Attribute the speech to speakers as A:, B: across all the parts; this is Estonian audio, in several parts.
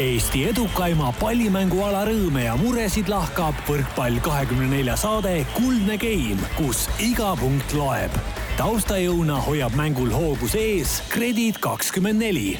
A: Eesti edukaima pallimänguala rõõme ja muresid lahkab võrkpall kahekümne nelja saade Kuldne Game, kus iga punkt loeb. taustajõuna hoiab mängul hoogus ees Kredit kakskümmend neli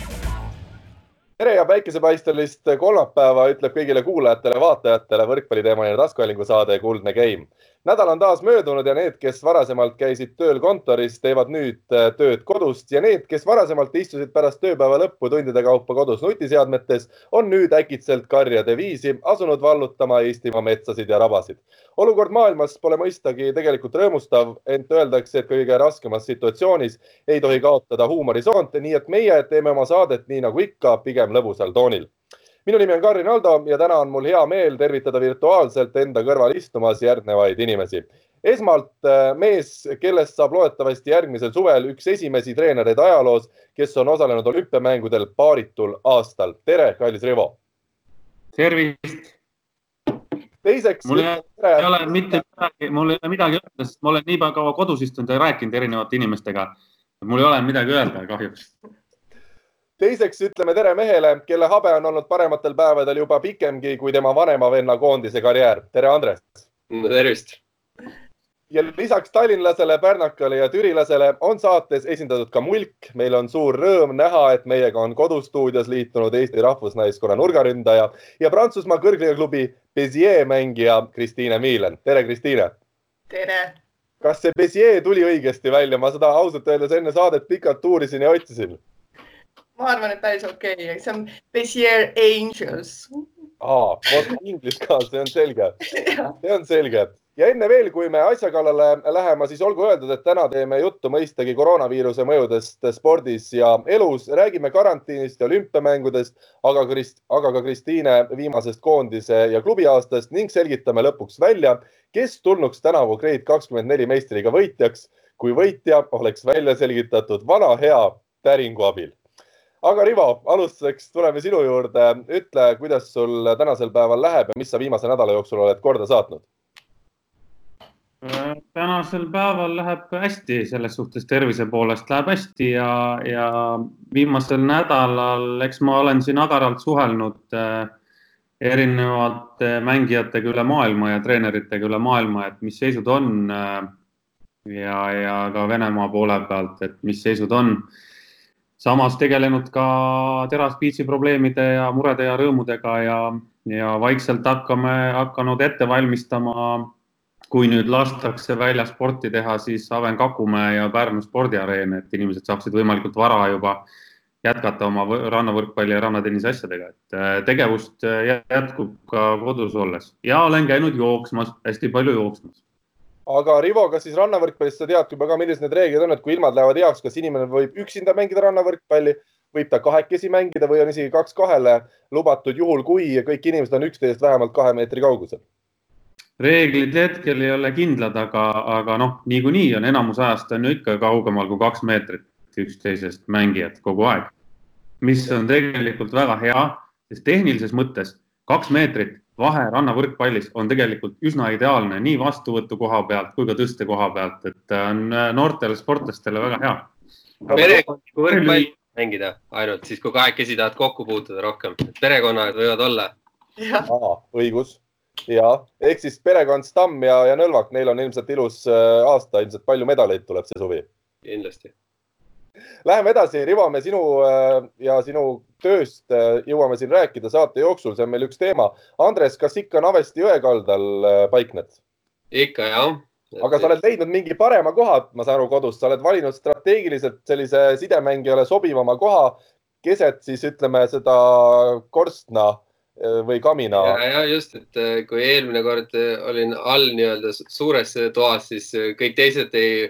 B: tere ja päikesepaistelist kolmapäeva ütleb kõigile kuulajatele-vaatajatele võrkpalliteemaline taskuhäälingu saade Kuldne Game nädal on taas möödunud ja need, kes varasemalt käisid tööl kontoris, teevad nüüd äh, tööd kodust ja need, kes varasemalt istusid pärast tööpäeva lõppu tundide kaupa kodus nutiseadmetes, on nüüd äkitselt karjade viisi asunud vallutama Eestimaa metsasid ja rabasid. olukord maailmas pole mõistagi tegelikult rõõmustav, ent öeldakse, et kõige raskemas situatsioonis ei tohi kaotada huumorisoont, nii et meie teeme oma saadet nii nagu ikka, pigem lõbusal toonil minu nimi on Karin Aldo ja täna on mul hea meel tervitada virtuaalselt enda kõrval istumas järgnevaid inimesi. esmalt äh, mees, kellest saab loodetavasti järgmisel suvel üks esimesi treenereid ajaloos, kes on osalenud olümpiamängudel paaritul aastal. tere, kallis Rivo.
C: tervist.
B: teiseks.
C: mul ei ole mitte midagi, mul ei ole midagi öelda, sest ma olen nii kaua kodus istunud ja rääkinud erinevate inimestega. mul ei ole midagi öelda kahjuks
B: teiseks ütleme tere mehele, kelle habe on olnud parematel päevadel juba pikemgi kui tema vanema venna koondise karjäär. tere, Andres.
D: tervist.
B: ja lisaks tallinlasele, pärnakale ja türilasele on saates esindatud ka Mulk. meil on suur rõõm näha, et meiega on kodustuudios liitunud Eesti rahvusnaiskonna nurgaründaja ja Prantsusmaa kõrgliigaklubi Bézier mängija Kristiine Miilen. tere, Kristiine.
E: tere
B: kas see Bézier tuli õigesti välja, ma seda ausalt öeldes enne saadet pikalt uurisin ja otsisin
E: ma arvan, et päris okei. Okay., see on Bezier Angels.
B: aa, vot inglise ka, see on selge. See on selge. Ja enne veel, kui me asja kallale läheme, siis olgu öeldud, et täna teeme juttu mõistagi koroonaviiruse mõjudest spordis ja elus, räägime karantiinist ja olümpiamängudest, aga Krist-, aga ka Kristiine viimasest koondise ja klubi aastast ning selgitame lõpuks välja, kes tulnuks tänavu Grade kakskümmend neli meistriga võitjaks, kui võitja oleks välja selgitatud vana hea päringu abil aga Rivo, alustuseks tuleme sinu juurde. ütle, kuidas sul tänasel päeval läheb ja mis sa viimase nädala jooksul oled korda saatnud?
C: Äh, tänasel päeval läheb hästi, selles suhtes tervise poolest läheb hästi ja, ja viimasel nädalal, eks ma olen siin agaralt suhelnud äh, erinevate mängijatega üle maailma ja treeneritega üle maailma, et mis seisud on äh, ja, ja ka Venemaa poole pealt, et mis seisud on samas tegelenud ka teraspiitsi probleemide ja murede ja rõõmudega ja, ja vaikselt hakkame hakanud ette valmistama. kui nüüd lastakse välja sporti teha, siis Aven Kakumäe ja Pärnu spordiareen, et inimesed saaksid võimalikult vara juba jätkata oma rannavõrkpalli ja rannatennise asjadega, et äh, tegevust jätkub ka kodus olles ja olen käinud jooksmas, hästi palju jooksmas
B: aga Rivo, kas siis rannavõrkpallist sa tead juba ka, millised need reeglid on, et kui ilmad lähevad heaks, kas inimene võib üksinda mängida rannavõrkpalli, võib ta kahekesi mängida või on isegi kaks kahele lubatud, juhul kui kõik inimesed on üksteisest vähemalt kahe meetri kaugusel?
C: reeglid hetkel ei ole kindlad, aga, aga noh, niikuinii on enamus ajast on ju ikka kaugemal kui kaks meetrit üksteisest mängijad kogu aeg. mis on tegelikult väga hea, sest tehnilises mõttes kaks meetrit vahe rannavõrkpallis on tegelikult üsna ideaalne nii vastuvõtu koha pealt kui ka tõste koha pealt, et äh, on äh, noortele sportlastele väga hea.
D: perekondlikku võrkpalli mängida ainult siis, kui kahekesi tahad kokku puutuda rohkem, perekonnad võivad olla.
B: õigus ja ehk siis perekond Stamm ja, ja Nõlvak, neil on ilmselt ilus äh, aasta, ilmselt palju medaleid tuleb see suvi.
D: kindlasti
B: Läheme edasi, Rivo, me sinu äh, ja sinu tööst äh, jõuame siin rääkida saate jooksul, see on meil üks teema. Andres, kas ikka Navesti jõe kaldal äh, paikned?
D: ikka jah.
B: aga sa oled leidnud mingi parema koha, ma saan aru, kodus, sa oled valinud strateegiliselt sellise sidemängijale sobivama koha keset siis ütleme seda korstna või kamina.
D: ja just, et kui eelmine kord olin all nii-öelda suures toas, siis kõik teised ei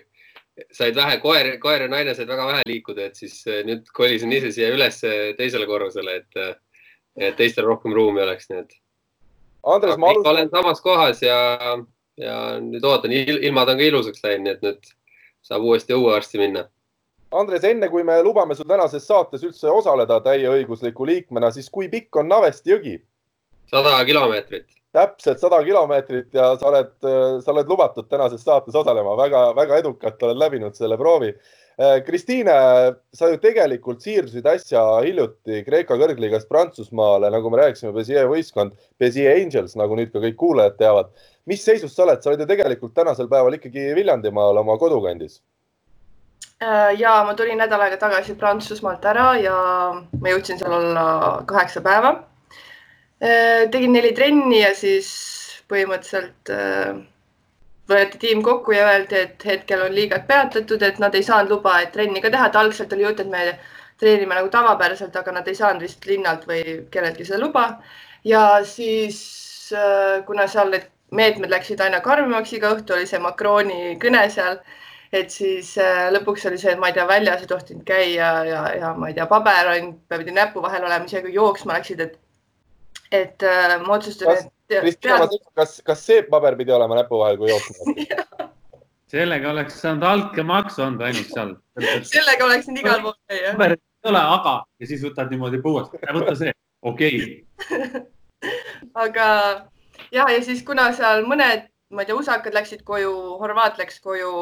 D: said vähe, koer, koer ja naine said väga vähe liikuda, et siis äh, nüüd kolisin ise siia üles teisele korrusele, et, äh, et teistel rohkem ruumi oleks, nii et.
B: Andres, ma alustan.
D: olen samas kohas ja, ja nüüd ootan, ilmad on ka ilusaks läinud, nii et nüüd saab uuesti õuearsti minna.
B: Andres, enne kui me lubame sul tänases saates üldse osaleda täieõigusliku liikmena, siis kui pikk on Navesti jõgi?
D: sada kilomeetrit
B: täpselt sada kilomeetrit ja sa oled, sa oled lubatud tänases saates osalema väga,, väga-väga edukalt oled läbinud selle proovi. Kristiine, sa ju tegelikult siirdusid äsja hiljuti Kreeka kõrgliigast Prantsusmaale, nagu me rääkisime, Bezier võistkond, Bezier Angels, nagu nüüd ka kõik kuulajad teavad. mis seisus sa oled, sa oled ju tegelikult tänasel päeval ikkagi Viljandimaal oma kodukandis
E: Äh, ja ma tulin nädal aega tagasi Prantsusmaalt ära ja ma jõudsin seal olla kaheksa päeva. Äh, tegin neli trenni ja siis põhimõtteliselt äh, võeti tiim kokku ja öeldi, et hetkel on liigad peatatud, et nad ei saanud luba, et trenni ka teha, et algselt oli jutt, et me treenime nagu tavapäraselt, aga nad ei saanud vist linnalt või kelleltki seda luba. ja siis kuna seal need meetmed läksid aina karmimaks, iga õhtu oli see Macroni kõne seal et siis äh, lõpuks oli see, et ma ei tea, väljas ei tohtinud käia ja, ja ma ei tea, paber on, pidi näpu vahel olema, isegi kui jooksma läksid, et, et äh, ma otsustasin.
B: Kristina, kas, kas see paber pidi olema näpu vahel, kui jooksma
C: sellega oleks saanud altkäemaksu anda ainult seal.
E: sellega oleksin igal pool käia.
C: paberit ei ole, aga ja siis võtad niimoodi põuast, võta see, okei okay.
E: aga ja, ja siis kuna seal mõned, ma ei tea, usakad läksid koju, Horvaat läks koju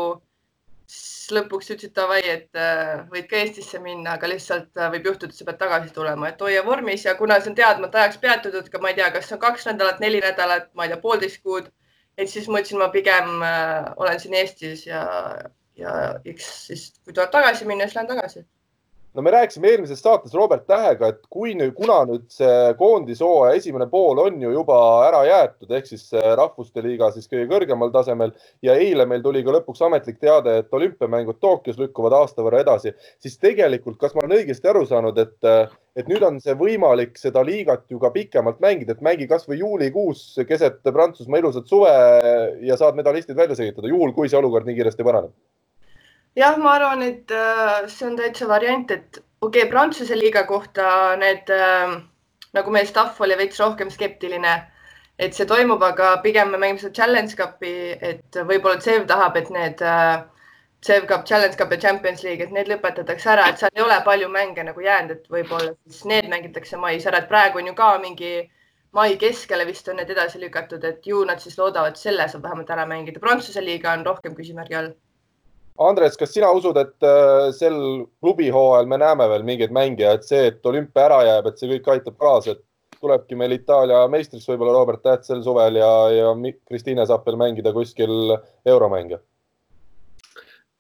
E: siis lõpuks ütlesid davai, et äh, võid ka Eestisse minna, aga lihtsalt äh, võib juhtuda, et sa pead tagasi tulema, et hoia vormis ja kuna see on teadmata ajaks peatatud ka, ma ei tea, kas see on kaks nädalat, neli nädalat, ma ei tea, poolteist kuud, et siis mõtlesin, ma pigem äh, olen siin Eestis ja, ja eks siis, kui tuleb tagasi minna, siis lähen tagasi
B: no me rääkisime eelmises saates Robert Tähega, et kui nüüd, kuna nüüd see koondishooaja esimene pool on ju juba ära jäetud, ehk siis rahvuste liiga siis kõige kõrgemal tasemel ja eile meil tuli ka lõpuks ametlik teade, et olümpiamängud Tokyos lükkuvad aasta võrra edasi, siis tegelikult, kas ma olen õigesti aru saanud, et, et nüüd on see võimalik seda liigat ju ka pikemalt mängida, et mängi kasvõi juulikuus keset Prantsusmaa ilusat suve ja saad medalistid välja selgitada, juhul kui see olukord nii kiiresti paraneb
E: jah, ma arvan, et äh, see on täitsa variant, et okei okay,, Prantsuse liiga kohta need äh, nagu meie staff oli veits rohkem skeptiline, et see toimub, aga pigem me mängime seda Challenge Cupi, et võib-olla CEV tahab, et need äh, CEV Cup, Challenge Cup ja Champions League, et need lõpetatakse ära, et seal ei ole palju mänge nagu jäänud, et võib-olla siis need mängitakse mais ära, et praegu on ju ka mingi mai keskele vist on need edasi lükatud, et ju nad siis loodavad, selle saab vähemalt ära mängida. Prantsuse liiga on rohkem küsimärgi all
B: Andres, kas sina usud, et äh, sel klubihooajal me näeme veel mingeid mänge, et see, et olümpia ära jääb, et see kõik aitab kaasa, et tulebki meil Itaalia meistriks võib-olla Robert Täht sel suvel ja, ja Kristiine saab veel mängida kuskil euromänge?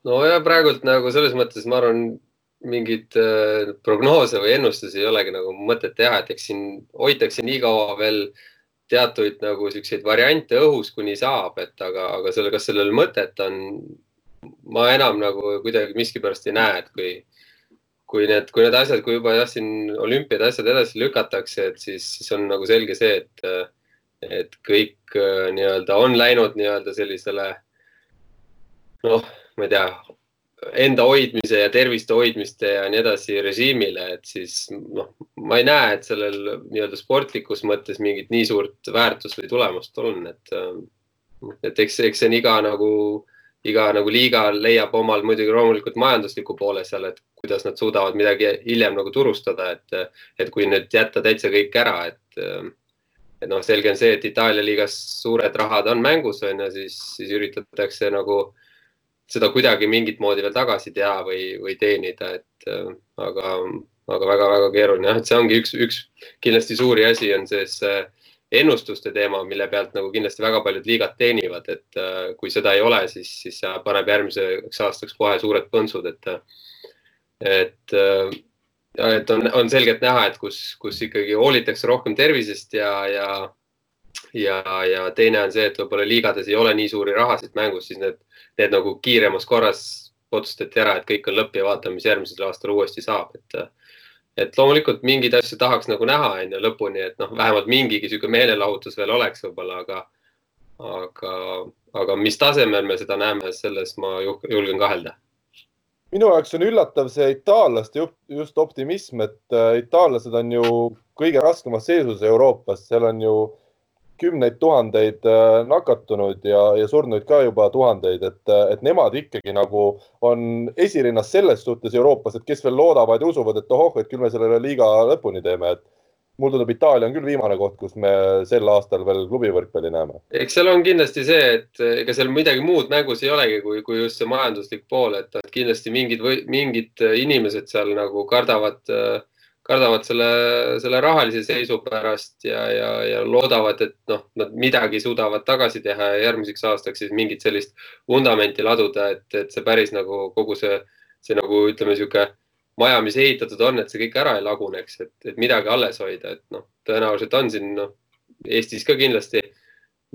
D: no ja praegult nagu selles mõttes ma arvan, mingeid äh, prognoose või ennustusi ei olegi nagu mõtet teha, et eks siin hoitakse nii kaua veel teatuid nagu siukseid variante õhus, kuni saab, et aga, aga selle, kas sellel mõtet on, ma enam nagu kuidagi miskipärast ei näe, et kui, kui need, kui need asjad, kui juba jah, siin olümpiad asjad edasi lükatakse, et siis, siis on nagu selge see, et, et kõik äh, nii-öelda on läinud nii-öelda sellisele noh, ma ei tea, enda hoidmise ja terviste hoidmiste ja nii edasi režiimile, et siis noh, ma ei näe, et sellel nii-öelda sportlikus mõttes mingit nii suurt väärtust või tulemust on, et, et eks, eks see on iga nagu iga nagu liiga leiab omal muidugi loomulikult majandusliku poole seal, et kuidas nad suudavad midagi hiljem nagu turustada, et, et kui nüüd jätta täitsa kõik ära, et, et noh, selge on see, et Itaalia liigas suured rahad on mängus, on ju, siis, siis üritatakse nagu seda kuidagi mingit moodi veel tagasi teha või, või teenida, et aga, aga väga-väga keeruline. Jah, et see ongi üks, üks kindlasti suuri asi on see, see ennustuste teema, mille pealt nagu kindlasti väga paljud liigad teenivad, et äh, kui seda ei ole, siis, siis see paneb järgmiseks aastaks kohe suured põntsud, et, et, äh, et on, on selgelt näha, et kus, kus ikkagi hoolitakse rohkem tervisest ja, ja, ja, ja teine on see, et võib-olla liigades ei ole nii suuri rahasid mängus, siis need, need nagu kiiremas korras otsustati ära, et kõik on lõpp ja vaatame, mis järgmisel aastal uuesti saab, et et loomulikult mingeid asju tahaks nagu näha, on ju, lõpuni, et noh, vähemalt mingigi niisugune meelelahutus veel oleks võib-olla, aga, aga, aga mis tasemel me seda näeme, selles ma julgen kahelda.
B: minu jaoks on üllatav see itaallaste just optimism, et äh, itaallased on ju kõige raskemas seisus Euroopas, seal on ju kümneid tuhandeid äh, nakatunud ja, ja surnuid ka juba tuhandeid, et, äh, et nemad ikkagi nagu on esirinnas selles suhtes Euroopas, et kes veel loodavad ja usuvad, et ohoh, et küll me selle liiga lõpuni teeme, et mulle tundub, Itaalia on küll viimane koht, kus me sel aastal veel klubivõrkpalli näeme.
D: eks seal on kindlasti see, et ega seal midagi muud mängus ei olegi, kui, kui just see majanduslik pool, et kindlasti mingid mingid inimesed seal nagu kardavad, kardavad selle, selle rahalise seisu pärast ja, ja, ja loodavad, et noh, nad midagi suudavad tagasi teha ja järgmiseks aastaks siis mingit sellist vundamenti laduda, et, et see päris nagu kogu see, see nagu ütleme, niisugune maja, mis ehitatud on, et see kõik ära ei laguneks, et, et midagi alles hoida, et noh, tõenäoliselt on siin noh, Eestis ka kindlasti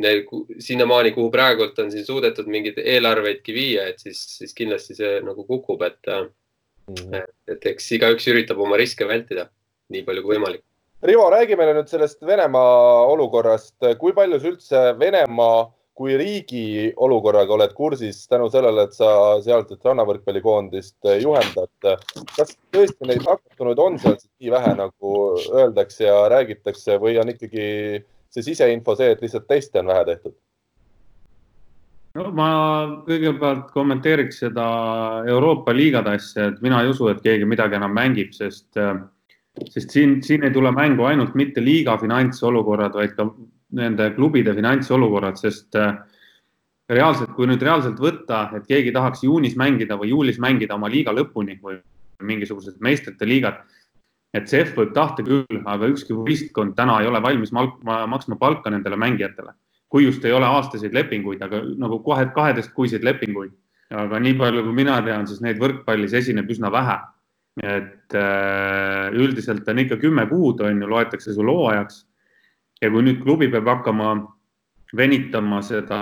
D: neil sinnamaani, kuhu praegult on siin suudetud mingeid eelarveidki viia, et siis, siis kindlasti see nagu kukub, et mm., et eks igaüks üritab oma riske vältida nii palju kui võimalik.
B: Rivo, räägi meile nüüd sellest Venemaa olukorrast, kui palju sa üldse Venemaa kui riigi olukorraga oled kursis tänu sellele, et sa sealset rannavõrkpallikoondist juhendad. kas tõesti neid nakatunuid on seal nii vähe, nagu öeldakse ja räägitakse või on ikkagi see siseinfo see, et lihtsalt teste on vähe tehtud?
C: No ma kõigepealt kommenteeriks seda Euroopa liigade asja, et mina ei usu, et keegi midagi enam mängib, sest, sest siin, siin ei tule mängu ainult mitte liiga finantsolukorrad, vaid ka nende klubide finantsolukorrad, sest äh, reaalselt, kui nüüd reaalselt võtta, et keegi tahaks juunis mängida või juulis mängida oma liiga lõpuni või mingisugused meistrite liigad, et CEF võib tahta küll, aga ükski võistkond täna ei ole valmis maksma palka nendele mängijatele. Kui just ei ole aastaseid lepinguid, aga nagu kohe kaheteistkuiseid lepinguid. aga nii palju, kui mina tean, siis neid võrkpallis esineb üsna vähe. et äh, üldiselt on ikka kümme kuud, on ju, loetakse sul hooajaks ja kui nüüd klubi peab hakkama venitama seda,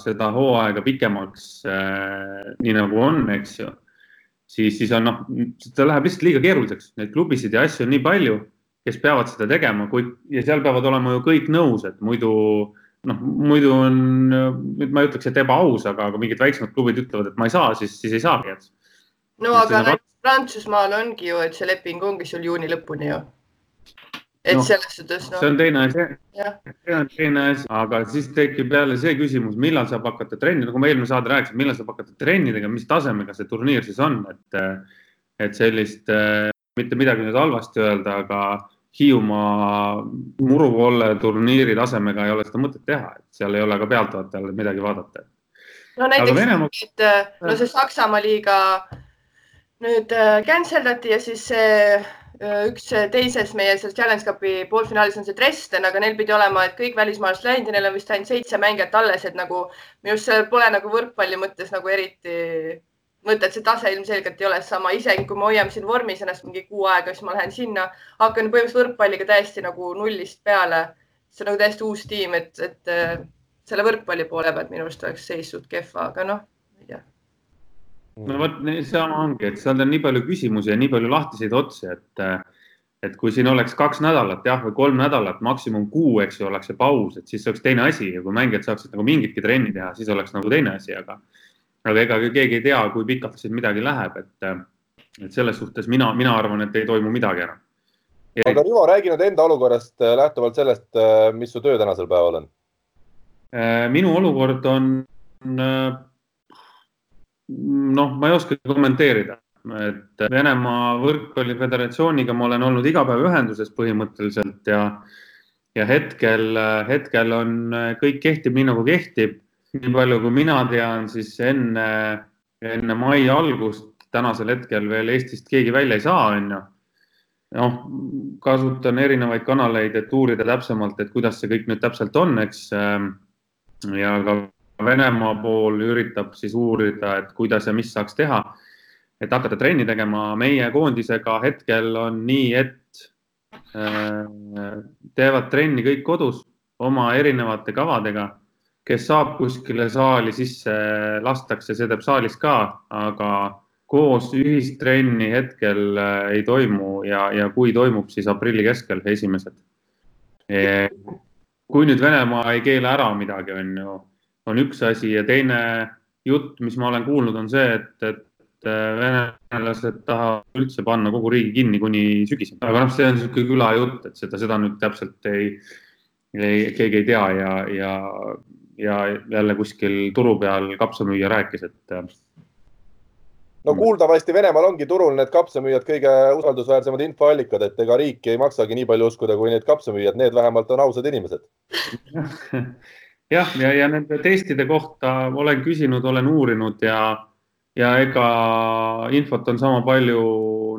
C: seda hooaega pikemaks äh,, nii nagu on, eks ju, siis, siis on noh, ta läheb lihtsalt liiga keeruliseks, neid klubisid ja asju on nii palju, kes peavad seda tegema, kui ja seal peavad olema ju kõik nõus, et muidu noh, muidu on, nüüd ma ei ütleks, et ebaaus, aga, aga mingid väiksemad klubid ütlevad, et ma ei saa, siis, siis ei saagi.
E: no aga näiteks Prantsusmaal ongi ju, et see leping ongi sul juuni lõpuni ju. Et no, selles suhtes no..
C: see on teine asi, see on teine asi, aga siis tekib jälle see küsimus, millal saab hakata trenni, nagu ma eelmine saade rääkisin, millal saab hakata trenni tegema, mis tasemega see turniir siis on, et, et sellist, mitte midagi nüüd halvasti öelda, aga Hiiumaa muruvolle turniiri tasemega ei ole seda mõtet teha, et seal ei ole ka pealtvaatajale midagi vaadata.
E: no näiteks, Venemaa... et no see Saksamaa liiga nüüd äh, cancel dati ja siis see Äh, üks äh, teises meie selles Challenge Cupi poolfinaalis on see Dresden, aga neil pidi olema, et kõik välismaalased läinud ja neil on vist ainult seitse mängijat alles, et nagu minu arust seal pole nagu võrkpalli mõttes nagu eriti mõtet, see tase ilmselgelt ei ole sama, isegi kui me hoiame siin vormis ennast mingi kuu aega, siis ma lähen sinna, hakkan põhimõtteliselt võrkpalliga täiesti nagu nullist peale. see on nagu täiesti uus tiim, et, et äh, selle võrkpalli poole pealt minu arust oleks seis suht kehva, aga noh, ei tea
C: no vot, sama ongi, et seal on nii palju küsimusi ja nii palju lahtiseid otsi, et, et kui siin oleks kaks nädalat jah, või kolm nädalat, maksimum kuu, eks ju, oleks see paus, et siis oleks teine asi ja kui mängijad saaksid nagu mingitki trenni teha, siis oleks nagu teine asi, aga, aga ega keegi ei tea, kui pikalt siin midagi läheb, et, et selles suhtes mina, mina arvan, et ei toimu midagi ära.
B: aga Rivo, räägi nüüd enda olukorrast äh, lähtuvalt sellest, äh, mis su töö tänasel päeval on?
C: Äh, minu olukord on noh, ma ei oska kommenteerida, et Venemaa Võrkpalliföderatsiooniga ma olen olnud iga päev ühenduses põhimõtteliselt ja, ja hetkel, hetkel on kõik kehtib nii nagu kehtib. Nii palju, kui mina tean, siis enne, enne mai algust tänasel hetkel veel Eestist keegi välja ei saa, on ju. noh, kasutan erinevaid kanaleid, et uurida täpsemalt, et kuidas see kõik nüüd täpselt on, eks. ja ka Venemaa pool üritab siis uurida, et kuidas ja mis saaks teha, et hakata trenni tegema. meie koondisega hetkel on nii, et äh, teevad trenni kõik kodus oma erinevate kavadega. Kes saab kuskile saali sisse, lastakse, see teeb saalis ka, aga koos ühistrenni hetkel äh, ei toimu ja, ja kui toimub, siis aprilli keskel esimesed. kui nüüd Venemaa ei keela ära midagi, on ju on üks asi ja teine jutt, mis ma olen kuulnud, on see, et, et venelased tahavad üldse panna kogu riigi kinni kuni sügiseni. aga noh, see on niisugune külajutt, et seda, seda nüüd täpselt ei, ei, keegi ei tea ja, ja, ja jälle kuskil turu peal kapsamüüja rääkis, et
B: no kuuldavasti Venemaal ongi turul need kapsamüüjad kõige usaldusväärsemad infoallikad, et ega riiki ei maksagi nii palju uskuda kui need kapsamüüjad, need vähemalt on ausad inimesed.
C: jah, ja, ja nende testide kohta olen küsinud, olen uurinud ja, ja ega infot on sama palju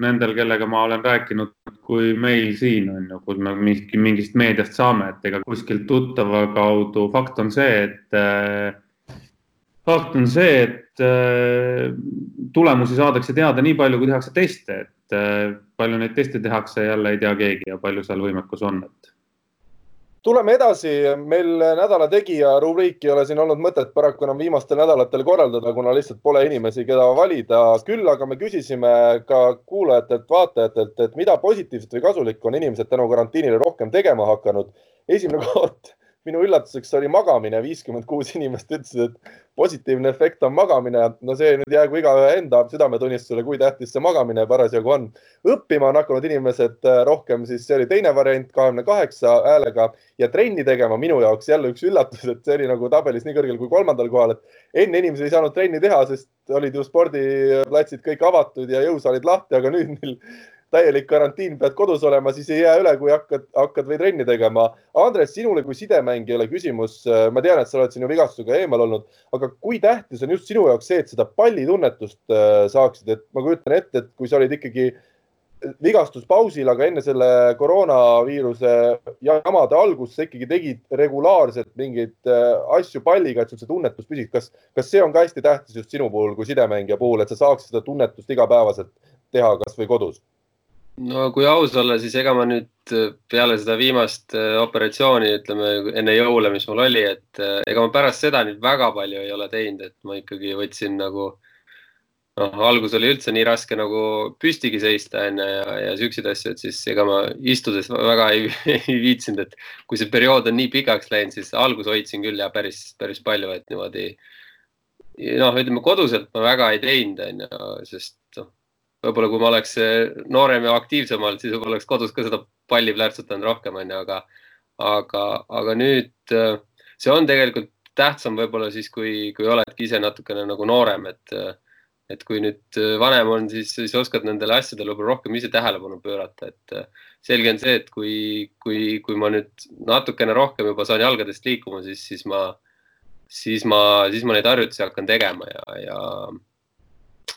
C: nendel, kellega ma olen rääkinud, kui meil siin on ju, kus me mingist meediast saame, et ega kuskilt tuttava kaudu. fakt on see, et fakt on see, et äh, tulemusi saadakse teada nii palju, kui tehakse teste, et äh, palju neid teste tehakse, jälle ei tea keegi ja palju seal võimekus on, et.
B: Tuleme edasi, meil nädala tegija rubriiki ei ole siin olnud mõtet paraku enam viimastel nädalatel korraldada, kuna lihtsalt pole inimesi, keda valida. küll aga me küsisime ka kuulajatelt, vaatajatelt, et mida positiivset või kasulikku on inimesed tänu karantiinile rohkem tegema hakanud. esimene kord minu üllatuseks oli magamine, viiskümmend kuus inimest ütlesid, et positiivne efekt on magamine. no see nüüd jäägu igaühe enda südametunnistusele, kui tähtis see magamine parasjagu on. õppima on hakanud inimesed äh, rohkem, siis see oli teine variant, kahekümne kaheksa häälega ja trenni tegema minu jaoks jälle üks üllatus, et see oli nagu tabelis nii kõrgel kui kolmandal kohal, et enne inimesed ei saanud trenni teha, sest olid ju spordiplatsid kõik avatud ja jõusaalid lahti, aga nüüd neil täielik karantiin, pead kodus olema, siis ei jää üle, kui hakkad, hakkad või trenni tegema. Andres, sinule kui sidemängijale küsimus, ma tean, et sa oled siin ju vigastusega eemal olnud, aga kui tähtis on just sinu jaoks see, et seda pallitunnetust äh, saaksid, et ma kujutan ette, et kui sa olid ikkagi vigastuspausil, aga enne selle koroonaviiruse jamade algust sa ikkagi tegid regulaarselt mingeid äh, asju palliga, et sul see tunnetus püsiks. kas, kas see on ka hästi tähtis just sinu puhul kui sidemängija puhul, et sa saaksid seda tunnetust igapäevaselt teha kasvõi kodus?
D: No kui aus olla, siis ega ma nüüd äh, peale seda viimast äh, operatsiooni, ütleme enne jõule, mis mul oli, et äh, ega ma pärast seda nüüd väga palju ei ole teinud, et ma ikkagi võtsin nagu noh, algus oli üldse nii raske nagu püstigi seista onju ja, ja siukseid asju, et siis ega ma istudes väga ei, ei viitsinud, et kui see periood on nii pikaks läinud, siis algus hoidsin küll ja päris, päris palju, et niimoodi noh, ütleme koduselt ma väga ei teinud onju, sest noh võib-olla kui ma oleks noorem ja aktiivsem olnud, siis võib-olla oleks kodus ka seda palli plärtsutanud rohkem, onju, aga, aga, aga nüüd äh, see on tegelikult tähtsam võib-olla siis, kui, kui oledki ise natukene nagu noorem, et, et kui nüüd vanem on, siis, siis oskad nendele asjadele võib-olla rohkem ise tähelepanu pöörata, et selge on see, et kui, kui, kui ma nüüd natukene rohkem juba saan jalgadest liikuma, siis, siis ma, siis ma, siis ma neid harjutusi hakkan tegema ja, ja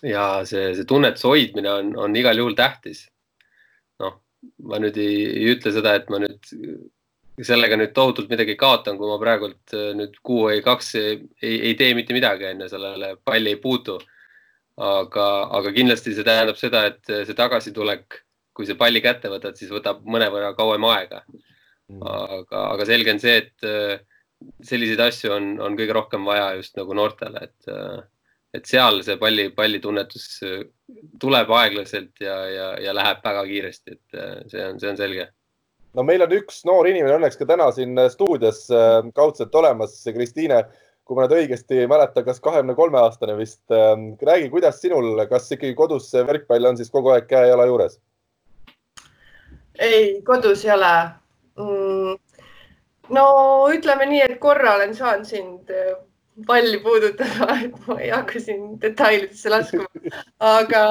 D: ja see, see tunnetuse hoidmine on, on igal juhul tähtis. noh, ma nüüd ei, ei ütle seda, et ma nüüd sellega nüüd tohutult midagi kaotan, kui ma praegult äh, nüüd kuu või kaks ei, ei tee mitte midagi, on ju, sellele palli ei puutu. aga, aga kindlasti see tähendab seda, et see tagasitulek, kui see palli kätte võtad, siis võtab mõnevõrra kauem aega. Mm. aga, aga selge on see, et äh, selliseid asju on, on kõige rohkem vaja just nagu noortele, et äh, et seal see palli, pallitunnetus äh, tuleb aeglaselt ja, ja, ja läheb väga kiiresti, et äh, see on, see on selge.
B: no meil on üks noor inimene õnneks ka täna siin äh, stuudios kaudselt olemas, Kristiine, kui ma nüüd õigesti ei mäleta, kas kahekümne kolme aastane vist. räägi, kuidas sinul, kas ikkagi kodus see võrkpall on siis kogu aeg käe-jala juures?
E: ei, kodus ei ole mm,. no ütleme nii, et korra olen saanud sind palli puudutada, et ma ei hakka siin detailidesse laskuma, aga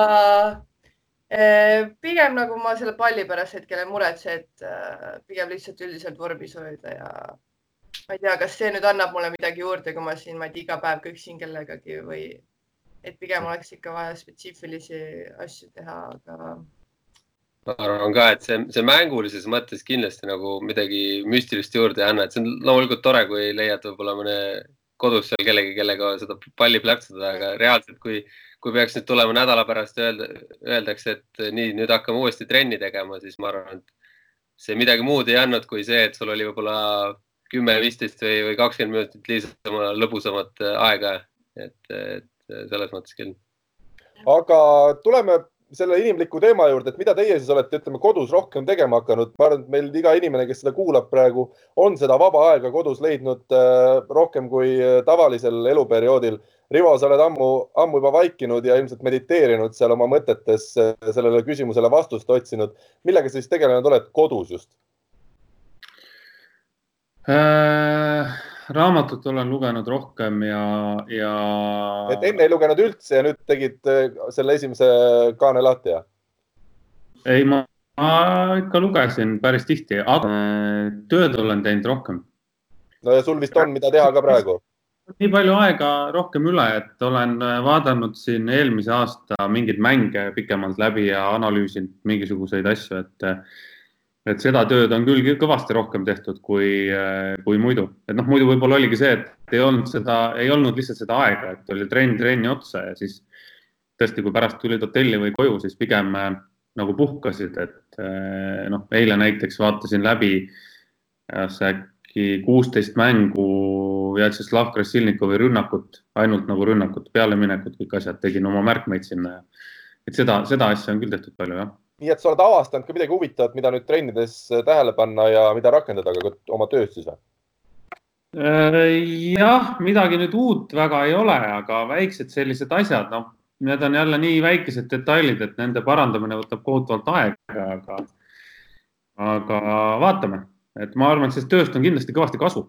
E: eh, pigem nagu ma selle palli pärast hetkel ei muretse, et eh, pigem lihtsalt üldiselt vormis hoida ja ma ei tea, kas see nüüd annab mulle midagi juurde, kui ma siin, ma ei tea, iga päev köksin kellegagi või et pigem oleks ikka vaja spetsiifilisi asju teha, aga
D: ma arvan ka, et see, see mängulises mõttes kindlasti nagu midagi müstilist juurde ei anna, et see on loomulikult tore, kui leiad võib-olla mõne kodus seal kellegi, kellega seda palli plaksutada, aga reaalselt, kui, kui peaks nüüd tulema nädala pärast öelda, öeldakse, et nii, nüüd hakkame uuesti trenni tegema, siis ma arvan, et see midagi muud ei andnud kui see, et sul oli võib-olla kümme, viisteist või, või kakskümmend minutit lihtsama lõbusamat aega. et, et selles mõttes küll.
B: aga tuleme selle inimliku teema juurde, et mida teie siis olete, ütleme kodus rohkem tegema hakanud, ma arvan, et meil iga inimene, kes seda kuulab praegu, on seda vaba aega kodus leidnud äh, rohkem kui äh, tavalisel eluperioodil. Rivo, sa oled ammu, ammu juba vaikinud ja ilmselt mediteerinud seal oma mõtetes äh, sellele küsimusele vastust otsinud. millega sa siis tegelenud oled kodus just
C: äh,? Raamatut olen lugenud rohkem ja, ja.
B: et enne ei lugenud üldse ja nüüd tegid äh, selle esimese kaane lahti, jah?
C: ei, ma, ma ikka lugesin päris tihti, aga äh, tööd olen teinud rohkem.
B: no ja sul vist on, mida teha ka praegu?
C: nii palju aega rohkem üle, et olen äh, vaadanud siin eelmise aasta mingeid mänge pikemalt läbi ja analüüsinud mingisuguseid asju, et et seda tööd on küll kõvasti rohkem tehtud kui, kui muidu, et noh, muidu võib-olla oligi see, et ei olnud seda, ei olnud lihtsalt seda aega, et oli trenn trenni otsa ja siis tõesti, kui pärast tulid hotelli või koju, siis pigem äh, nagu puhkasid, et äh, noh, eile näiteks vaatasin läbi äkki kuusteist mängu Vjatšeslav Krasilnikovi rünnakut, ainult nagu rünnakut, pealeminekut, kõik asjad, tegin oma märkmeid sinna ja et seda, seda asja on küll tehtud palju, jah
B: nii et sa oled avastanud ka midagi huvitavat, mida nüüd trennides äh, tähele panna ja mida rakendada ka oma töös siis või?
C: Äh, jah, midagi nüüd uut väga ei ole, aga väiksed sellised asjad, noh, need on jälle nii väikesed detailid, et nende parandamine võtab kohutavalt aega, aga, aga vaatame, et ma arvan, et sellest tööst on kindlasti kõvasti kasu.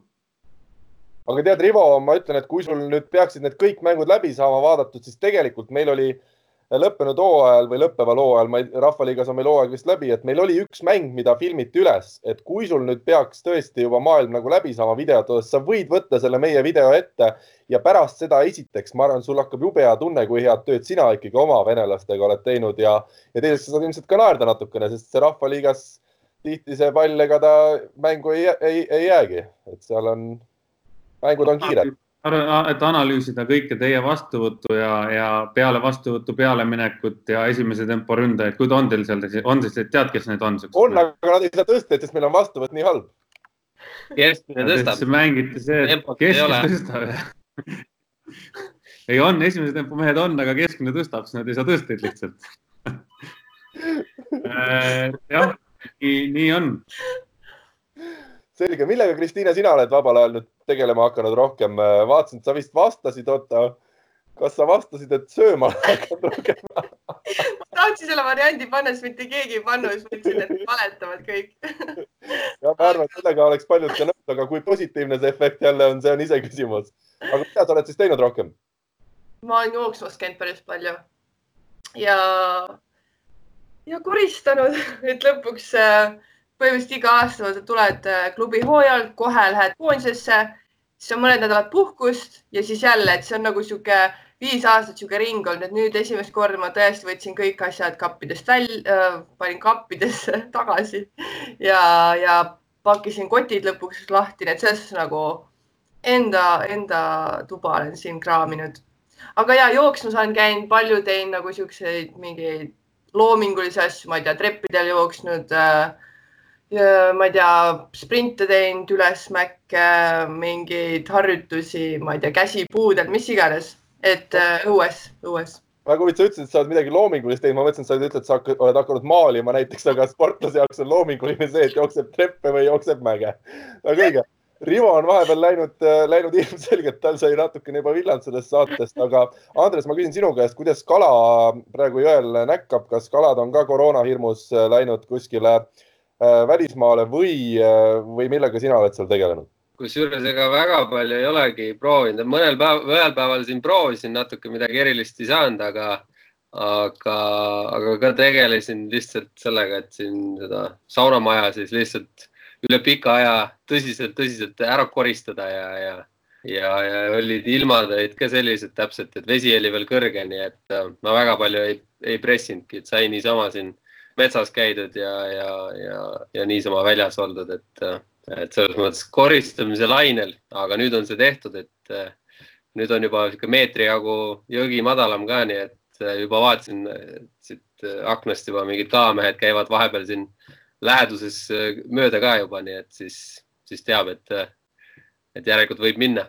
B: aga tead, Rivo, ma ütlen, et kui sul nüüd peaksid need kõik mängud läbi saama vaadatud, siis tegelikult meil oli äh, lõppenud hooajal või lõppeval hooajal, ma ei, Rahvaliigas on meil hooaeg vist läbi, et meil oli üks mäng, mida filmiti üles, et kui sul nüüd peaks tõesti juba maailm nagu läbi saama videote osas, sa võid võtta selle meie video ette ja pärast seda esiteks, ma arvan, sul hakkab jube hea tunne, kui head tööd sina ikkagi oma venelastega oled teinud ja, ja teiseks sa saad ilmselt ka naerda natukene, sest see Rahvaliigas tihti see pall, ega ta mängu ei, ei, ei jäägi, et seal on, mängud on kiired
C: et analüüsida kõike teie vastuvõttu ja, ja peale vastuvõttu pealeminekut ja esimese tempo ründajaid, kui on teil seal, on siis, tead, kes need on?
B: on, aga nad ei saa tõsta, sest meil on vastuvõtt nii halb.
D: keskmine tõstab.
C: mängiti see, keskmine tõstab ei on, esimese tempo mehed on, aga keskmine tõstab, siis nad ei saa tõsteid lihtsalt äh, jah, nii on
B: selge, millega, Kristiina, sina oled vabal ajal nüüd tegelema hakanud rohkem? vaatasin, et sa vist vastasid, oota, kas sa vastasid, et sööma hakkad rohkem
E: ma tahtsin selle variandi panna, siis mitte keegi ei pannud, siis mõtlesin, et valetavad kõik
B: ja ma arvan, et sellega oleks paljud ka nõus, aga kui positiivne see efekt jälle on, see on iseküsimus. aga mida sa oled siis teinud rohkem?
E: ma olen jooksmas käinud päris palju ja, ja koristanud, et lõpuks äh, põhimõtteliselt iga aasta sa tuled äh, klubi hooajal, kohe lähed koondisesse, siis on mõned nädalad puhkust ja siis jälle, et see on nagu sihuke viis aastat sihuke ring olnud, et nüüd esimest korda ma tõesti võtsin kõik asjad kappidest välja äh,, panin kappidesse tagasi ja, ja pakkisin kotid lõpuks lahti, nii et selles suhtes nagu enda, enda tuba olen siin kraaminud. aga ja jooksmas olen käinud, palju teinud nagu siukseid mingeid loomingulisi asju, ma ei tea, treppidel jooksnud äh, ma ei tea, sprinte teinud, ülesmäkke, mingeid harjutusi, ma ei tea, käsipuudel, mis iganes, et äh, õues, õues
B: väga huvitav, sa ütlesid, et sa oled midagi loomingulist teinud, ma mõtlesin, et sa ütled, et sa oled hakanud maalima näiteks, aga sportlase jaoks on loominguline see, et jookseb treppe või jookseb mäge. väga õige. Rivo on vahepeal läinud, äh, läinud ilmselgelt, tal sai natukene juba villand sellest saatest, aga Andres, ma küsin sinu käest, kuidas kala praegu jõel näkkab, kas kalad on ka koroonahirmus äh, läinud kuskile Äh, välismaale või, äh, või millega sina oled seal tegelenud?
D: kusjuures ega väga palju ei olegi proovinud, mõnel päeval, ühel päeval siin proovisin natuke midagi erilist ei saanud, aga, aga, aga ka tegelesin lihtsalt sellega, et siin seda saunamaja siis lihtsalt üle pika aja tõsiselt, tõsiselt ära koristada ja, ja, ja, ja olid ilmad olid ka sellised täpselt, et vesi oli veel kõrge, nii et äh, ma väga palju ei, ei pressinudki, et sai niisama siin metsas käidud ja, ja, ja, ja niisama väljas oldud, et, et selles mõttes koristamise lainel, aga nüüd on see tehtud, et nüüd on juba sihuke meetri jagu jõgi madalam ka, nii et juba vaatasin siit aknast juba mingid kalamehed käivad vahepeal siin läheduses mööda ka juba, nii et siis, siis teab, et, et järelikult võib minna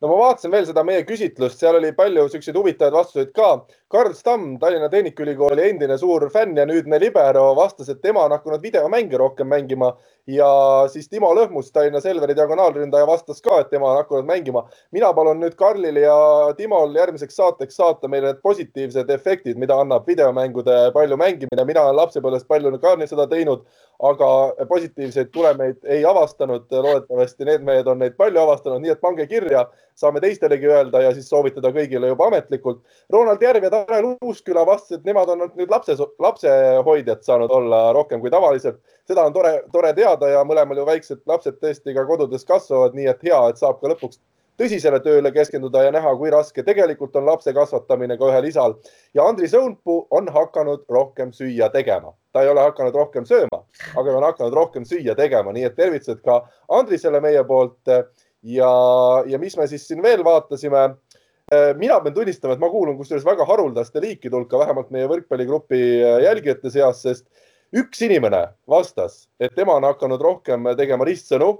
B: no ma vaatasin veel seda meie küsitlust, seal oli palju siukseid huvitavaid vastuseid ka. Karl Stamm, Tallinna Tehnikaülikooli endine suur fänn ja nüüdne libero, vastas, et tema on hakanud videomänge rohkem mängima ja siis Timo Lõhmus, Tallinna Selveri diagonaalründaja, vastas ka, et tema on hakanud mängima. mina palun nüüd Karlil ja Timol järgmiseks saateks saata meile need positiivsed efektid, mida annab videomängude palju mängimine. mina olen lapsepõlves palju ka seda teinud, aga positiivseid tulemeid ei avastanud. loodetavasti need mehed on neid palju avastanud, nii et pange kirja, saame teistelegi öelda ja siis soovitada kõigile juba ametlikult. Ronald Järv ja Tanel Uusküla vastasid, et nemad on nüüd lapse, lapsehoidjad saanud olla rohkem kui tavaliselt. seda on tore, tore teada ja mõlemal ju väiksed lapsed tõesti ka kodudes kasvavad, nii et hea, et saab ka lõpuks tõsisele tööle keskenduda ja näha, kui raske tegelikult on lapse kasvatamine ka ühel isal. ja Andris Õunpuu on hakanud rohkem süüa tegema ta ei ole hakanud rohkem sööma, aga on hakanud rohkem süüa tegema, nii et tervitused ka Andrisele meie poolt. Ja, ja mis me siis siin veel vaatasime? mina pean tunnistama, et ma kuulun kusjuures väga haruldaste liikide hulka, vähemalt meie võrkpalligrupi jälgijate seas, sest üks inimene vastas, et tema on hakanud rohkem tegema ristsõnu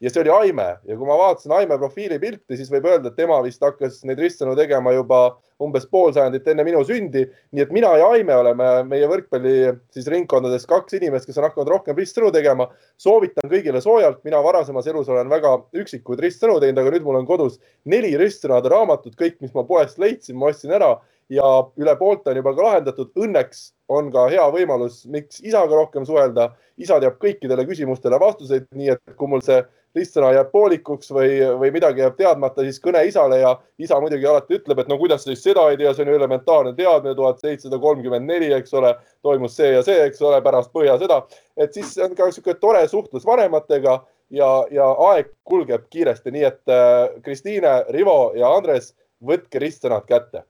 B: ja see oli Aime ja kui ma vaatasin Aime profiilipilti, siis võib öelda, et tema vist hakkas neid ristsõnu tegema juba umbes pool sajandit enne minu sündi. nii et mina ja Aime oleme meie võrkpalli siis ringkondades kaks inimest, kes on hakanud rohkem ristsõnu tegema. soovitan kõigile soojalt, mina varasemas elus olen väga üksikuid ristsõnu teinud, aga nüüd mul on kodus neli ristsõnade raamatut, kõik, mis ma poest leidsin, ma ostsin ära ja üle poolte on juba ka lahendatud. Õnneks on ka hea võimalus, miks isaga rohkem suhelda. isa teab kõikidele küsimustele vastuseid, nii et kui mul see ristsõna jääb poolikuks või, või midagi jääb teadmata, siis kõne isale ja isa muidugi alati ütleb, et no kuidas siis seda ei tea, see on ju elementaarne teadmine, tuhat seitsesada kolmkümmend neli, eks ole, toimus see ja see, eks ole, pärast põhja seda. et siis on ka niisugune tore suhtlus vanematega ja, ja aeg kulgeb kiiresti, nii et äh, Kristiine, Rivo ja Andres, võtke ristsõnad kätte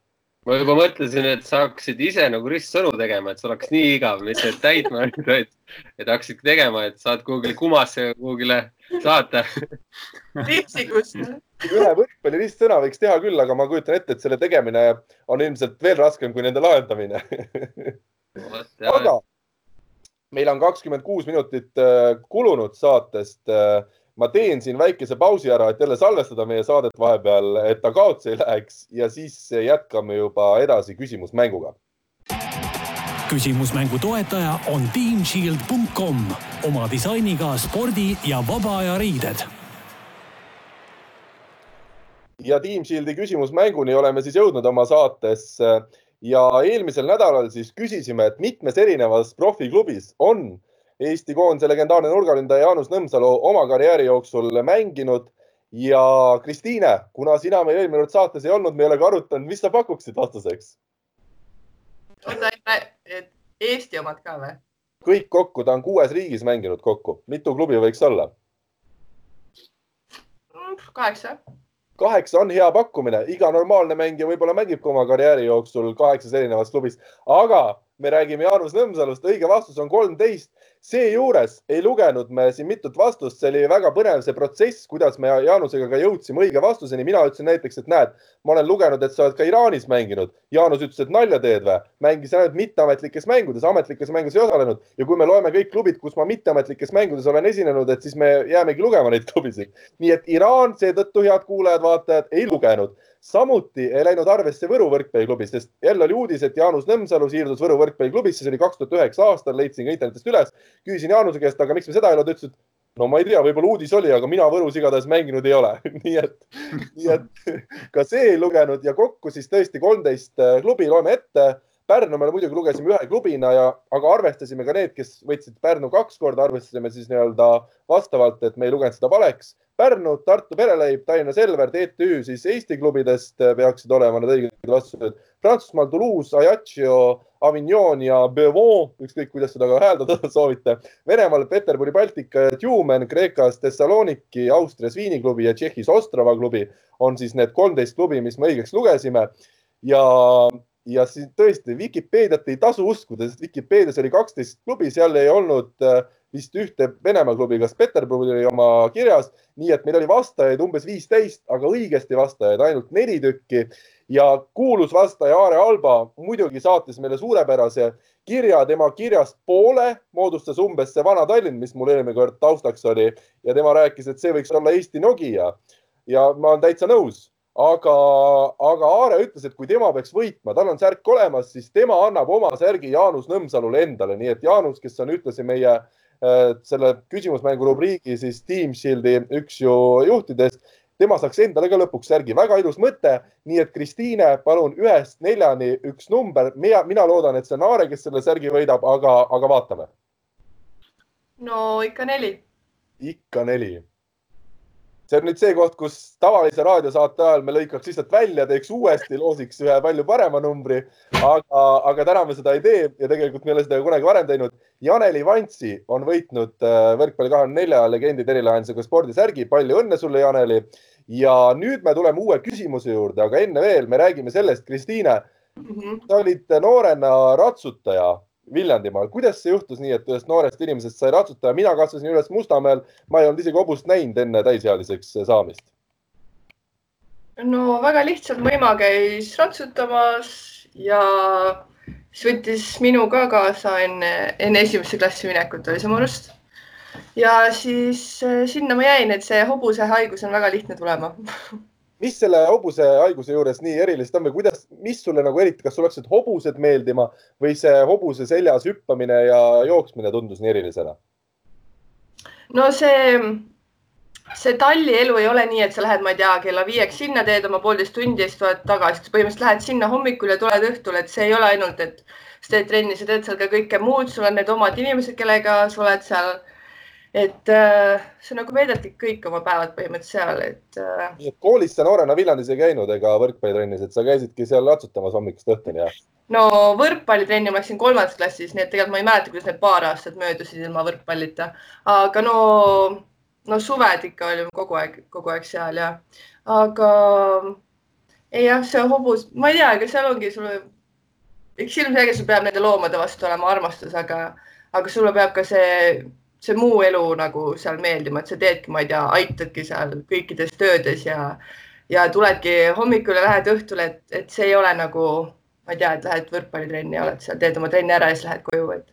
D: ma juba mõtlesin, et sa hakkasid ise nagu ristsõnu tegema, et see oleks nii igav, mitte täitma, et, et hakkasid tegema, et saad kuhugile kumasse kuhugile saata.
B: ühe võrkpalli ristsõna võiks teha küll, aga ma kujutan ette, et selle tegemine on ilmselt veel raskem kui nende lahendamine. Aga meil on kakskümmend kuus minutit äh, kulunud saatest äh, ma teen siin väikese pausi ära, et jälle salvestada meie saadet vahepeal, et ta kaotsi ei läheks ja siis jätkame juba edasi küsimusmänguga.
A: küsimusmängu toetaja on teamshield.com oma disainiga spordi ja vaba aja riided.
B: ja Team Shieldi küsimusmänguni oleme siis jõudnud oma saates ja eelmisel nädalal siis küsisime, et mitmes erinevas profiklubis on Eesti koondise legendaarne nurgaründaja Jaanus Nõmsalu oma karjääri jooksul mänginud. ja Kristiine, kuna sina meil eelmine kord saates ei olnud, me ei ole ka arutanud, mis sa pakuksid vastuseks?
E: oota, et Eesti omad ka või?
B: kõik kokku, ta on kuues riigis mänginud kokku, mitu klubi võiks olla?
E: kaheksa.
B: kaheksa on hea pakkumine, iga normaalne mängija võib-olla mängib ka oma karjääri jooksul kaheksas erinevas klubis, aga me räägime Jaanus Nõmsalust, õige vastus on kolmteist seejuures ei lugenud me siin mitut vastust, see oli väga põnev see protsess, kuidas me Jaanusega ka jõudsime õige vastuseni. mina ütlesin näiteks, et näed, ma olen lugenud, et sa oled ka Iraanis mänginud. Jaanus ütles, et nalja teed või? mängisin ainult mitteametlikes mängudes, ametlikes mängudes ei osalenud ja kui me loeme kõik klubid, kus ma mitteametlikes mängudes olen esinenud, et siis me jäämegi lugema neid klubisid. nii et Iraan seetõttu, head kuulajad-vaatajad, ei lugenud samuti ei läinud arvesse Võru võrkpalliklubis, sest jälle oli uudis, et Jaanus Nõmsalu siirdus Võru võrkpalliklubisse, see oli kaks tuhat üheksa aastal, leidsin ka internetist üles. küsisin Jaanuse käest, aga miks me seda ei olnud, ütles, et no ma ei tea, võib-olla uudis oli, aga mina Võrus igatahes mänginud ei ole nii et, nii et ka see ei lugenud ja kokku siis tõesti kolmteist klubi, loeme ette. Pärnumäele muidugi lugesime ühe klubina ja, aga arvestasime ka need, kes võtsid Pärnu kaks korda, arvestasime siis nii-öelda vastavalt, et me ei lugenud seda valeks. Pärnu, Tartu Pereleib, Tallinna Selver, TTÜ siis Eesti klubidest peaksid olema need õiged vastused. Prantsusmaal Toulouse, Ajaccio, Avignon ja Beuvon, ükskõik kuidas seda ka hääldada soovite. Venemaal Peterburi Baltika ja Tjumen, Kreekas Thessaloniki, Austrias Viini klubi ja Tšehhis Ostrava klubi on siis need kolmteist klubi, mis me õigeks lugesime. ja, ja siis tõesti Vikipeediat ei tasu uskuda, sest Vikipeedias oli kaksteist klubi, seal ei olnud äh, vist ühte Venemaa klubi, kas Peterburi oli oma kirjas, nii et meil oli vastajaid umbes viisteist, aga õigesti vastajaid ainult neli tükki. ja kuulus vastaja Aare Alba muidugi saatis meile suurepärase kirja, tema kirjast poole moodustas umbes see vana Tallinn, mis mul eelmine kord taustaks oli ja tema rääkis, et see võiks olla Eesti Nokia. ja ma olen täitsa nõus aga, aga Aare ütles, et kui tema peaks võitma, tal on särk olemas, siis tema annab oma särgi Jaanus Nõmsalule endale, nii et Jaanus, kes on ühtlasi meie äh, selle küsimusmängu rubriigi siis Team Shieldi üks ju juhtidest, tema saaks endale ka lõpuks särgi. väga ilus mõte. nii et Kristiine, palun ühest neljani üks number. mina, mina loodan, et see on Aare, kes selle särgi võidab, aga, aga vaatame.
E: no ikka neli.
B: ikka neli see on nüüd see koht, kus tavalise raadiosaate ajal me lõikaks lihtsalt välja, teeks uuesti, loosiks ühe palju parema numbri. aga, aga täna me seda ei tee ja tegelikult me ei ole seda kunagi varem teinud. Janeli Vantsi on võitnud äh, võrkpalli kahekümne nelja legendide erilahendusega spordisärgi. palju õnne sulle, Janeli. ja nüüd me tuleme uue küsimuse juurde, aga enne veel me räägime sellest, Kristiine mm, -hmm. sa olid noorena ratsutaja Viljandimaal. kuidas see juhtus nii, et ühest noorest inimesest sai ratsutaja? mina kasvasin üles Mustamäel, ma ei olnud isegi hobust näinud enne täisealiseks saamist.
E: no väga lihtsalt, mu ema käis ratsutamas ja siis võttis minu ka kaasa enne, enne esimesse klassi minekut oli see mu arust. ja siis eh, sinna ma jäin, et see hobusehaigus on väga lihtne tulema
B: mis selle hobuse haiguse juures nii erilist on või kuidas, mis sulle nagu eriti, kas sulle hakkasid hobused meeldima või see hobuse seljas hüppamine ja jooksmine tundus nii erilisena?
E: no see, see tallielu ei ole nii, et sa lähed, ma ei tea, kella viieks sinna, teed oma poolteist tundi ja siis tuled tagasi, põhimõtteliselt lähed sinna hommikul ja tuled õhtul, et see ei ole ainult, et sa teed trenni, sa teed seal ka kõike muud, sul on need omad inimesed, kellega sa oled seal et äh, sa nagu veedadki kõik oma päevad põhimõtteliselt seal, et äh....
B: koolis sa noorena Viljandis ei käinud ega võrkpallitrennis, et sa käisidki seal ratsutamas hommikust õhtuni, jah?
E: no võrkpallitrenni ma läksin kolmandas klassis, nii et tegelikult ma ei mäleta, kuidas need paar aastat möödusid ilma võrkpallita, aga no, no suved ikka olime kogu aeg, kogu aeg seal ja, aga ei jah, see hobus, ma ei tea, ega seal ongi sul, eks ilmselgelt sul peab nende loomade vastu olema armastus, aga, aga sulle peab ka see see muu elu nagu seal meeldima, et sa teedki, ma ei tea, aitadki seal kõikides töödes ja, ja tuledki hommikul ja lähed õhtul, et, et see ei ole nagu, ma ei tea, et lähed võrkpallitrenni ja oled seal, teed oma trenni ära ja siis lähed koju, et.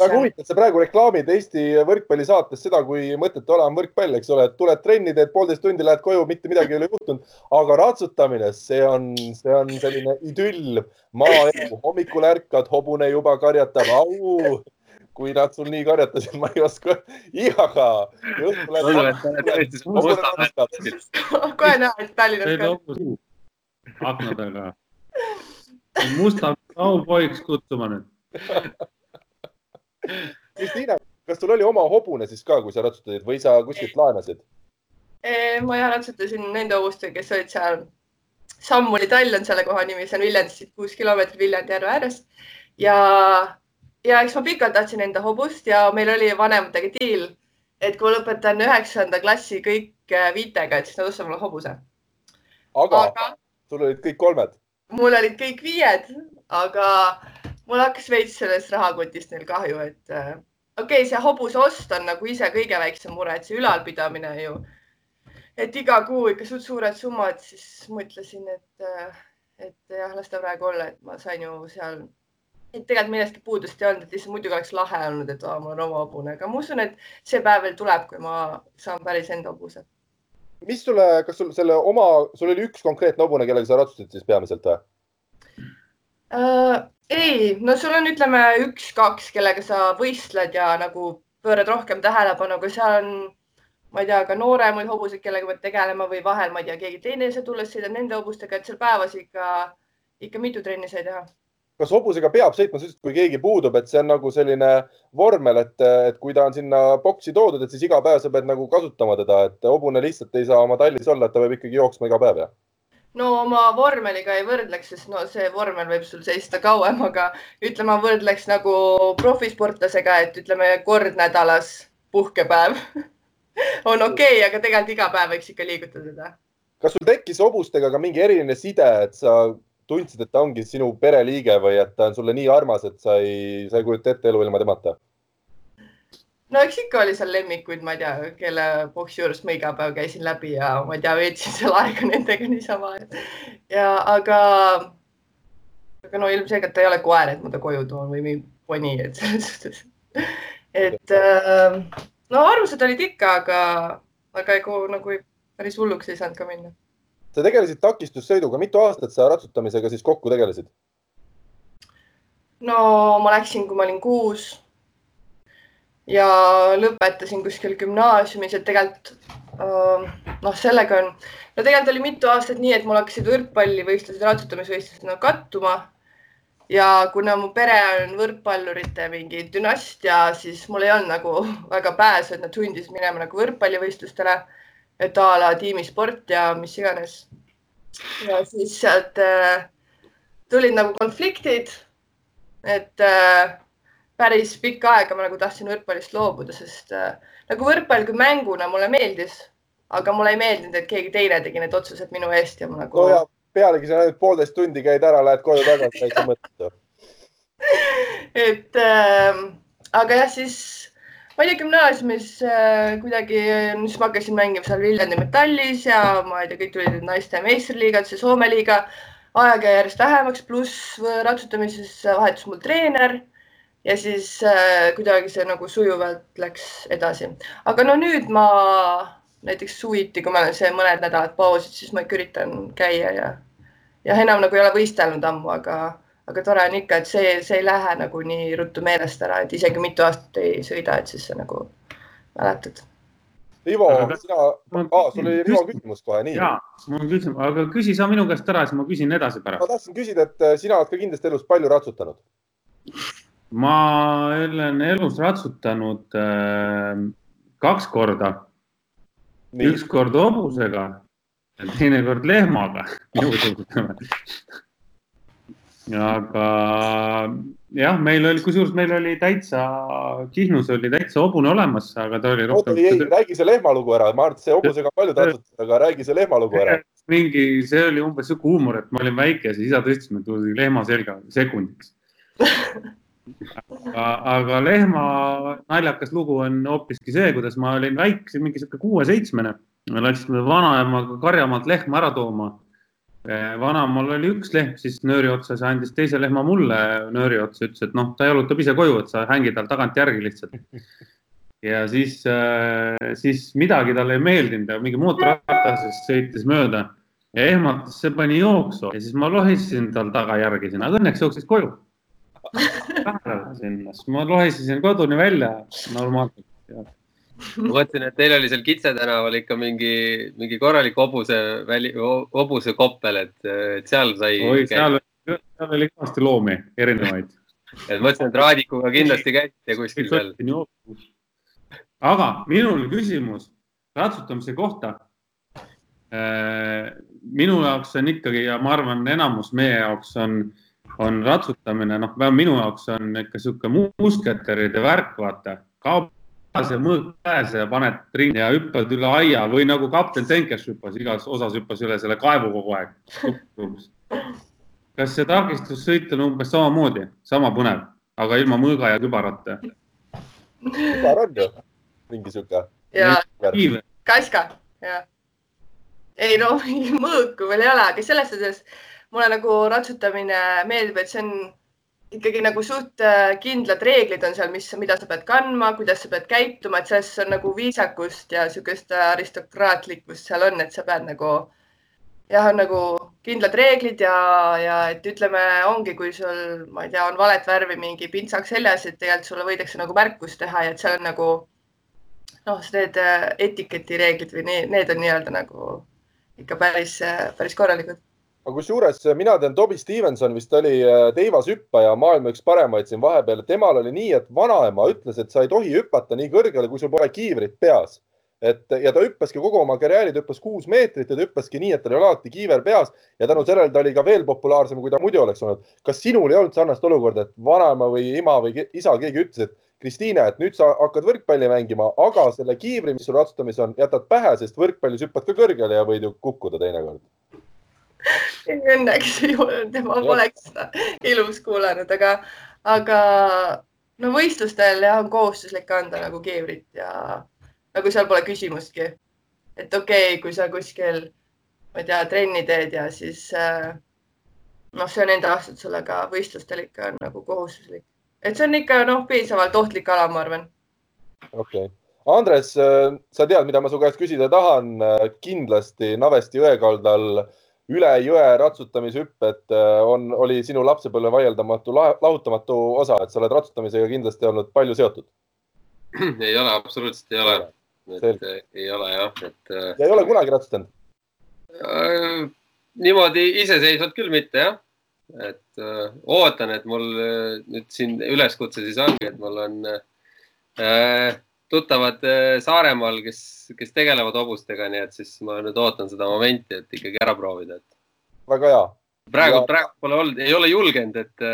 B: väga huvitav, sa praegu reklaamid Eesti võrkpallisaates seda, kui mõttetu ole on võrkpall, eks ole, et tuled trenni, teed poolteist tundi, lähed koju, mitte midagi ei ole juhtunud, aga ratsutamine, see on, see on selline idüll, maaelu, hommikul ärkad, hobune juba karjatab, au kui nad sul nii karjatasid, ma ei oska, ihaga.
E: kohe näha, et Tallinnas ka.
C: akna taga. musta aupoiks kutsuma nüüd.
B: Kristiina, kas sul oli oma hobune siis ka, kui sa ratsutasid või sa kuskilt laenasid?
E: ma jah ratsutasin nende hobustega, kes olid seal. Sammuli tall on selle koha nimi, see on Viljandist kuus kilomeetrit Viljandi järve äärest ja ja eks ma pikalt tahtsin enda hobust ja meil oli vanematega diil, et kui ma lõpetan üheksanda klassi kõik äh, viitega, et siis nad ostavad mulle hobuse.
B: aga, aga sul olid kõik kolmed?
E: mul olid kõik viied, aga mul hakkas veits sellest rahakotist neil kahju, et äh, okei okay,, see hobuse ost on nagu ise kõige väiksem mure, et see ülalpidamine ju, et iga kuu ikka suht suured summad, siis mõtlesin, et, äh, et jah, las ta praegu olla, et ma sain ju seal et tegelikult millestki puudust ei olnud, et lihtsalt muidugi oleks lahe olnud, et aa, mul on oma hobune, aga ma usun, et see päev veel tuleb, kui ma saan päris enda hobuse.
B: mis sulle, kas sul selle oma, sul oli üks konkreetne hobune, kellega sa ratsutasid siis peamiselt või
E: uh,? ei, no sul on, ütleme üks-kaks, kellega sa võistled ja nagu pöörad rohkem tähelepanu, aga seal on, ma ei tea, ka nooremaid hobuseid, kellega pead tegelema või vahel, ma ei tea, keegi teine sa tulles sõidad nende hobustega, et seal päevas ikka, ikka mitu trenni sai teha
B: kas hobusega peab sõitma, ütlesid, kui keegi puudub, et see on nagu selline vormel, et, et kui ta on sinna boksi toodud, et siis iga päev sa pead nagu kasutama teda, et hobune lihtsalt ei saa oma tallis olla, et ta peab ikkagi jooksma iga päev, jah?
E: no ma vormeliga ei võrdleks, sest no see vormel võib sul seista kauem, aga ütleme, võrdleks nagu profisportlasega, et ütleme kord nädalas puhkepäev on okei okay,, aga tegelikult iga päev võiks ikka liigutada
B: kas sul tekkis hobustega ka mingi eriline side, et sa tundsid, et ta ongi sinu pereliige või et ta on sulle nii armas, et sa ei, sa ei kujuta ette elu ilma temata?
E: no eks ikka oli seal lemmikuid, ma ei tea, kelle boksi juures ma iga päev käisin läbi ja ma ei tea, veetsin seal aega nendega niisama. ja aga, aga no ilmselgelt ei ole koer, et ma ta koju toon või mingi poni, et selles suhtes. et äh, no arvused olid ikka, aga, aga ega nagu päris hulluks ei saanud ka minna
B: sa tegelesid takistussõiduga, mitu aastat sa ratsutamisega siis kokku tegelesid?
E: no ma läksin, kui ma olin kuus ja lõpetasin kuskil gümnaasiumis, et tegelikult noh, sellega on, no tegelikult oli mitu aastat nii, et mul hakkasid võrkpallivõistlused, ratsutamisvõistlused nagu kattuma. ja kuna mu pere on võrkpallurite mingi dünastia, siis mul ei olnud nagu väga pääsu, et nad sundisid minema nagu võrkpallivõistlustele, et a la tiimisport ja mis iganes. ja siis sealt äh, tulid nagu konfliktid, et äh, päris pikka aega ma nagu tahtsin võrkpallist loobuda, sest äh, nagu võrkpall kui mänguna mulle meeldis, aga mulle ei meeldinud, et keegi teine tegi need otsused minu eest ja ma nagu
B: no. pealegi sa ainult poolteist tundi käid ära, lähed koju tagasi, täitsa mõttetu.
E: et äh, aga jah, siis ma ei tea, gümnaasiumis äh, kuidagi, siis ma hakkasin mängima seal Viljandi Metallis ja ma ei tea, kõik tulid naiste meistriliigad, see Soome liiga. aega jäi järjest vähemaks, pluss ratsutamises vahetus mul treener ja siis äh, kuidagi see nagu sujuvalt läks edasi. aga no nüüd ma näiteks suviti, kui ma olen see mõned nädalad pausid, siis ma ikka üritan käia ja, ja enam nagu ei ole võistelnud ammu, aga, aga tore on ikka, et see, see ei lähe nagu nii ruttu meelest ära, et isegi mitu aastat ei sõida, et siis sa nagu mäletad.
B: Ivo, sina ah,, sul oli Rivo küsimus kohe, nii.
C: ja, mul on küsimus, aga küsi sa minu käest ära, siis ma küsin edasi pärast.
B: ma tahtsin küsida, et äh, sina oled ka kindlasti elus palju ratsutanud
C: ma olen elus ratsutanud äh, kaks korda. üks kord hobusega ja teine kord lehmaga aga jah, meil oli, kusjuures meil oli täitsa, Kihnus oli täitsa hobune olemas, aga ta oli
B: rohkem. räägi see lehmalugu ära, ma arvan, et see hobusega on paljud ratsutanud, aga räägi see lehmalugu ära.
C: mingi, see oli umbes sihuke huumor, et ma olin väike siis isa tõstis mind lehma selga sekundiks aga lehma naljakas lugu on hoopiski see, kuidas ma olin väike, mingi sihuke kuue-seitsmene. me läksime vanaemaga karjamaalt lehma ära tooma. Eh, vanaemal oli üks lehm siis nööri otsas ja andis teise lehma mulle nööri otsa, ütles, et noh, ta jalutab ise koju, et sa hängid tal tagantjärgi lihtsalt. ja siis, eh, siis midagi talle ei meeldinud ja mingi mootorratas sõitis mööda ja ehmatas, see pani jooksu ja siis ma lohisesin tal tagajärgi sinna, aga õnneks jooksis koju sinna, siis ma lohisesin koduni välja normaalselt.
D: Ma mõtlesin, et teil oli seal Kitse tänaval ikka mingi, mingi korralik hobuse väli, hobuse koppel, et, et seal sai.
C: oi, seal, seal oli kõvasti loomi, erinevaid.
D: et mõtlesin, et Raadikuga kindlasti käisite kuskil seal.
C: aga minul küsimus ratsutamise kohta äh, minu jaoks on ikkagi ja ma arvan, enamus meie jaoks on on ratsutamine, noh, minu jaoks on ikka sihuke musketäride värk, vaata, kaob see mõõk pääse ja paned ringi ja hüppad üle aia või nagu kapten Tenkes hüppas, igas osas hüppas üle selle kaevu kogu aeg. kas see takistussõit on umbes samamoodi, sama põnev, aga ilma mõõga ja kübarata?
B: kübar on ju, mingi sihuke.
E: ja, kaska, ja. ei no, mõõku veel ei ole, aga selles suhtes mulle nagu ratsutamine meeldib, et see on ikkagi nagu suht äh, kindlad reeglid on seal, mis, mida sa pead kandma, kuidas sa pead käituma, et selles on nagu viisakust ja niisugust aristokraatlikkust seal on, et sa pead nagu jah, on nagu kindlad reeglid ja, ja et ütleme, ongi, kui sul, ma ei tea, on valet värvi mingi pintsak seljas, et tegelikult sulle võidakse nagu märkust teha ja et seal on nagu noh, need äh, etiketi reeglid või need, need on nii-öelda nagu ikka päris, äh, päris korralikud
B: aga kusjuures äh, mina tean, Toby Stevenson vist oli äh, teivashüppaja, maailma üks paremaid siin vahepeal. temal oli nii, et vanaema ütles, et sa ei tohi hüpata nii kõrgele, kui sul pole kiivrit peas. et ja ta hüppaski kogu oma karjääri, ta hüppas kuus meetrit ja ta hüppaski nii, et tal oli alati kiiver peas ja tänu sellele ta oli ka veel populaarsem, kui ta muidu oleks olnud. kas sinul ei olnud sarnast olukorda, et vanaema või ema või isa, keegi ütles, et Kristiine, et nüüd sa hakkad võrkpalli mängima, aga selle kiivri, mis sul ratsutamis on, jätad pähe, sest võrkpallis hüppad ka kõrgele ja võid ju kukkuda teinekord
E: Õnneks tema poleks seda elus kuulanud, aga, aga no võistlustel jah, on kohustuslik anda nagu keevrit ja nagu seal pole küsimustki. et okei okay,, kui sa kuskil, ma ei tea, trenni teed ja siis äh, noh, see on enda aastat sulle ka võistlustel ikka on nagu kohustuslik, et see on ikka noh, piisavalt ohtlik ala, ma arvan.
B: okei okay Andres, sa tead, mida ma su käest küsida tahan. kindlasti Navesti jõekaldal üle jõe ratsutamishüpped on, oli sinu lapsepõlve vaieldamatu lahutamatu osa, et sa oled ratsutamisega kindlasti olnud palju seotud.
D: ei ole, absoluutselt ei ole. et ei ole jah, et.
B: ja ei ole kunagi ratsutanud
D: äh,? niimoodi iseseisvalt küll mitte jah et öö, äh, ootan, et mul öö, nüüd siin üleskutse siis ongi, et mul on öö, tuttavad Saaremaal, kes, kes tegelevad hobustega, nii et siis ma nüüd ootan seda momenti, et ikkagi ära proovida, et.
B: väga hea.
D: praegu, praegu pole olnud, ei ole julgenud, et,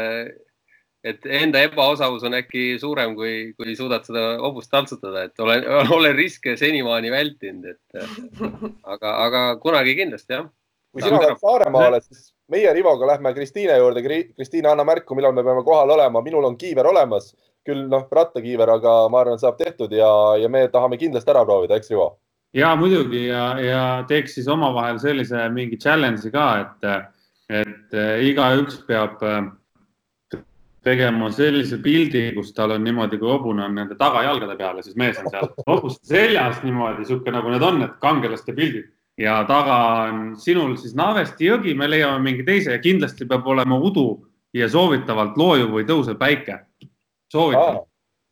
D: et enda ebaosavus on äkki suurem, kui, kui suudad seda hobust taltsutada, et olen, olen riske senimaani vältinud, et aga, aga kunagi kindlasti jah.
B: kui sina oled Saaremaal, siis meie Rivoga lähme Kristiine juurde. Kristiine, anna märku, millal me peame kohal olema. minul on kiiver olemas, küll noh, rattakiiver, aga ma arvan, saab tehtud ja, ja me tahame kindlasti ära proovida, eks Rivo?
C: ja muidugi ja, ja teeks siis omavahel sellise mingi challenge'i ka, et, et igaüks peab tegema sellise pildi, kus tal on niimoodi, kui hobune on nende tagajalgade peal ja siis mees on seal hobuste seljas niimoodi, sihuke nagu need on, need kangelaste pildid ja taga on sinul siis Navesti jõgi, me leiame mingi teise ja kindlasti peab olema udu ja soovitavalt loojuv või tõusev päike. Soovitan.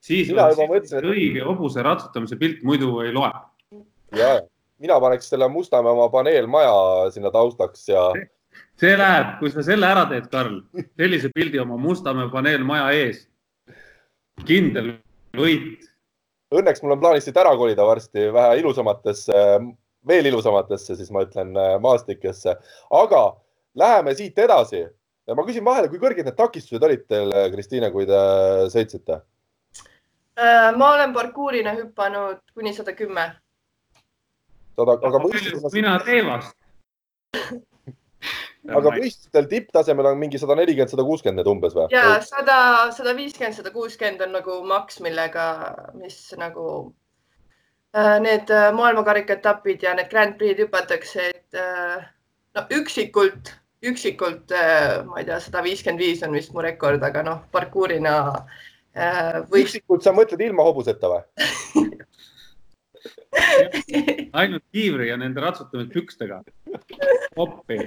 C: siis
B: mina on mõtlesin,
C: et... õige hobuse ratsutamise pilt, muidu ei loe.
B: ja, mina paneks selle Mustamäe oma paneelmaja sinna taustaks ja.
C: see läheb, kui sa selle ära teed, Karl, sellise pildi oma Mustamäe paneelmaja ees. kindel võit.
B: Õnneks mul on plaanis siit ära kolida varsti vähe ilusamatesse veel ilusamatesse, siis ma ütlen maastikesse. aga läheme siit edasi. Ma küsin vahele, kui kõrged need takistused olid teil, äh, Kristiine, kui te äh, sõitsite?
E: ma olen parkuurina hüpanud kuni sada kümme.
B: sada, aga võistlustel.
C: mina teevast
B: aga võistlustel tipptasemel on mingi sada nelikümmend, sada kuuskümmend need umbes või?
E: ja sada, sada viiskümmend, sada kuuskümmend on nagu maks, millega, mis nagu Äh, need äh, maailmakarika etapid ja need Grand Prix'd hüpatakse, et äh, no üksikult, üksikult ma ei tea, sada viiskümmend viis on vist mu rekord, aga noh, parkuurina
B: või.... üksikult sa mõtled ilma hobuseta või
C: ainult kiivri ja nende ratsutamispükstega. oppi.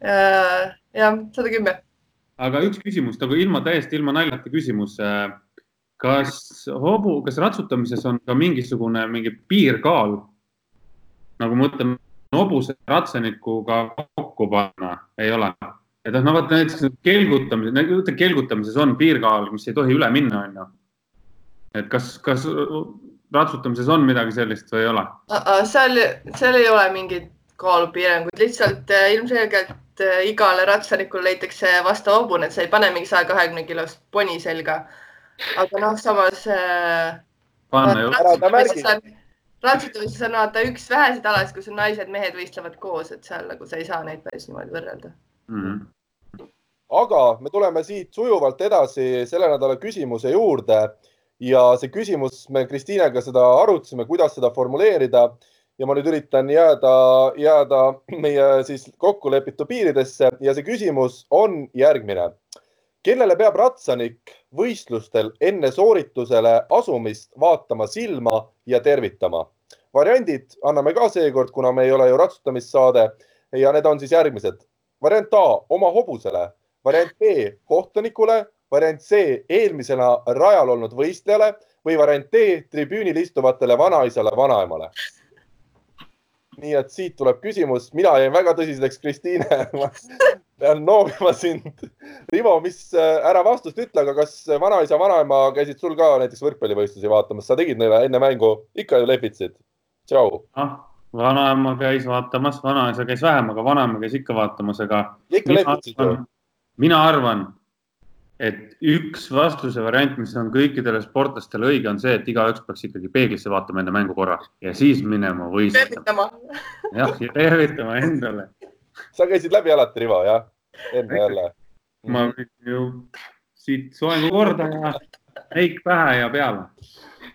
E: jah, sada kümme.
C: aga üks küsimus nagu ilma, täiesti ilma naljata küsimus kas hobu, kas ratsutamises on ka mingisugune mingi piirkaal? nagu ma mõtlen, hobuse ratsanikuga kokku panna, ei ole? et noh, vaata näiteks kelgutamises, nagu kelgutamises on piirkaal, mis ei tohi üle minna, onju. et kas, kas ratsutamises on midagi sellist või ei ole?
E: seal, seal ei ole mingeid kaalupiiranguid, lihtsalt äh, ilmselgelt äh, igale ratsanikule leitakse vastav hobune, et sa ei pane mingi saja kahekümne kilost poni selga aga noh, samas äh,. Ratsutamises on vaata üks väheseid alasid, kus on naised-mehed võistlevad koos, et seal nagu sa ei saa neid päris niimoodi võrrelda mm.
B: -hmm. aga me tuleme siit sujuvalt edasi selle nädala küsimuse juurde ja see küsimus, me Kristiinega seda arutasime, kuidas seda formuleerida ja ma nüüd üritan jääda, jääda meie siis kokkulepitud piiridesse ja see küsimus on järgmine kellele peab ratsanik võistlustel enne sooritusele asumist vaatama silma ja tervitama? variandid anname ka seekord, kuna me ei ole ju ratsutamissaade ja need on siis järgmised. variant A oma hobusele, variant B kohtunikule, variant C eelmisena rajal olnud võistlejale või variant D tribüünil istuvatele vanaisale, vanaemale nii et siit tuleb küsimus, mina jäin väga tõsiseks, Kristiine ma pean noomima sind. Rivo, mis, äh, ära vastust ütle, aga kas vanaisa, vanaema käisid sul ka näiteks võrkpallivõistlusi vaatamas, sa tegid neile enne mängu, ikka ju lehvitasid? tšau
C: ah,. vanaema käis vaatamas, vanaisa käis vähem, aga vanaema käis ikka vaatamas, aga.
B: ikka lehvitasid ju?
C: mina arvan, et üks vastuse variant, mis on kõikidele sportlastele õige, on see, et igaüks peaks ikkagi peeglisse vaatama enda mängu korra ja siis minema võistlema. jah, ja tervitama endale.
B: sa käisid läbi alati, Rivo, jah? enne jälle.
C: ma ju siit soengu korda ja meik pähe ja peale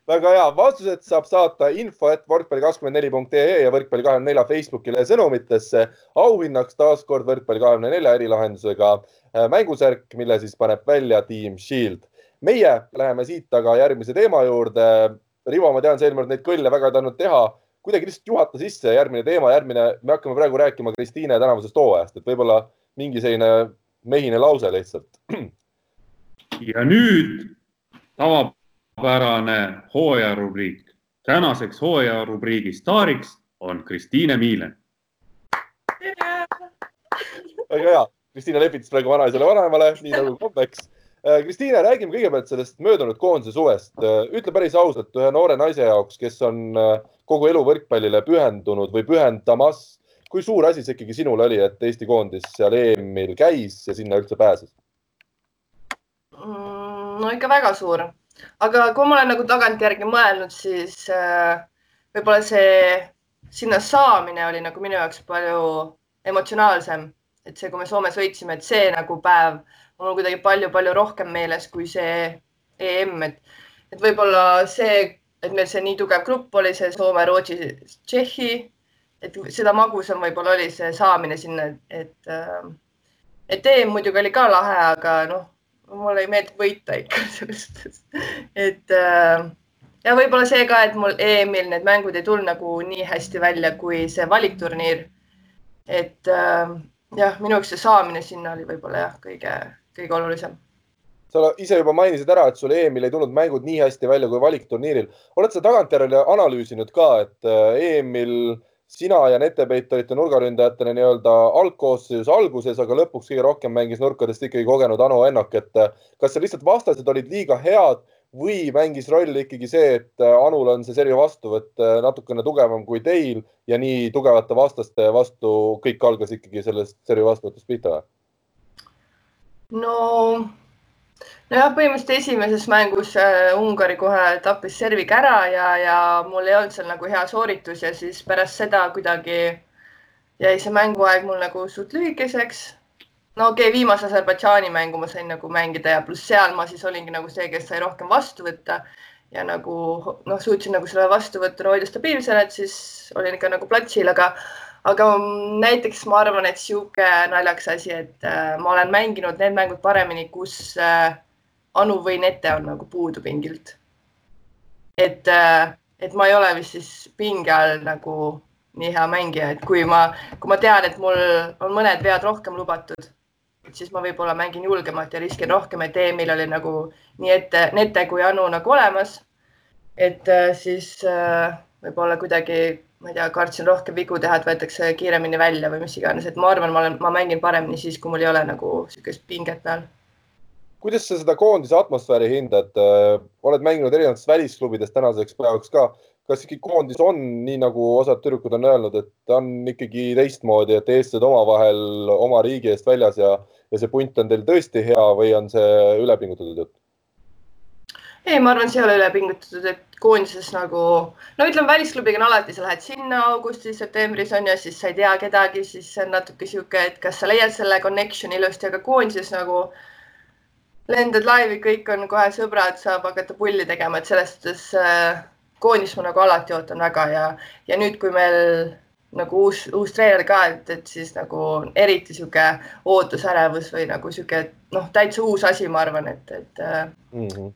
B: väga hea, vastused saab saata info, et võrkpalli24.ee ja võrkpalli24 Facebookile ja sõnumitesse. auhinnaks taaskord võrkpalli24 erilahendusega äh, mängusärk, mille siis paneb välja Team Shield. meie läheme siit aga järgmise teema juurde. Rivo, ma tean, sa eelmine kord neid kõlle väga ei tahtnud teha, kuidagi lihtsalt juhata sisse järgmine teema, järgmine, me hakkame praegu rääkima Kristiine tänavusest hooajast, et võib-olla mingi selline mehine lause lihtsalt.
C: ja nüüd tavapärane hooajarubriik. tänaseks hooajarubriigi staariks on Kristiine Miilen.
B: väga hea, Kristiina lepitas praegu vanaisale vanemale, nii nagu kombeks. Kristiina, räägime kõigepealt sellest möödunud koondise suvest. ütle päris ausalt ühe noore naise jaoks, kes on kogu elu võrkpallile pühendunud või pühendamas. kui suur asi see ikkagi sinul oli, et Eesti koondis seal EM-il käis ja sinna üldse pääses?
E: Mm, no ikka väga suur, aga kui ma olen nagu tagantjärgi mõelnud, siis võib-olla see sinna saamine oli nagu minu jaoks palju emotsionaalsem, et see, kui me Soomes võitsime, et see nagu päev on mul kuidagi palju-palju rohkem meeles kui see EM, et, et võib-olla see, et meil see nii tugev grupp oli, see Soome, Rootsi, Tšehhi, et seda magusam võib-olla oli see saamine sinna, et, et EM muidugi oli ka lahe, aga noh, mulle ei meeldi võita ikka selles suhtes, et ja võib-olla see ka, et mul EM-il need mängud ei tulnud nagu nii hästi välja kui see valikturniir. et jah, minu jaoks see saamine sinna oli võib-olla jah, kõige, kõige olulisem.
B: sa ise juba mainisid ära, et sul EM-il ei tulnud mängud nii hästi välja kui valikturniiril. oled sa tagantjärele analüüsinud ka, et EM-il sina ja Netepeit olite nurgaründajatena nii-öelda algkoosseisus alguses, aga lõpuks kõige rohkem mängis nurkadest ikkagi kogenud Ano Ennok, et kas seal lihtsalt vastased olid liiga head või mängis rolli ikkagi see, et Anul on see seri vastuvõtt natukene tugevam kui teil ja nii tugevate vastaste vastu kõik algas ikkagi sellest seri vastuvõtust pihta
E: no, nojah, põhimõtteliselt esimeses mängus äh, Ungari kohe tappis serviga ära ja, ja mul ei olnud seal nagu hea sooritus ja siis pärast seda kuidagi jäi see mänguaeg mul nagu suht lühikeseks. No okei okay,, viimase Aserbaidžaani mängu ma sain nagu mängida ja pluss seal ma siis olingi nagu see, kes sai rohkem vastu võtta. Ja nagu noh, suutsin nagu selle vastuvõtuna hoida stabiilsena, et siis olin ikka nagu platsil, aga, aga näiteks ma arvan, et sihuke naljakas asi, et äh, ma olen mänginud need mängud paremini, kus äh, Anu või Nete on nagu puudu pingilt. et äh,, et ma ei ole vist siis pinge all nagu nii hea mängija, et kui ma, kui ma tean, et mul on mõned vead rohkem lubatud siis ma võib-olla mängin julgemalt ja riskin rohkem, et EM-il oli nagu nii ette, Nete kui Anu nagu olemas. et siis võib-olla kuidagi, ma ei tea, kartsin rohkem vigu teha, et võetakse kiiremini välja või mis iganes, et ma arvan, ma olen, ma mängin paremini siis, kui mul ei ole nagu niisugust pinget peal.
B: kuidas sa seda koondise atmosfääri hindad? oled mänginud erinevates välisklubides tänaseks päevaks ka kas ikkagi koondis on nii nagu osad tüdrukud on öelnud, et ta on ikkagi teistmoodi, et eestlased omavahel oma riigi eest väljas ja, ja see punt on teil tõesti hea või on see ülepingutatud jutt?
E: Ei, ma arvan, see ei ole ülepingutatud, et koondises nagu no ütleme, välisklubiga on alati, sa lähed sinna augustis, septembris on ju, siis sa ei tea kedagi, siis see on natuke sihuke, et kas sa leiad selle connection'i ilusti, aga koondises nagu lendad laivi, kõik on kohe sõbrad, saab hakata pulli tegema, et selles suhtes äh, koondist ma nagu alati ootan väga ja, ja nüüd, kui meil nagu uus, uus treener ka, et, et siis nagu eriti sihuke ootusärevus või nagu sihuke noh, täitsa uus asi, ma arvan, et, et mm. -hmm.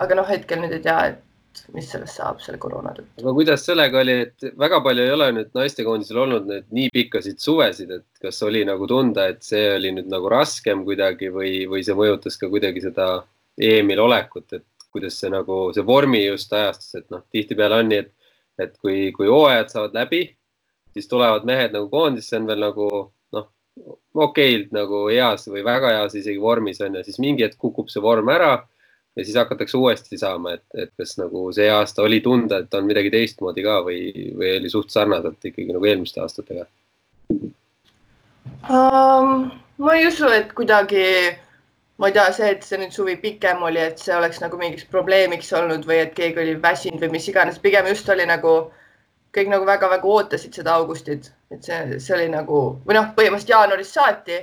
E: Aga noh, hetkel nüüd ei tea, et mis sellest saab selle koroona tõttu.
D: aga kuidas sellega oli, et väga palju ei ole nüüd naistekoondisel olnud nüüd nii pikkasid suvesid, et kas oli nagu tunda, et see oli nüüd nagu raskem kuidagi või, või see mõjutas ka kuidagi seda EM-il olekut, et kuidas see nagu see vormi just ajastus, et noh, tihtipeale on nii, et, et kui, kui hooajad saavad läbi, siis tulevad mehed nagu koondisse on veel nagu noh, okeilt nagu heas või väga heas isegi vormis on ja siis mingi hetk kukub see vorm ära ja siis hakatakse uuesti saama, et, et kas nagu see aasta oli tunda, et on midagi teistmoodi ka või, või oli suht sarnaselt ikkagi nagu eelmiste aastatega?
E: Um,? ma ei usu, et kuidagi ma ei tea, see, et see nüüd suvi pikem oli, et see oleks nagu mingiks probleemiks olnud või et keegi oli väsinud või mis iganes, pigem just oli nagu kõik nagu väga-väga ootasid seda augustit, et see, see oli nagu või noh, põhimõtteliselt jaanuarist saati,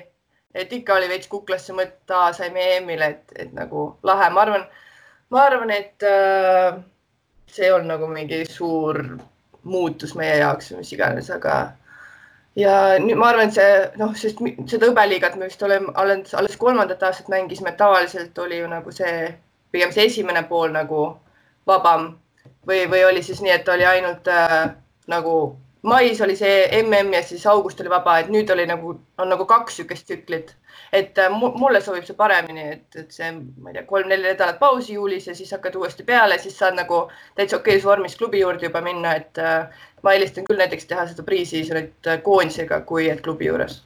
E: et ikka oli veits kuklasse mõtta, saime EM-ile, et, et nagu lahe, ma arvan, ma arvan, et äh, see ei olnud nagu mingi suur muutus meie jaoks või mis iganes, aga ja nüüd ma arvan, et see noh, sest seda hõbeliigat me vist oleme alles, alles kolmandat aastat mängisime, tavaliselt oli ju nagu see pigem see esimene pool nagu vabam või, või oli siis nii, et oli ainult äh, nagu mais oli see mm ja siis august oli vaba, et nüüd oli nagu, on nagu kaks niisugust tsüklit. et äh, mulle sobib see paremini, et, et see, ma ei tea, kolm-neli nädalat pausi juulis ja siis hakkad uuesti peale, siis saad nagu täitsa okeis vormis klubi juurde juba minna, et äh, ma eelistan küll näiteks teha seda pre-seasonit äh, koondisega, kui et klubi juures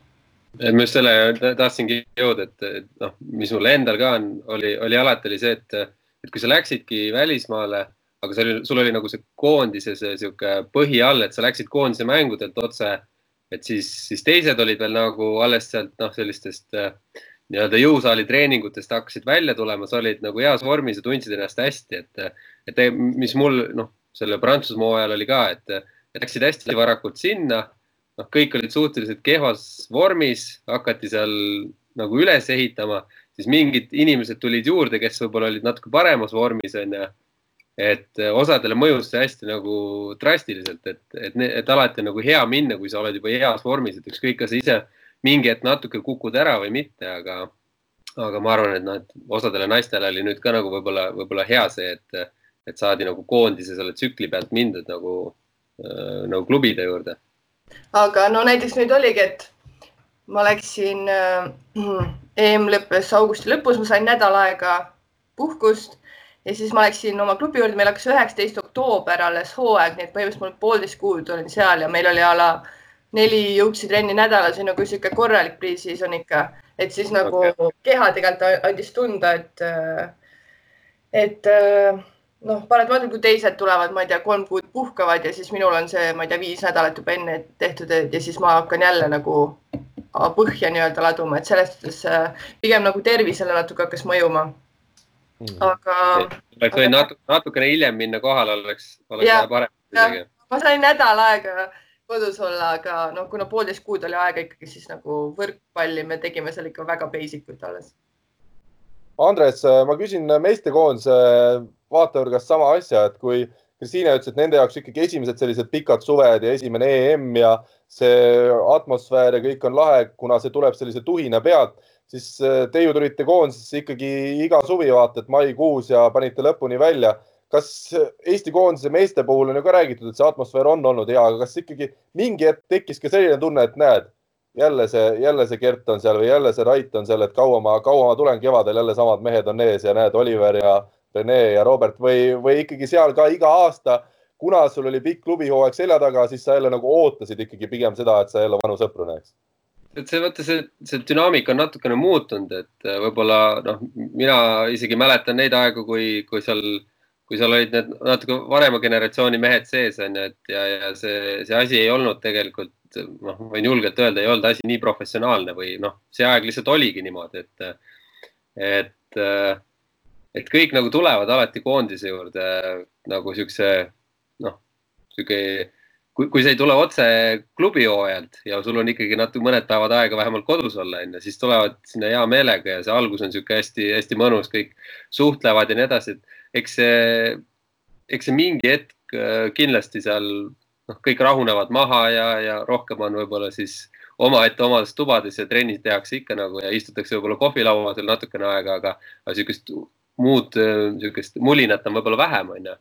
D: et ma just selle tahtsingi jõuda, et, noh, mis mul endal ka on, oli, oli alati oli see, et, et kui sa läksidki välismaale aga see oli, sul oli nagu see koondise see sihuke põhi all, et sa läksid koondise mängudelt otse, et siis, siis teised olid veel nagu alles sealt noh, sellistest äh, nii-öelda jõusaali treeningutest hakkasid välja tulema, sa olid nagu heas vormis ja tundsid ennast hästi, et, et mis mul noh, selle Prantsusmaa ajal oli ka, et, et läksid hästi varakult sinna, noh, kõik olid suhteliselt kehvas vormis, hakati seal nagu üles ehitama, siis mingid inimesed tulid juurde, kes võib-olla olid natuke paremas vormis onju et eh, osadele mõjus see hästi nagu drastiliselt, et, et, et alati nagu hea minna, kui sa oled juba heas vormis, et ükskõik, kas sa ise mingi hetk natuke kukud ära või mitte, aga, aga ma arvan, et noh, et osadele naistele oli nüüd ka nagu võib-olla, võib-olla hea see, et, et saadi nagu koondise selle tsükli pealt mindud nagu äh,, nagu klubide juurde.
E: aga no näiteks nüüd oligi, et ma läksin äh,, EM lõppes augusti lõpus, ma sain nädal aega puhkust ja siis ma läksin oma klubi juurde, meil hakkas üheksateist oktoober alles hooaeg, nii et põhimõtteliselt mul poolteist kuud olin seal ja meil oli a la neli jõuksitrenni nädalas ja nagu sihuke korralik pre-season ikka, et siis nagu okay. keha tegelikult andis tunda, et, et noh, paratamatult kui teised tulevad, ma ei tea, kolm kuud puhkavad ja siis minul on see, ma ei tea, viis nädalat juba enne tehtud ja siis ma hakkan jälle nagu põhja nii-öelda laduma, et selles suhtes pigem nagu tervisele natuke hakkas mõjuma.
D: Aga. oleks võinud natuke, natukene hiljem minna kohale, oleks, oleks ja, parem.
E: ma sain nädal aega kodus olla, aga noh, kuna poolteist kuud oli aega ikkagi, siis nagu võrkpalli me tegime seal ikka väga basic ut alles.
B: Andres, ma küsin meestekoondise vaatenurgast sama asja, et kui Kristiine ütles, et nende jaoks ikkagi esimesed sellised pikad suved ja esimene EM ja see atmosfäär ja kõik on lahe, kuna see tuleb sellise tuhina pealt siis äh, te ju tulite koondisesse ikkagi iga suvi vaata, et maikuus ja panite lõpuni välja. kas Eesti koondise meeste puhul on ju ka räägitud, et see atmosfäär on olnud hea, aga kas ikkagi mingi hetk tekkis ka selline tunne, et näed, jälle see, jälle see Gert on seal või jälle see Rait on seal, et kaua ma, kaua ma tulen kevadel, jälle samad mehed on ees ja näed, Oliver ja Rene ja Robert või, või ikkagi seal ka iga aasta, kuna sul oli pikk klubihooaeg selja taga, siis sa jälle nagu ootasid ikkagi pigem seda, et sa jälle vanu sõpru näeks
D: et see, vaata see, see dünaamika on natukene muutunud, et äh, võib-olla noh, mina isegi mäletan neid aegu, kui, kui seal, kui seal olid need natuke vanema generatsiooni mehed sees on ju, et ja, ja see, see asi ei olnud tegelikult noh, võin julgelt öelda, ei olnud asi nii professionaalne või noh, see aeg lihtsalt oligi niimoodi, et, et, et kõik nagu tulevad alati koondise juurde nagu siukse noh, sihuke kui, kui sa ei tule otse klubihooajalt ja sul on ikkagi natuke mõned päevad aega vähemalt kodus olla, onju, siis tulevad sinna hea meelega ja see algus on sihuke hästi-hästi mõnus, kõik suhtlevad ja nii edasi, et eks see, eks see mingi hetk äh, kindlasti seal noh, kõik rahunevad maha ja, ja rohkem on võib-olla siis omaette omades tubades ja trennis tehakse ikka nagu ja istutakse võib-olla kohvilaua seal natukene aega, aga, aga sihukest muud sihukest mulinat on võib-olla vähem, onju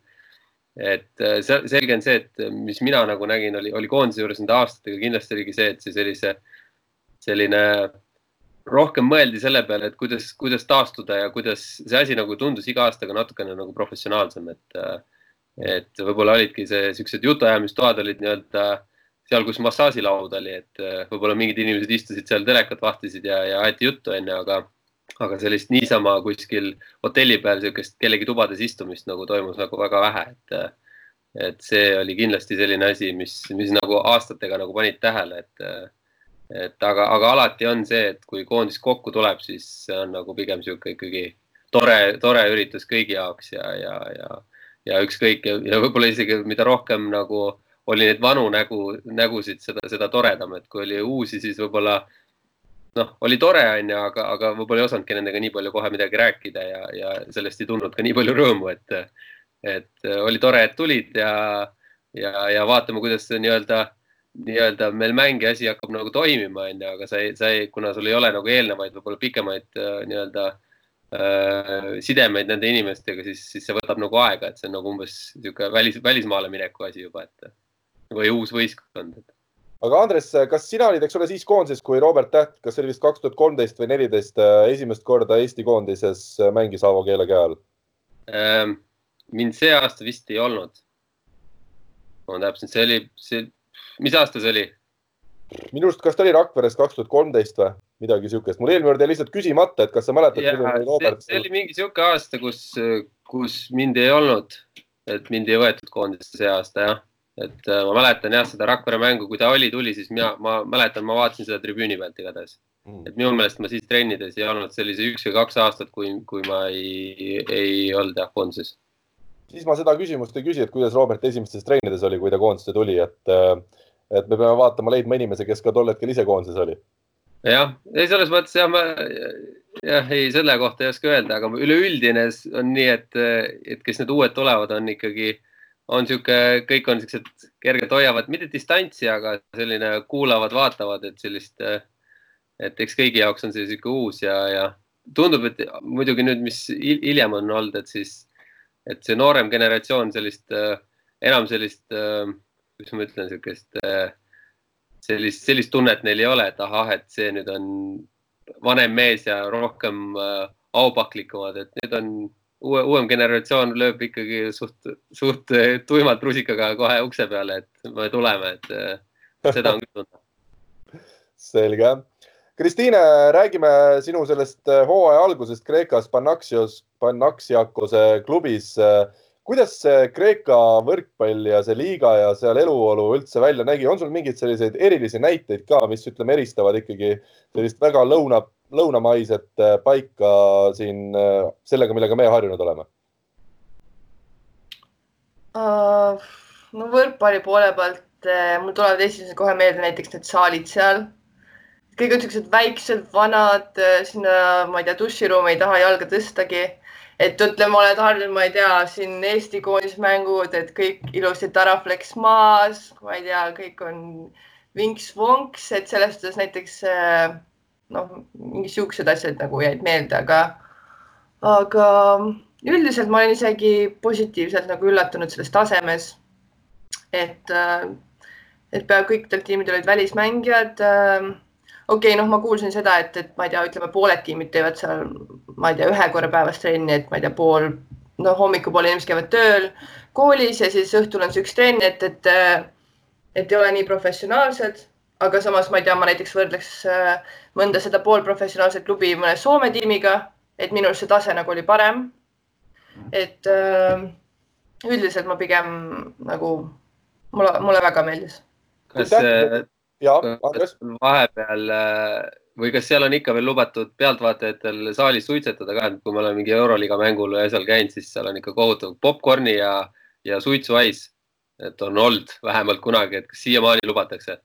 D: et äh, selge on see, et äh, mis mina nagu nägin, oli, oli koondise juures nende aastatega kindlasti oligi see, et see sellise, selline rohkem mõeldi selle peale, et kuidas, kuidas taastuda ja kuidas see asi nagu tundus iga aastaga natukene nagu professionaalsem, et, äh, et võib-olla olidki see siuksed jutuajamistoad olid nii-öelda seal, kus massaažilaud oli, et võib-olla mingid inimesed istusid seal telekat vahtisid ja, ja aeti juttu onju, aga aga sellist niisama kuskil hotelli peal niisugust kellegi tubades istumist nagu toimus nagu väga vähe, et et see oli kindlasti selline asi, mis, mis nagu aastatega nagu panid tähele, et et aga, aga alati on see, et kui koondis kokku tuleb, siis see on nagu pigem niisugune ikkagi tore, tore üritus kõigi jaoks ja, ja, ja, ja ükskõik ja, ja võib-olla isegi mida rohkem nagu oli neid vanu nägu, nägusid, seda, seda toredam, et kui oli uusi, siis võib-olla noh, oli tore, onju, aga, aga võib-olla ei osanudki nendega nii palju kohe midagi rääkida ja, ja sellest ei tundnud ka nii palju rõõmu, et, et oli tore, et tulid ja, ja, ja vaatame, kuidas nii-öelda, nii-öelda meil mängi asi hakkab nagu toimima, onju, aga sa ei, sa ei, kuna sul ei ole nagu eelnevaid võib-olla pikemaid nii-öelda sidemeid nende inimestega, siis, siis see võtab nagu aega, et see on nagu umbes niisugune välis, välismaale mineku asi juba, et või uus võistkond.
B: Aga Andres, kas sina olid, eks ole, siis koondises, kui Robert Täht, kas see oli vist kaks tuhat kolmteist või neliteist, esimest korda Eesti koondises mängis Aavo Keele käe all?
D: mind see aasta vist ei olnud. ma täpselt, see oli, see, mis aasta see oli?
B: minu arust, kas ta oli Rakveres kaks tuhat kolmteist või midagi siukest, mul eelmine kord jäi lihtsalt küsimata, et kas sa mäletad?
D: see oli mingi sihuke aasta, kus, kus mind ei olnud, et mind ei võetud koondisse see aasta jah, et äh, ma mäletan jah seda Rakvere mängu, kui ta oli, tuli, siis mina, ma mäletan, ma vaatasin seda tribüüni pealt igatahes mm.. et minu meelest ma siis trennides ei olnud sellise üks või kaks aastat, kui, kui ma ei, ei olnud jah koondises.
B: siis ma seda küsimust ei küsi, et kuidas Robert esimestes trennides oli, kui ta koondisse tuli, et äh, et me peame vaatama, leidma inimese, kes ka tol hetkel ise koondises oli.
D: jah, ei selles mõttes jah, ma jah, ei selle kohta ei oska öelda, aga üleüldine on nii, et, et kes need uued tulevad, on ikkagi, on sihuke, kõik on siuksed kergelt hoiavad, mitte distantsi, aga selline kuulavad, vaatavad, et sellist, et eks kõigi jaoks on see sihuke uus ja, ja tundub, et muidugi nüüd, mis hiljem on olnud, et siis, et see noorem generatsioon sellist enam sellist kuidas ma ütlen, niisugust sellist, sellist tunnet neil ei ole, et ahah, et see nüüd on vanem mees ja rohkem aupaklikumad, et nüüd on uue, uuem generatsioon lööb ikkagi suht, suht äh, tuimalt rusikaga kohe ukse peale, et me tuleme, et seda on küll tunda.
B: selge. Kristiine, räägime sinu sellest hooaja algusest Kreekas Panaxios, Panaxiakose klubis kuidas see Kreeka võrkpall ja see liiga ja seal eluolu üldse välja nägi, on sul mingeid selliseid erilisi näiteid ka, mis ütleme, eristavad ikkagi sellist väga lõuna, lõunamaiset äh, paika siin äh, sellega, millega me harjunud oleme
E: uh,? no võrkpalli poole pealt mul tulevad esimesed kohe meelde näiteks need saalid seal. kõik on siuksed väiksed, vanad, sinna, ma ei tea, duširuumi ei taha jalga tõstagi et ütleme, oled harjunud, ma ei tea, siin Eesti koondismängud, et kõik ilusti tarafleks maas, ma ei tea, kõik on vinks-vonks, et selles suhtes näiteks eh, noh, mingi siuksed asjad nagu jäid meelde, aga, aga üldiselt ma olen isegi positiivselt nagu üllatunud selles tasemes. et, eh, et peaaegu kõikidel tiimidel olid välismängijad eh, okei okay,, noh, ma kuulsin seda, et, et ma ei tea, ütleme pooled tiimid teevad seal, ma ei tea, ühe korra päevas trenni, et ma ei tea, pool, noh, hommikupoole inimesed käivad tööl, koolis ja siis õhtul on see üks trenn, et, et, et ei ole nii professionaalsed. aga samas ma ei tea, ma näiteks võrdleks äh, mõnda seda poolprofessionaalset klubi mõne Soome tiimiga, et minu arust see tase nagu oli parem. et äh, üldiselt ma pigem nagu mulle, mulle väga meeldis.
D: kas vahepeal äh, või kas seal on ikka veel lubatud pealtvaatajatel saalis suitsetada ka, et kui ma olen mingi Euroliiga mängul või asjal käinud, siis seal on ikka kohutav popkorni ja, ja suitsuhais. et on olnud vähemalt kunagi, et kas siiamaani lubatakse?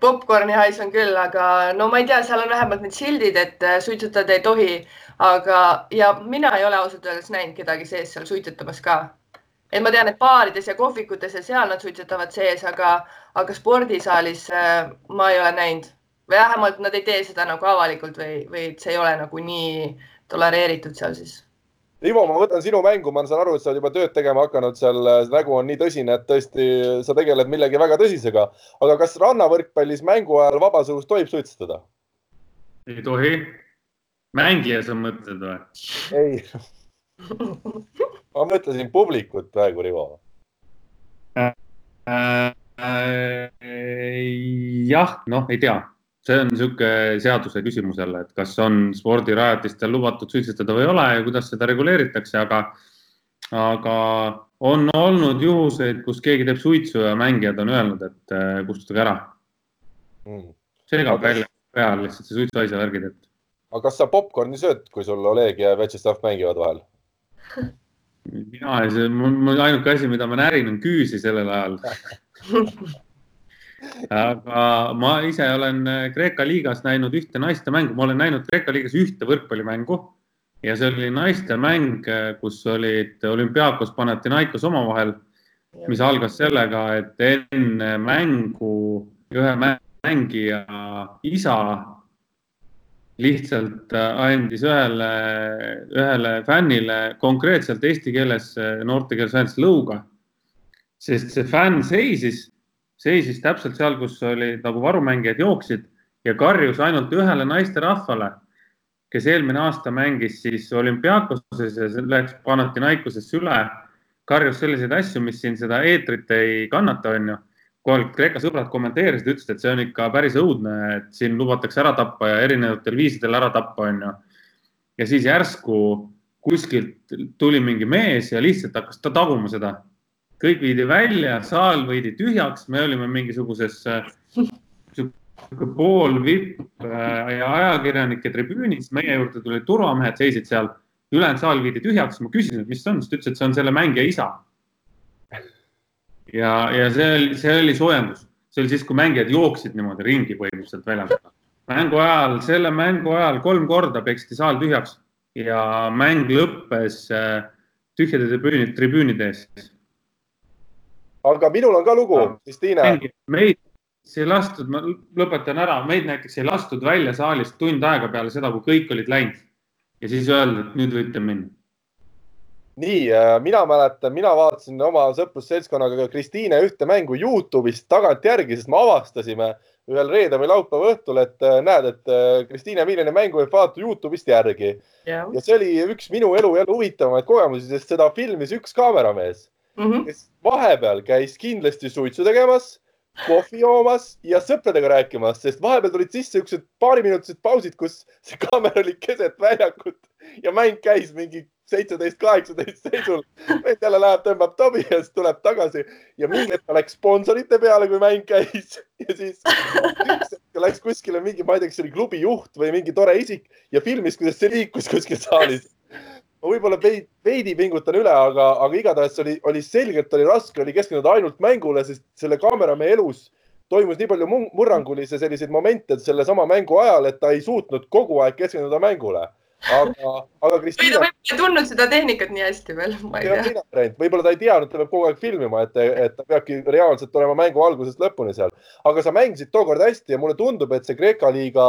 E: Popcorni hais on küll, aga no ma ei tea, seal on vähemalt need sildid, et äh, suitsetada ei tohi, aga, ja mina ei ole ausalt öeldes näinud kedagi sees seal suitsetamas ka et ma tean, et baarides ja kohvikutes ja seal nad suitsetavad sees, aga, aga spordisaalis äh, ma ei ole näinud või vähemalt nad ei tee seda nagu avalikult või, või see ei ole nagu nii tolereeritud seal siis.
B: Ivo, ma võtan sinu mängu, ma saan aru, et sa oled juba tööd tegema hakanud seal, nägu on nii tõsine, et tõesti sa tegeled millegi väga tõsisega. aga kas rannavõrkpallis mängu ajal vabas õhus tohib suitsetada?
C: ei tohi. mängija sa mõtled või?
B: ei ma mõtlesin publikut praegu, Rivo
C: äh,. Äh, jah, noh, ei tea, see on niisugune seaduse küsimus jälle, et kas on spordirajatistel lubatud suitsetada või ei ole ja kuidas seda reguleeritakse, aga, aga on olnud juhuseid, kus keegi teeb suitsu ja mängijad on öelnud, et äh, kustutage ära mm.. segab välja peal lihtsalt see suitsuhaise värgid, et.
B: aga kas sa popkorni sööd, kui sul Oleg ja Vjatšeslav mängivad vahel?
C: mina ei, see mul ainuke asi, mida ma närin, on küüsi sellel ajal aga ma ise olen Kreeka liigas näinud ühte naiste mängu, ma olen näinud Kreeka liigas ühte võrkpallimängu ja see oli naiste mäng, kus olid olümpiaakos Panathinaikos omavahel, mis algas sellega, et enne mängu ühe mängija isa lihtsalt äh, andis ühele, ühele fännile konkreetselt eesti keeles, noorte keeles öeldes lõuga. Sest see fänn seisis, seisis täpselt seal, kus olid nagu varumängijad jooksid ja karjus ainult ühele naisterahvale, kes eelmine aasta mängis siis olümpiaakoses ja läks Panathinaikosesse üle. karjus selliseid asju, mis siin seda eetrit ei kannata, onju kohalikud Kreeka sõbrad kommenteerisid, ütlesid, et see on ikka päris õudne, et siin lubatakse ära tappa ja erinevatel viisidel ära tappa, onju. ja siis järsku kuskilt tuli mingi mees ja lihtsalt hakkas ta taguma seda. Kõik viidi välja, saal võidi tühjaks, me olime mingisuguses pool vipp äh, ja ajakirjanike tribüünis, meie juurde tulid turvamehed, seisid seal, ülejäänud saal viidi tühjaks, ma küsisin, et mis see on, siis ta ütles, et see on selle mängija isa ja, ja see oli, see oli soojendus, see oli siis, kui mängijad jooksid niimoodi ringi põhimõtteliselt väljas. mängu ajal, selle mängu ajal kolm korda peksti saal tühjaks ja mäng lõppes äh, tühjade tribüünid, tribüünide ees.
B: Aga minul on ka lugu, Kristiine.
C: meid ei lastud, ma lõpetan ära, meid näiteks ei lastud välja saalist tund aega peale seda, kui kõik olid läinud. ja siis öeldi, et nüüd võite minna.
B: Nii, äh, mina mäletan, mina vaatasin oma sõprusseltskonnaga Kristiine ühte mängu Youtube'ist tagantjärgi, sest me avastasime ühel reede või laupäeva õhtul, et äh, näed, et äh, Kristiine Viljani mängu võib vaadata Youtube'ist järgi. Yeah.. ja see oli üks minu elu jälle huvitavamaid kogemusi, sest seda filmis üks kaameramees mm, -hmm. kes vahepeal käis kindlasti suitsu tegemas kohvi joomas ja sõpradega rääkimas, sest vahepeal tulid sisse siuksed paariminutised pausid, kus see kaamera oli keset väljakut ja mäng käis mingi seitseteist, kaheksateist seisul. vend jälle läheb, tõmbab tobi ja siis tuleb tagasi ja mingi hetk läks sponsorite peale, kui mäng käis ja siis üks hetk läks kuskile mingi, ma ei tea, kas see oli klubi juht või mingi tore isik ja filmis, kuidas see liikus kuskil saalis. Ma võib-olla veidi, pingutan üle, aga, aga igatahes oli, oli selgelt oli raske, oli keskenduda ainult mängule, sest selle kaameramehe elus toimus nii palju murrangulisi selliseid momente sellesama mängu ajal, et ta ei suutnud kogu aeg keskenduda mängule aga, aga Kristiina.
E: või ta võib-olla ei tundnud seda tehnikat nii hästi veel, ma ei tea.
B: võib-olla ta ei teadnud, ta peab kogu aeg filmima, et, et ta peabki reaalselt olema mängu algusest lõpuni seal. aga sa mängisid tookord hästi ja mulle tundub, et see Kreeka liiga,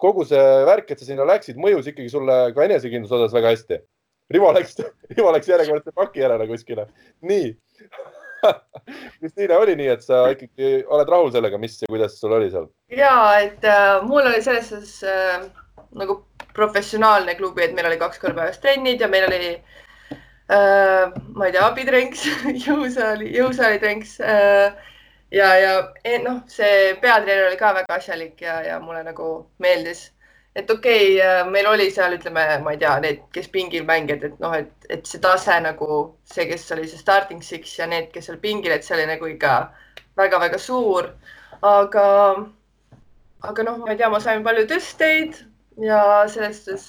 B: kogu see värk, et sa sinna läksid, mõjus ikkagi sulle ka enesekindluse osas väga hästi. Rivo läks, Rivo läks järjekordse paki järele kuskile. nii Kristiine, oli nii, et sa ikkagi oled rahul sellega, mis ja kuidas sul oli seal?
E: ja, et äh, mul oli selles suhtes äh, nagu professionaalne klubi, et meil oli kaks korda päevas trennid ja meil oli äh,, ma ei tea, abitrenks jõusaali, jõusaalitrenks äh, ja, ja e, noh, see peatreener oli ka väga asjalik ja, ja mulle nagu meeldis, et okei okay,, äh, meil oli seal, ütleme, ma ei tea, need, kes pingil mängivad, et noh, et, et see tase nagu see, kes oli see starting six ja need, kes seal pingil, et see oli nagu ikka väga-väga suur, aga, aga noh, ma ei tea, ma sain palju tõsteid ja selles suhtes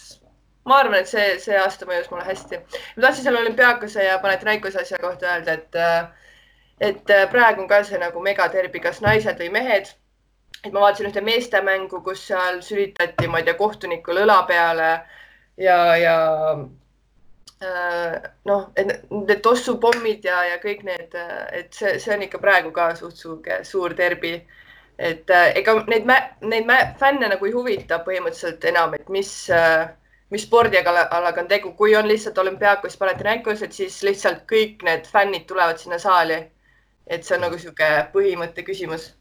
E: ma arvan, et see, see aasta mõjus mulle hästi. ma tahtsin selle olümpiaakose ja Panathinaikose asja kohta öelda, et, et praegu on ka see nagu megaderbi, kas naised või mehed. et ma vaatasin ühte meestemängu, kus seal sülitati, ma ei tea, kohtunikule õla peale ja, ja äh, noh, et need tossupommid ja, ja kõik need, et see, see on ikka praegu ka suht suur, suur derbi et äh, ega neid, neid fänne nagu ei huvita põhimõtteliselt enam, et mis äh,, mis spordialaga on tegu, kui on lihtsalt olümpiaakos, Panathinaikos, et siis lihtsalt kõik need fännid tulevad sinna saali. Et see on nagu sihuke põhimõtte küsimus.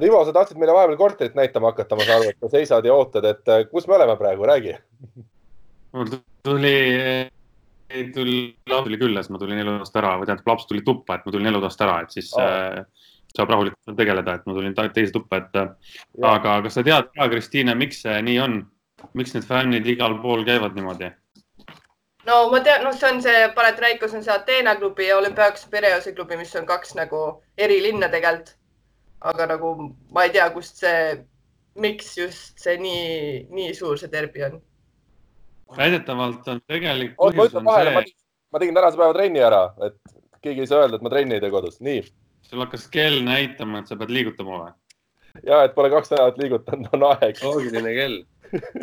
B: Rivo, sa tahtsid meile vahepeal korterit näitama hakata, ma saan aru, et sa seisad ja ootad, et äh, kus me oleme praegu, räägi.
C: mul tuli, tuli, laps tuli külla, siis ma tulin elutoast ära või tähendab, laps tuli tuppa, et ma tulin elutoast ära, et siis oh. äh, saab rahulikult tegeleda, et ma tulin teise tuppa, et ja. aga kas sa tead ka, Kristiine, miks see nii on? miks need fännid igal pool käivad niimoodi?
E: No ma tean, noh, see on see Panathinaikos on see Ateena klubi ja Olümpiakos Pireuse klubi, mis on kaks nagu eri linna tegelikult. aga nagu ma ei tea, kust see, miks just see nii, nii suur see derbi on.
C: väidetavalt on tegelik põhjus on
B: see. ma tegin tänase päeva trenni ära, et keegi ei saa öelda, et ma trenni ei tee kodus, nii
C: sul hakkas kell näitama, et sa pead liigutama või?
B: ja, et pole kaks nädalat liigutanud, on aeg.
D: loogiline kell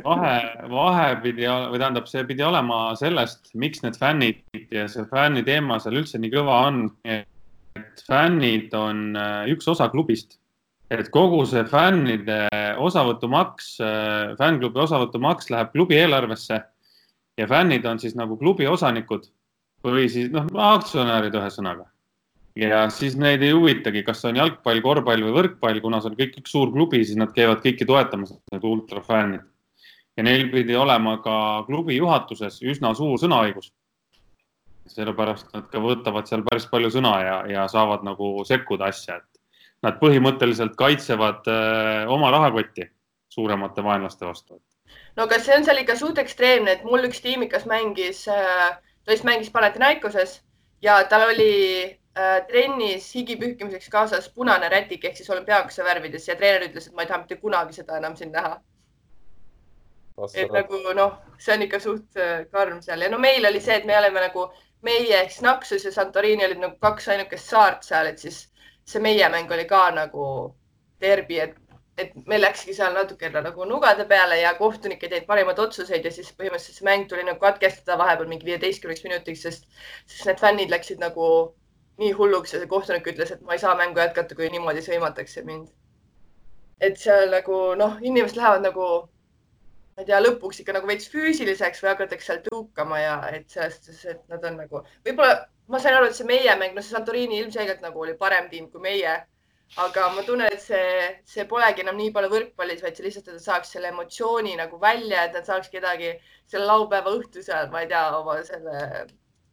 C: vahe, vahe pidi või tähendab, see pidi olema sellest, miks need fännid ja see fänni teema seal üldse nii kõva on. et fännid on äh, üks osa klubist et kogu see fännide osavõtumaks, fännklubi osavõtumaks läheb klubi eelarvesse ja fännid on siis nagu klubi osanikud või siis noh, aktsionärid ühesõnaga. ja siis neid ei huvitagi, kas on jalgpall, korvpall või võrkpall, kuna see on kõik üks suur klubi, siis nad käivad kõiki toetamas, need ultrafännid. Ja neil pidi olema ka klubi juhatuses üsna suur sõnaõigus. sellepärast nad ka võtavad seal päris palju sõna ja, ja saavad nagu sekkuda asja, et nad põhimõtteliselt kaitsevad öö, äh, oma rahakotti suuremate vaenlaste vastu.
E: no aga see on seal ikka suht ekstreemne, et mul üks tiimikas mängis äh ta vist mängis Panathinaikoses ja tal oli äh, trennis higi pühkimiseks kaasas punane rätik ehk siis olümpiaakose värvides ja treener ütles, et ma ei taha mitte kunagi seda enam siin näha. Et nagu noh, see on ikka suht äh, karm seal ja no meil oli see, et me oleme nagu meie ehk siis Naxos ja Santorini olid nagu kaks ainukest saart seal, et siis see meie mäng oli ka nagu derbi, et et meil läkski seal natukene nagu nugade peale ja kohtunik ei teinud parimaid otsuseid ja siis põhimõtteliselt see mäng tuli nagu katkestada vahepeal mingi viieteistkümneks minutiks, sest, sest need fännid läksid nagu nii hulluks ja see kohtunik ütles, et ma ei saa mängu jätkata, kui niimoodi sõimatakse mind. et seal nagu noh, inimesed lähevad nagu, ma ei tea, lõpuks ikka nagu veits füüsiliseks või hakatakse seal tõukama ja et selles suhtes, et nad on nagu, võib-olla ma sain aru, et see meie mäng, no see Santorini ilmselgelt nagu oli parem tiim kui meie aga ma tunnen, et see, see polegi enam nii palju võrkpallis, vaid see lihtsalt, et ta saaks selle emotsiooni nagu välja, et nad saaks kedagi selle laupäeva õhtu seal, ma ei tea, oma selle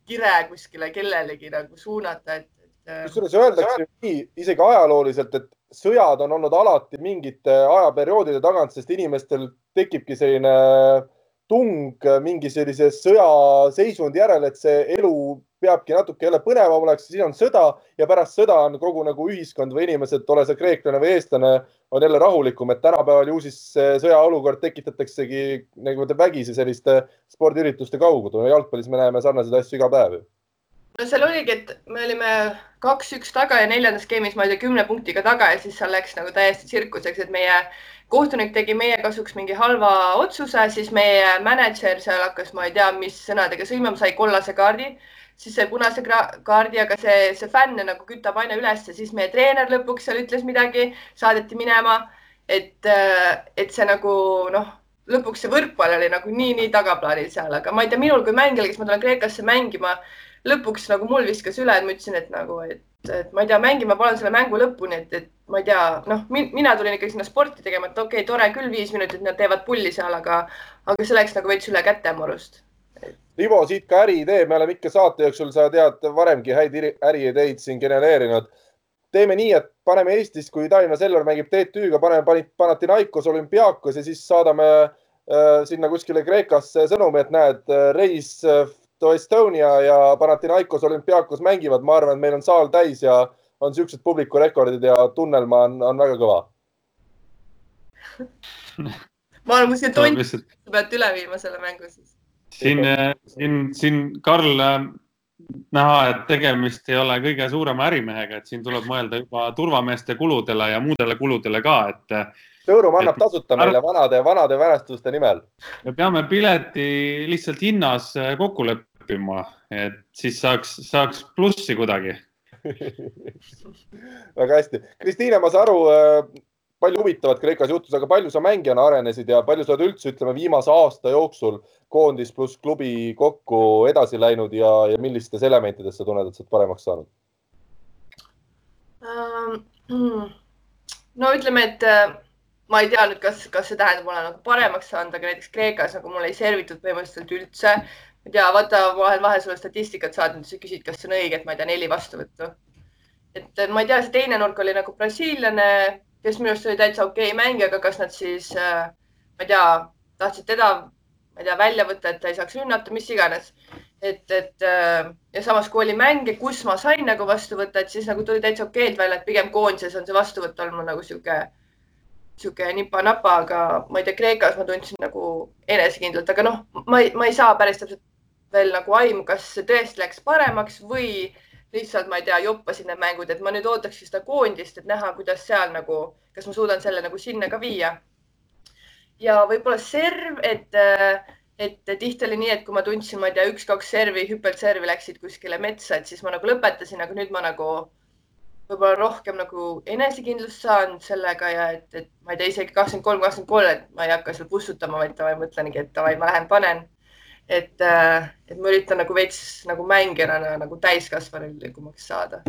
E: kire kuskile kellelegi nagu suunata, et,
B: et. kusjuures öeldakse nii isegi ajalooliselt, et sõjad on olnud alati mingite ajaperioodide tagant, sest inimestel tekibki selline tung mingi sellise sõjaseisundi järel, et see elu peabki natuke jälle põnevam oleks, siis on sõda ja pärast sõda on kogu nagu ühiskond või inimesed, ole see kreeklane või eestlane, on jälle rahulikum, et tänapäeval ju siis sõjaolukord tekitataksegi nagu vägisi selliste spordiürituste kaudu. jalgpallis me näeme sarnaseid asju iga päev ju
E: no seal oligi, et me olime kaks-üks taga ja neljandas skeemis, ma ei tea, kümne punktiga taga ja siis seal läks nagu täiesti tsirkuseks, et meie kohtunik tegi meie kasuks mingi halva otsuse, siis meie mänedžer seal hakkas, ma ei tea, mis sõnadega sõimama, sai kollase kaardi siis sai punase kaardi, aga see, see fänn nagu kütab aina üles ja siis meie treener lõpuks seal ütles midagi, saadeti minema. et, et see nagu noh, lõpuks see võrkpall oli nagu nii, nii tagaplaanil seal, aga ma ei tea, minul kui mängijal, kes ma tulen Kreekasse mängima, lõpuks nagu mul viskas üle, et ma ütlesin, et nagu, et, et ma ei tea, mängima panen selle mängu lõpuni, et, et ma ei tea, noh, mina tulin ikkagi sinna sporti tegema, et okei okay,, tore küll, viis minutit nad teevad pulli seal, aga, aga see läks nagu veits üle käte mu arust
B: Ivo, siit ka äriidee, me oleme ikka saate jooksul, sa tead, varemgi häid äriideid siin genereerinud. teeme nii, et paneme Eestis, kui Tallinna Selver mängib TTÜ-ga, paneme Panathinaikos olümpiaakos ja siis saadame äh, sinna kuskile Kreekasse sõnumi, et näed, reis to Estonia ja Panathinaikos olümpiaakos mängivad. ma arvan, et meil on saal täis ja on siuksed publikurekordid ja tunnelma on, on väga kõva
E: ma arvan, kuskil tont, sa pead üle viima selle mängu siis
C: siin, äh, siin, siin Karl äh, näha, et tegemist ei ole kõige suurema ärimehega, et siin tuleb mõelda juba turvameeste kuludele ja muudele kuludele ka, et.
B: Showroom annab tasuta meile vanade, vanade mälestuste nimel.
C: me peame pileti lihtsalt hinnas äh, kokku leppima, et siis saaks, saaks plussi kuidagi
B: väga hästi. Kristiine, ma saan aru, palju huvitavat Kreekas juhtus, aga palju sa mängijana arenesid ja palju sa oled üldse, ütleme, viimase aasta jooksul koondis pluss klubi kokku edasi läinud ja, ja millistes elementides sa tunned, et sa oled paremaks saanud
E: um,? no ütleme, et äh, ma ei tea nüüd, kas, kas see tähendab, olen nagu paremaks saanud, aga näiteks Kreekas nagu mul ei servitud põhimõtteliselt üldse. ma ei tea, vaata, olen vahel sulle statistikat saatnud, sa küsid, kas see on õige, et ma ei tea, neli vastuvõttu. et ma ei tea, see teine nurk oli nagu brasiillane kes minu arust oli täitsa okei okay mängija, aga kas nad siis, äh, ma ei tea, tahtsid teda, ma ei tea, välja võtta, et ta ei saaks rünnata, mis iganes. et, et äh, ja samas, kui oli mänge, kus ma sain nagu vastu võtta, et siis nagu tuli täitsa okeilt välja, et pigem koondises on see vastuvõtt olnud nagu sihuke, sihuke nipa-napa, aga ma ei tea, Kreekas ma tundsin nagu enesekindlalt, aga noh, ma ei, ma ei saa päris täpselt veel nagu aimu, kas see tõesti läks paremaks või lihtsalt, ma ei tea, joppasin need mängud, et ma nüüd ootaksin seda koondist, et näha, kuidas seal nagu, kas ma suudan selle nagu sinna ka viia. ja võib-olla serv, et, et tihti oli nii, et kui ma tundsin, ma ei tea, üks-kaks servi, hüppelservi läksid kuskile metsa, et siis ma nagu lõpetasin, aga nüüd ma nagu võib-olla rohkem nagu enesekindlust saanud sellega ja et, et ma ei tea, isegi kakskümmend kolm, kakskümmend kolm, et ma ei hakka seal pussutama, vaid ma mõtlengi, et davai, ma lähen panen. et, et ma üritan nagu veits nagu mängijana nagu täiskasvanulikumaks saada.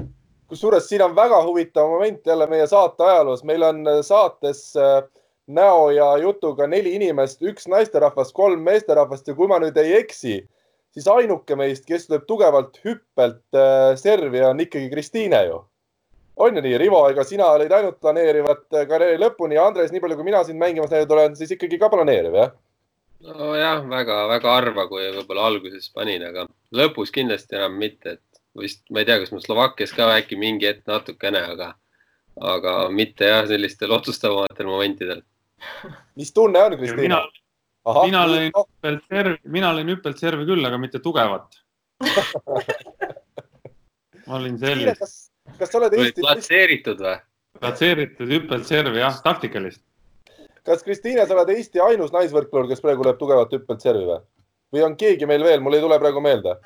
B: kusjuures siin on väga huvitav moment jälle meie saate ajaloos, meil on saates näo ja jutuga neli inimest, üks naisterahvas, kolm meesterahvast ja kui ma nüüd ei eksi, siis ainuke meist, kes lööb tugevalt hüppelt servi, on ikkagi Kristiine ju on ju nii, Rivo, ega sina olid ainult planeerivat äh, karjääri lõpuni ja Andres, nii palju kui mina sind mängimas näinud olen, siis ikkagi ka planeeriv, jah?
D: nojah, väga-väga harva, kui võib-olla alguses panin, aga lõpus kindlasti enam mitte, et vist ma ei tea, kas ma Slovakkias ka äkki mingi hetk natukene, aga, aga mitte jah, sellistel otsustavamatel momentidel.
B: mis tunne on, Kristiina?
C: mina, mina lõin hüppelt servi, mina lõin hüppelt servi küll, aga mitte tugevat ma olin sellist
B: kas sa oled Eesti?
D: platseeritud või?
C: platseeritud hüppelt servi, jah, taktikalist.
B: kas Kristiine, sa oled Eesti ainus naisvõrkpallur, kes praegu lööb tugevat hüppelt servi või? või on keegi meil veel, mul ei tule praegu meelde.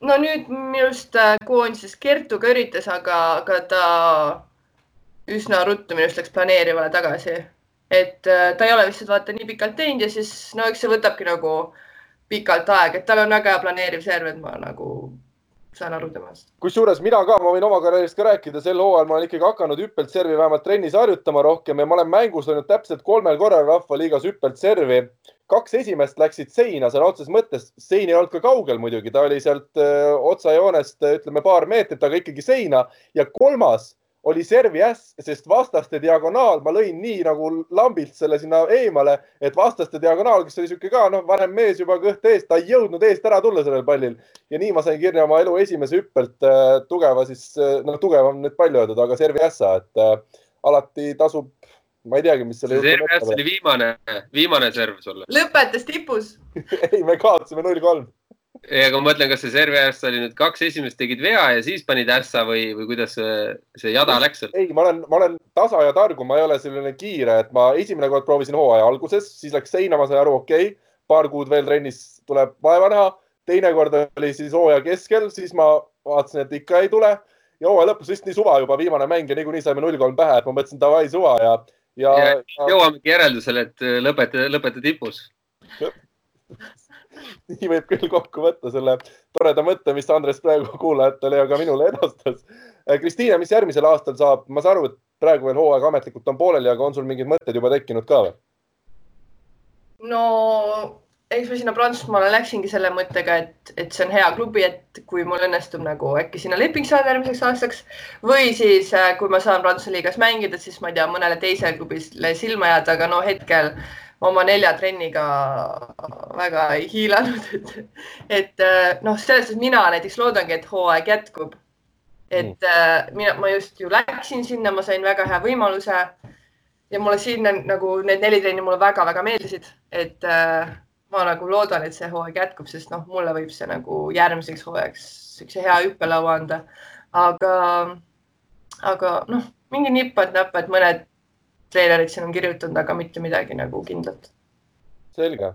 E: no nüüd minu arust äh, koondises Kertu ka üritas, aga, aga ta üsna ruttu minu arust läks planeerivale tagasi. et äh, ta ei ole vist vaata nii pikalt teinud ja siis no eks see võtabki nagu pikalt aega, et tal on väga hea planeeriv serv, et ma nagu saan aru temast.
B: kusjuures mina ka, ma võin oma karjäärist ka rääkida, sel hooajal ma olen ikkagi hakanud hüppelt servi vähemalt trennis harjutama rohkem ja ma olen mängus olnud täpselt kolmel korral Rahvaliigas hüppelt servi. kaks esimest läksid seina sõna otseses mõttes, sein ei olnud ka kaugel muidugi, ta oli sealt öö, otsajoonest ütleme paar meetrit, aga ikkagi seina ja kolmas oli servi äss, sest vastaste diagonaal, ma lõin nii nagu lambilt selle sinna eemale, et vastaste diagonaal, kes oli sihuke ka noh, vanem mees juba kõht ees, ta ei jõudnud eest ära tulla sellel pallil ja nii ma sain kirja oma elu esimese hüppelt äh, tugeva siis äh,, noh, tugev on nüüd palju öeldud, aga servi ässa, et äh, alati tasub, ma ei teagi, mis selle.
D: servi äss oli viimane, viimane serv sulle.
E: lõpetas tipus
B: ei, me kaotasime null kolm
D: ja aga ma mõtlen, kas see servi ässa oli nüüd kaks esimest tegid vea ja siis panid ässa või, või kuidas see, see jada läks?
B: ei, ma olen, ma olen tasa ja targu, ma ei ole selline kiire, et ma esimene kord proovisin hooaja alguses, siis läks seina, ma sain aru, okei okay,, paar kuud veel trennis tuleb vaeva näha. teine kord oli siis hooaja keskel, siis ma vaatasin, et ikka ei tule ja hooaja lõpus vist nii suva juba viimane mäng ja niikuinii saime null kolm pähe, et ma mõtlesin davai suva ja,
D: ja. ja jõuamegi järeldusele, et lõpeta, lõpeta tipus
B: nii võib küll kokku võtta selle toreda mõtte, mis Andres praegu kuulajatele ja ka minule edastas. Äh, Kristiine, mis järgmisel aastal saab, ma saan aru, et praegu veel hooaeg ametlikult on pooleli, aga on sul mingid mõtted juba tekkinud ka või?
E: no eks ma sinna Prantsusmaale läksingi selle mõttega, et, et see on hea klubi, et kui mul õnnestub nagu äkki sinna leping saada järgmiseks aastaks või siis äh, kui ma saan Prantsuse liigas mängida, siis ma ei tea, mõnele teisele klubile silma jääda, aga no hetkel oma nelja trenniga väga ei hiilanud, et, et äh, noh, selles suhtes mina näiteks loodangi, et hooaeg jätkub. et äh, mina, ma just ju läksin sinna, ma sain väga hea võimaluse ja mulle siin nagu need neli trenni mulle väga-väga meeldisid, et äh, ma nagu loodan, et see hooaeg jätkub, sest noh, mulle võib see nagu järgmiseks hooajaks siukse hea hüppelaua anda. aga, aga noh, mingi nipad-näpad, mõned treenerid siin on kirjutanud, aga mitte midagi nagu kindlat.
B: selge,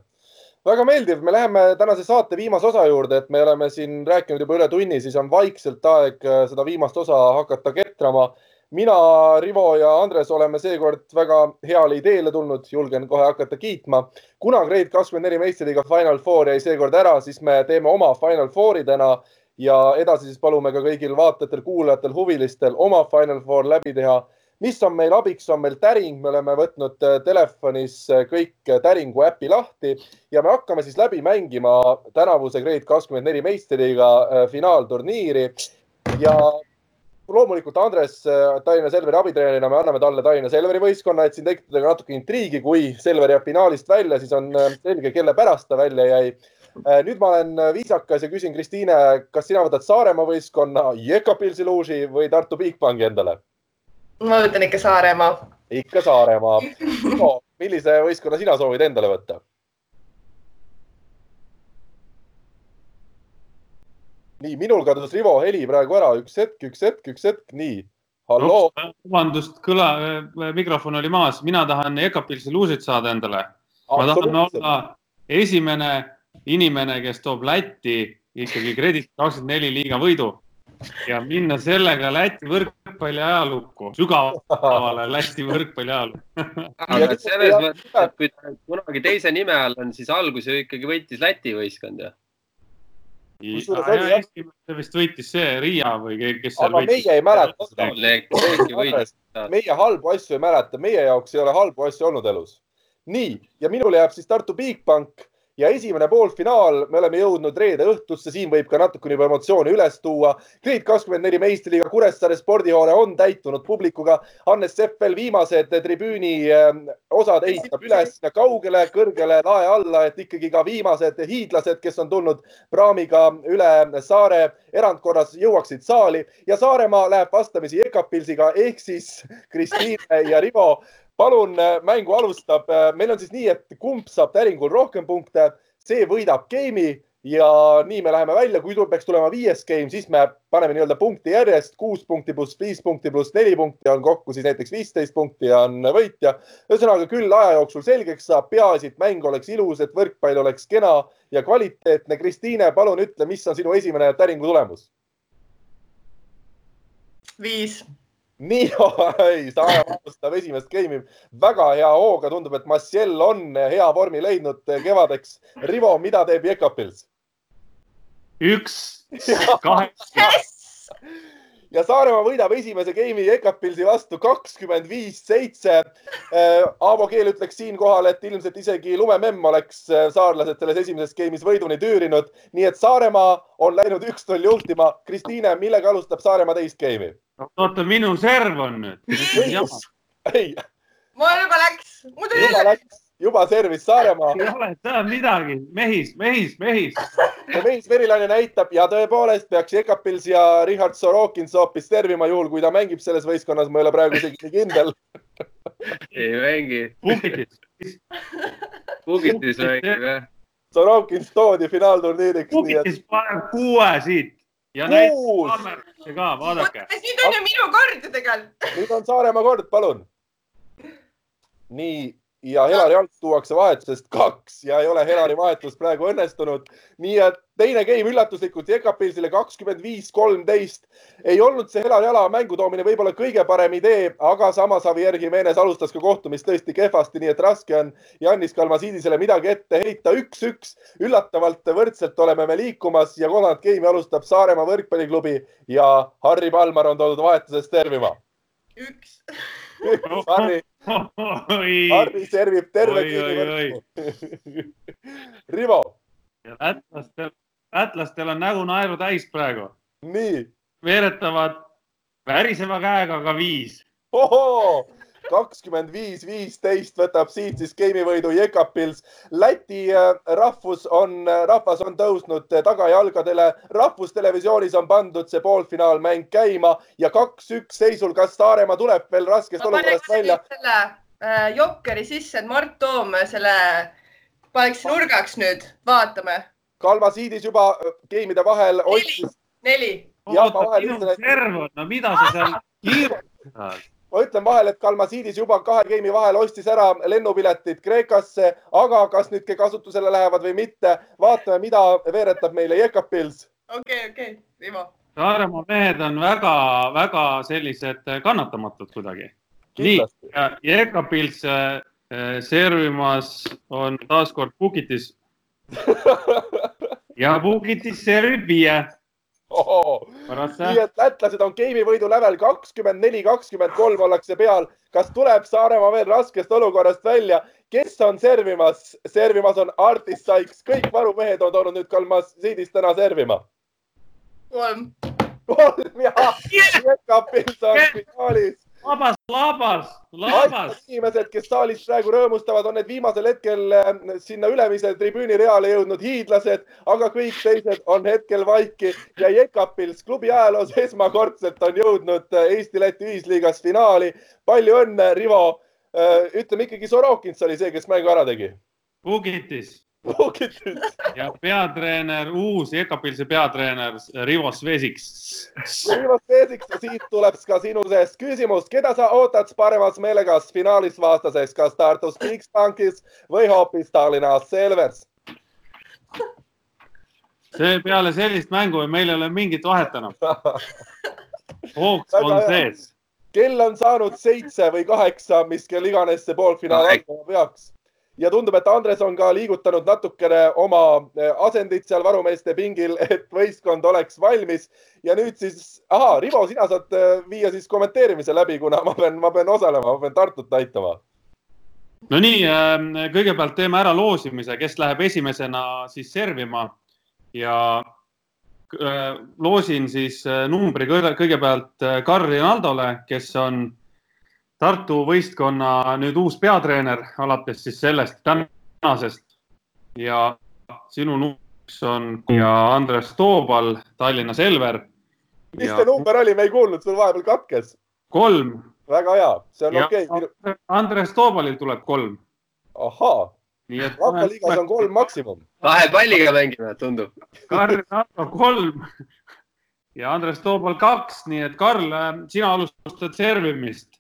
B: väga meeldiv, me läheme tänase saate viimase osa juurde, et me oleme siin rääkinud juba üle tunni, siis on vaikselt aeg äh, seda viimast osa hakata ketrama. mina, Rivo ja Andres oleme seekord väga heale ideele tulnud, julgen kohe hakata kiitma. kuna Grade kakskümmend neli meistriga Final Four jäi seekord ära, siis me teeme oma Final Fouri täna ja edasi siis palume ka kõigil vaatajatel, kuulajatel, huvilistel oma Final Four läbi teha mis on meil abiks, on meil täring, me oleme võtnud äh, telefonis äh, kõik äh, täringu äpi lahti ja me hakkame siis läbi mängima tänavuse Grade kakskümmend neli meistriga finaalturniiri ja loomulikult Andres Tallinna Selveri abitreenerina me anname talle Tallinna Selveri võistkonna, et siin tekitada ka natuke intriigi, kui Selver jääb finaalist välja, siis on selge, kelle pärast ta välja jäi. nüüd ma olen viisakas ja küsin, Kristiine, kas sina võtad Saaremaa võistkonna, Jekapilsi luuži või Tartu Bigbanki endale?
E: Ma võtan ikka Saaremaa.
B: ikka Saaremaa no,. millise võistkonna sina soovid endale võtta? nii, minul kadus Rivo heli praegu ära, üks hetk, üks hetk, üks hetk, nii. halloo.
C: vabandust, kõla, mikrofon oli maas, mina tahan Ekapilsi luusid saada endale. ma tahan olla esimene inimene, kes toob Lätti ikkagi Kredit kakskümmend neli liiga võidu ja minna sellega Läti võrk võrkpalli ajalukku, sügavale Läti võrkpalli ajalukku
D: aga selles mõttes, et kui ta kunagi teise nime all on, siis alguses ju ikkagi võitis Läti võistkond ju.
C: Esimese vist võitis see Riia või ke- kes seal võitis.
B: meie ei mäleta meie halbu asju ei mäleta, meie jaoks ei ole halbu asju olnud elus. nii, ja minule jääb siis Tartu Bigbank ja esimene poolfinaal, me oleme jõudnud reede õhtusse, siin võib ka natukene juba emotsioone üles tuua. Grade kakskümmend neli meistriliiga Kuressaare spordihoone on täitunud publikuga. Hannes Sepp veel viimased tribüüni eh, osad ehitab üles sinna kaugele, kõrgele lae alla, et ikkagi ka viimased hiidlased, kes on tulnud praamiga üle saare erandkorras jõuaksid saali ja Saaremaa läheb vastamisi Ekapilsiga ehk siis Kristiine ja Rivo palun, mängu alustab. meil on siis nii, et kumb saab täringul rohkem punkte, see võidab game'i ja nii me läheme välja, kui tul- peaks tulema viies game, siis me paneme nii-öelda punkti järjest, kuus punkti pluss viis punkti pluss neli punkti on kokku siis näiteks viisteist punkti on võitja. ühesõnaga küll aja jooksul selgeks saab, peaasi, et mäng oleks ilus, et võrkpall oleks kena ja kvaliteetne. Kristiine, palun ütle, mis on sinu esimene täringu tulemus?
E: viis.
B: nii, ei, Saaremaa alustab esimest game'i väga hea hooga, tundub, et Massiel on hea vormi leidnud kevadeks. Rivo, mida teeb Jekapils?
C: üks, kaheksa,
B: ja Saaremaa võidab esimese game'i Jekapilsi vastu kakskümmend viis, seitse. Aavo Keel ütleks siinkohal, et ilmselt isegi lumememm oleks äh, saarlased selles esimeses game'is võiduni tüürinud. nii et Saaremaa on läinud üks-null juhtima. Kristiine, millega alustab Saaremaa teist game'i?
C: oota, minu serv on nüüd.
B: ei,
E: mul juba läks,
B: juba läks, juba servis Saaremaa.
C: Ei ole seal midagi, mehis, mehis, mehis.
B: ja mees Verilane näitab ja tõepoolest peaks Jekapils ja Richard Sorokins hoopis servima juhul, kui ta mängib selles võistkonnas, ma ei ole praegu isegi nii kindel.
D: ei mängi,
C: Pukitis,
D: Pugitis mängib jah.
B: Sorokins toodi finaalturniiriks,
C: Pukitis paneb kuue siit ja näitab
B: kuus.
C: kaamerasse ka, vaadake.
E: nüüd on ju minu kord ju tegelikult.
B: nüüd on Saaremaa kord, palun. nii, ja Helari alt tuuakse vahetusest kaks ja ei ole Helari vahetus praegu õnnestunud. nii et teine game üllatuslikult Jekapilsile kakskümmend viis, kolmteist. ei olnud see Helari ala mängu toomine võib-olla kõige parem idee, aga samas Javier Jimenez alustas ka kohtumist tõesti kehvasti, nii et raske on Jannis Kalmasiidisele midagi ette heita. üks-üks, üllatavalt võrdselt oleme me liikumas ja kolmandat game'i alustab Saaremaa võrkpalliklubi ja Harri Palmar on toodud vahetusest servima.
E: üks.
B: Harri,
C: oi,
B: Harri servib terve
C: Oi, oi,
B: võrku. Rivo,
C: lätlastel, lätlastel on nägu naeru täis praegu,
B: nii,
C: veeretavad väriseva käega ka viis.
B: Kakskümmend viis, viisteist võtab siit siis game'i võidu Jekapils. Läti äh, rahvus on, rahvas on tõusnud äh, tagajalgadele, rahvustelevisioonis on pandud see poolfinaalmäng käima ja kaks-üks seisul, kas Saaremaa tuleb veel raskest olukorrast välja
E: selle äh, jokkeri sisse, et Mart Toom selle paneks nurgaks nüüd, vaatame.
B: Kalmasiidis juba äh, game'ide vahel otsis,
E: neli.
B: Jah, ma
C: oota,
B: et-
C: serv on, no mida sa seal kiirustad?
B: ma ütlen vahele, et Kalmasiidis juba kahe game'i vahel ostis ära lennupiletid Kreekasse, aga kas nüüd ka kasutusele lähevad või mitte, vaatame, mida veeretab meile Jekapils.
E: okei, okei, Rivo.
C: Saaremaa mehed on väga-väga sellised kannatamatud kuidagi. nii Jekapils äh, servimas on taaskord Pukitis ja Pukitis servib viie.
B: Nii et lätlased on game'i võidu lävel kakskümmend neli, kakskümmend kolm ollakse peal. kas tuleb Saaremaa veel raskest olukorrast välja? kes on servimas? servimas on Artis Sykes, kõik varumehed on toonud nüüd Kalmasiidis täna servima.
E: kolm.
B: kolm ja Jekapils on finaalis
C: labas, labas, labas
B: inimesed, kes saalis praegu rõõmustavad, on need viimasel hetkel äh, sinna ülemise tribüüni reale jõudnud hiidlased, aga kõik teised on hetkel vaiki ja Jekapils klubi ajaloos esmakordselt on jõudnud äh, Eesti-Läti ühisliigas finaali. palju õnne, Rivo. ütleme ikkagi Sorokins oli see, kes mängu ära tegi.
C: Pukitis. Ja peatreener, uus Jekapilsi peatreener Rivo Svesiks.
B: Rivo Peesiks ja siit tuleb ka sinu seest küsimus, keda sa ootad paremas meelegas finaalis vastaseks, kas Tartus Bigbankis või hoopis Tallinnas Selvers?
C: see peale sellist mängu meil ei ole mingit vahet enam. hoogs on sees.
B: kell on saanud seitse või kaheksa, mis kell iganes see poolfinaal algama peaks ja tundub, et Andres on ka liigutanud natukene oma eh, asendit seal varumeeste pingil, et võistkond oleks valmis. ja nüüd siis, ahaa, Rivo, sina saad eh, viia siis kommenteerimise läbi, kuna ma pean, ma pean osalema, ma pean Tartut aitama.
C: Nonii, ähm, kõigepealt teeme ära loosimise, kes läheb esimesena siis servima ja loosin siis numbri kõigepealt Carl Rinaldole, kes on Tartu võistkonna nüüd uus peatreener alates siis sellest tänasest ja sinu numbriks on ja Andres Toobal, Tallinna Selver.
B: mis ja... see number oli, me ei kuulnud, sul vahepeal katkes.
C: kolm.
B: väga hea, see on okei okay..
C: Andres Toobalil tuleb kolm.
B: ahhaa. rahvaliigas on kolm maksimum.
D: kahe palliga mängime, tundub.
C: Karl Tarmo kolm ja Andres Toobal kaks, nii et Karl, sina alustad servimist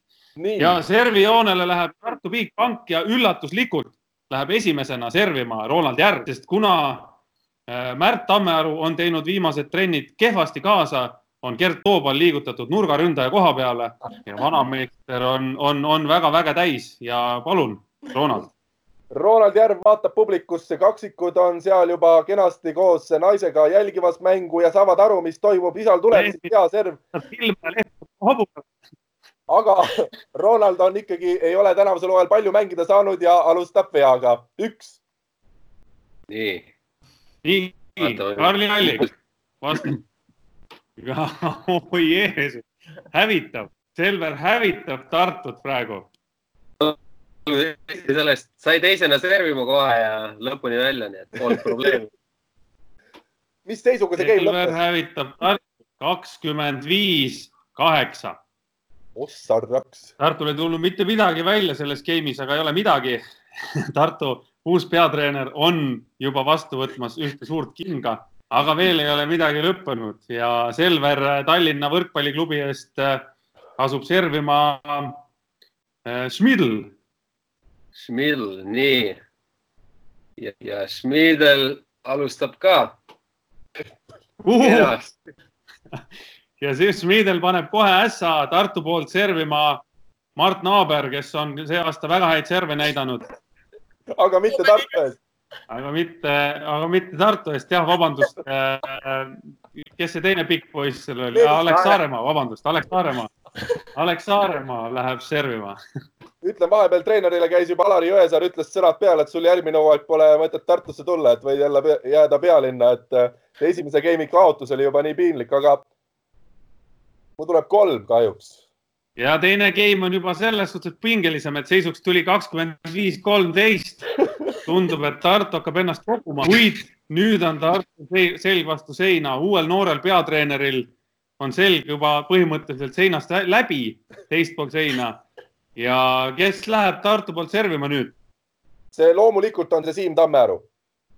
C: ja servijoonele läheb Tartu Bigbank ja üllatuslikult läheb esimesena servima Ronald Järv, sest kuna äh, Märt Tammearu on teinud viimased trennid kehvasti kaasa, on Gert Toobal liigutatud nurgaründaja koha peale ja vanameister on, on, on väga-väga täis ja palun, Ronald.
B: Ronald Järv vaatab publikusse, kaksikud on seal juba kenasti koos naisega jälgimas mängu ja saavad aru, mis toimub. isal tuleb hea serv.
C: silma lehvib hobusega
B: aga Ronald on ikkagi, ei ole tänavusel hooajal palju mängida saanud ja alustab veaga, üks.
D: nii.
C: nii, Karli Allik vastab. oi Jeesus, hävitab, Selver hävitab Tartut praegu.
D: sellest sai teisena servima kohe ja lõpuni välja, nii et polnud probleemi.
B: mis seisuga see game
C: lõppes? hävitab Tartut kakskümmend viis, kaheksa
B: Ossar raks.
C: Tartul ei tulnud mitte midagi välja selles game'is, aga ei ole midagi. Tartu uus peatreener on juba vastu võtmas ühte suurt kinga, aga veel ei ole midagi lõppenud ja Selver Tallinna võrkpalliklubi eest äh, asub servima äh, Schmidl.
D: Schmidl, nii. ja, ja Schmidl alustab ka!
C: ja siis Schmidl paneb kohe ässa Tartu poolt servima Mart Naaber, kes on see aasta väga häid serve näidanud.
B: aga mitte Tartu eest.
C: aga mitte, aga mitte Tartu eest, jah, vabandust. Äh, kes see teine pikk poiss seal oli? Alex Saaremaa, vabandust, Alex Saaremaa. Alex Saaremaa läheb servima.
B: ütlen vahepeal treenerile käis juba Alari Jõesaar, ütles sõnad peale, et sul järgmine hooaeg pole mõtet Tartusse tulla, et võid jälle jääda pealinna, et äh, esimese game'i kaotus oli juba nii piinlik, aga mul tuleb kolm kahjuks.
C: ja teine game on juba selles suhtes pingelisem, et seisuks tuli kakskümmend viis, kolmteist. tundub, et Tartu hakkab ennast koguma, kuid nüüd on Tartu selg vastu seina, uuel noorel peatreeneril on selg juba põhimõtteliselt seinast läbi, teispool seina. ja kes läheb Tartu poolt servima nüüd?
B: see loomulikult on see Siim Tammearu.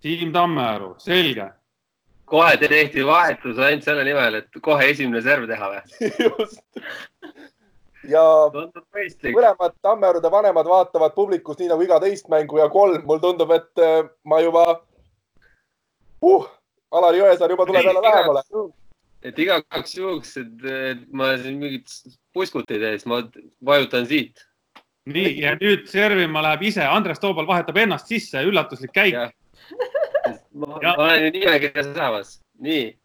C: Siim Tammearu, selge
D: kohe tehti vahetus ainult selle nimel, et kohe esimene serv teha või? just.
B: ja mõlemad Tammearude vanemad vaatavad publikust nii nagu iga teist mängu ja kolm, mulle tundub, et äh, ma juba uh,, Alari Jõesaar juba tuleb jälle lähemale.
D: et igaks juhuks, et, et ma siin mingit puskut ei tee, siis ma vajutan siit.
C: nii ja nüüd servima läheb ise, Andres Toobal vahetab ennast sisse, üllatuslik käik
D: ma ja. olen ju nimekirjas olemas, nii.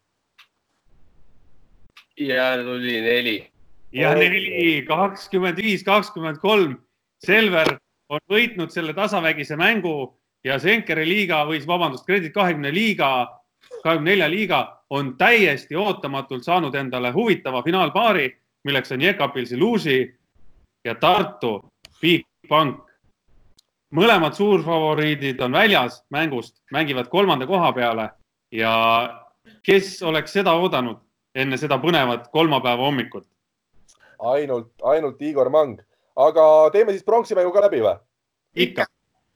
D: ja tuli neli.
C: ja neli, kakskümmend viis, kakskümmend kolm. Selver on võitnud selle tasavägise mängu ja Senkeri liiga või vabandust, Kredit kahekümne liiga, kahekümne nelja liiga on täiesti ootamatult saanud endale huvitava finaalpaari, milleks on Jekapilsi Luusi ja Tartu Bigbank mõlemad suurfavoriidid on väljas mängust, mängivad kolmanda koha peale ja kes oleks seda oodanud enne seda põnevat kolmapäeva hommikut?
B: ainult, ainult Igor Mang, aga teeme siis pronksi mängu ka läbi või?
C: ikka.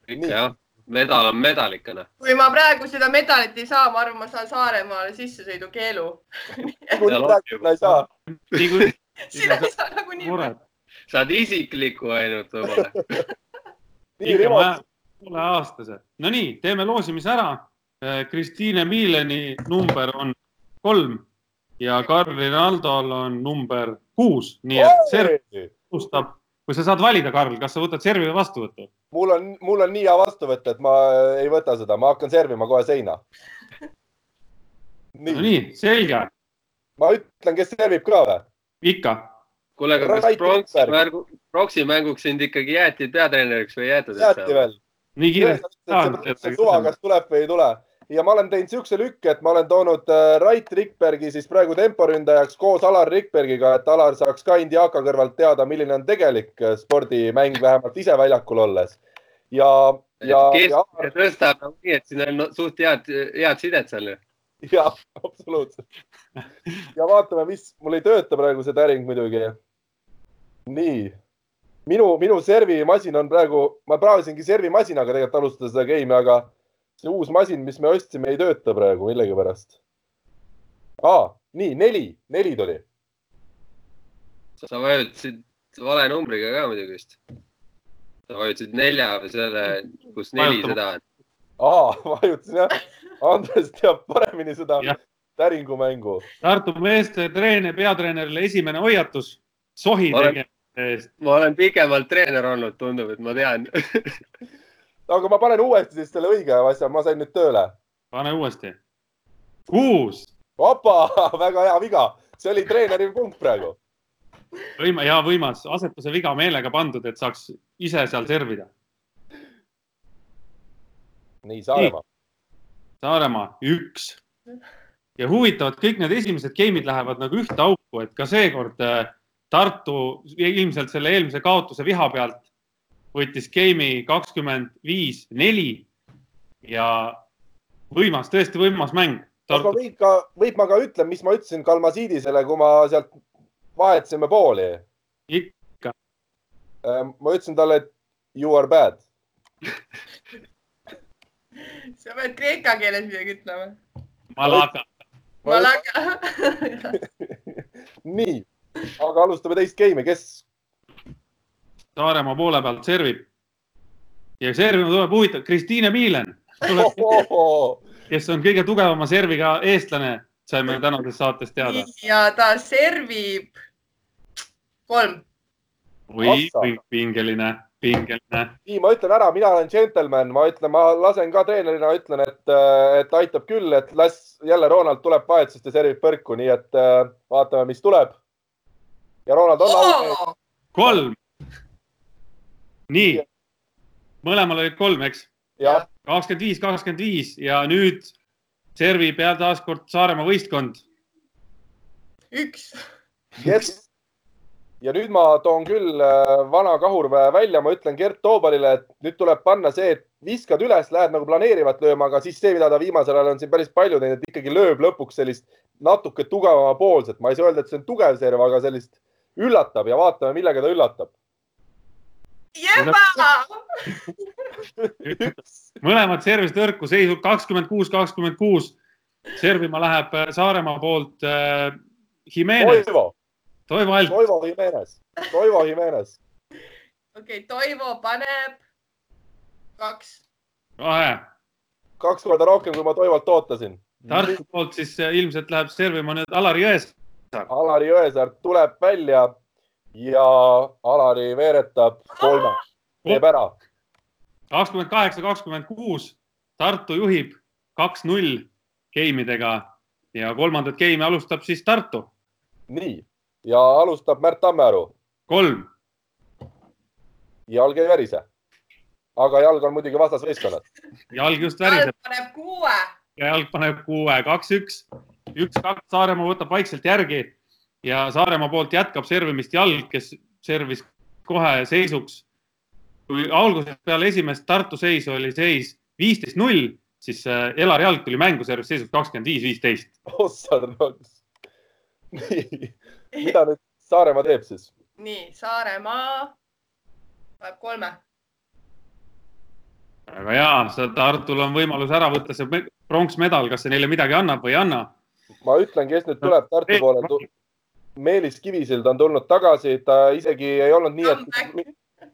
D: ikka jah, medal on medal ikka noh.
E: kui ma praegu seda medalit ei saa, ma arvan, ma saan Saaremaale sissesõidukeelu sina ei saa nagunii.
D: saad isikliku ainult võib-olla
C: poole aastase. Nonii, teeme loosimise ära. Äh, Kristiine Miileni number on kolm ja Karl Rinaldol on number kuus, nii et serv alustab, kui sa saad valida, Karl, kas sa võtad servi või vastuvõtu?
B: mul on, mul on nii hea vastuvõtt, et ma ei võta seda, ma hakkan servima kohe seina.
C: no
B: nii,
C: nii, selge,
B: ma ütlen, kes servib ka või?
C: ikka.
D: kuule, aga kas
B: Rikberg.
D: mängu, pronksi mänguks sind ikkagi jäeti peatreeneriks või ei jäetud?
B: jäeti veel?
C: nii kiiresti.
B: suva, kas tuleb või ei tule ja ma olen teinud siukse lükke, et ma olen toonud äh, Rait Rikbergi siis praegu temporündajaks koos Alar Rikbergiga, et Alar saaks ka Indiaka kõrvalt teada, milline on tegelik äh, spordimäng, vähemalt ise väljakul olles. ja, ja, ja,
D: keskmine tõstab nii, et siin on suht head, head sidet seal.
B: ja absoluutselt. ja vaatame, mis, mul ei tööta praegu see täring muidugi. nii, minu, minu servimasin on praegu, ma proovisingi servimasinaga tegelikult alustada seda game'i, aga see uus masin, mis me ostsime, ei tööta praegu millegipärast ah,. nii, neli, neli tuli.
D: sa vajutasid vale numbriga ka muidugi vist. sa vajutasid nelja või selle, kus neli
C: Vajutama.
D: seda on.
B: aa, vajutasin jah. Andres teab paremini seda täringumängu.
C: Tartu meeste treener, peatreenerile esimene hoiatus sohi
D: Ma olen-
C: tegemise eest.
D: Ma olen pikemalt treener olnud, tundub, et ma tean.
B: aga ma panen uuesti siis selle õige asja, ma sain nüüd tööle.
C: pane uuesti. kuus,
B: opa, väga hea viga, see oli treeneri punkt praegu.
C: võima- ja võimas, asetuse viga meelega pandud, et saaks ise seal servida.
B: nii, Saaremaa.
C: Saaremaa üks ja huvitavad, kõik need esimesed game'id lähevad nagu ühte auku, et ka seekord äh, Tartu ilmselt selle eelmise kaotuse viha pealt võttis game'i kakskümmend viis, neli ja võimas, tõesti võimas mäng.
B: kas ma võin ka, võib ma ka ütlen, mis ma ütlesin Kalmasiidisele, kui ma sealt vahetasime pooli?
C: ikka,
B: ma ütlesin talle, et you are bad.
E: sa pead kreeka keeles midagi ütlema.
C: Malaga,
E: Malaga.
B: nii, aga alustame teist game'i, kes?
C: Saaremaa poole pealt servib. ja servima tuleb huvitav, Kristiine Miilen tuleb, kes on kõige tugevama serviga eestlane, saime tänases saates teada.
E: ja ta servib kolm.
C: oi, pingeline, pingeline.
B: nii, ma ütlen ära, mina olen džentelmen, ma ütlen, ma lasen ka treenerina, ütlen, et, et aitab küll, et las jälle Ronald tuleb vahetusest ja servib põrku, nii et äh, vaatame, mis tuleb. Ja Ronald on aus.
C: kolm. nii, mõlemal olid kolm, eks? kakskümmend viis, kakskümmend viis ja nüüd servib ja taas kord Saaremaa võistkond.
E: üks.
B: jess. ja nüüd ma toon küll äh, vana kahurväe välja, ma ütlen Gert Toobalile, et nüüd tuleb panna see, et viskad üles, lähed nagu planeerivat lööma, aga siis see, mida ta viimasel ajal on siin päris palju teinud, et ikkagi lööb lõpuks sellist natuke tugevama poolset, ma ei saa öelda, et see on tugev serv, aga sellist üllatab ja vaatame, millega ta üllatab.
E: Jeba.
C: mõlemad servisid õrku, seisub kakskümmend kuus, kakskümmend kuus. servima läheb äh, Saaremaa poolt äh, Jimenez,
B: Toivo,
C: Toivo Alp,
B: Toivo Jimenez, Toivo Jimenez.
E: okei, Toivo paneb kaks.
C: kahe.
B: kaks korda rohkem, kui ma Toivolt ootasin.
C: Tartu poolt siis äh, ilmselt läheb servima nüüd Alari Jõesaar.
B: Alari Jõesaar tuleb välja ja Alari veeretab kolme, teeb ära.
C: kakskümmend kaheksa, kakskümmend kuus. Tartu juhib kaks-null geimidega ja kolmandat geimi alustab siis Tartu.
B: nii ja alustab Märt Tammearu,
C: kolm,
B: jalg ei värise. aga jalg on muidugi vastasvõistkonnad.
C: jalg just väriseb
E: paneb kuue.
C: ja jalg paneb kuue, kaks-üks, üks-kaks, Saaremaa võtab vaikselt järgi ja Saaremaa poolt jätkab servimist jalg, kes servis kohe seisuks. kui algusest peale esimest Tartu seisu oli seis viisteist, null, siis äh, Elar Jalg tuli mängu servis seisuks kakskümmend viis, viisteist.
B: ossa rõõms. nii, mida nüüd Saaremaa teeb siis?
E: nii, Saaremaa paneb kolme.
C: väga hea, Tartul on võimalus ära võtta see me- pronksmedal, kas see neile midagi annab või ei anna.
B: Ma ütlen, kes nüüd tuleb Tartu poole. Meelis Kivisild on tulnud tagasi, ta isegi ei olnud nii, et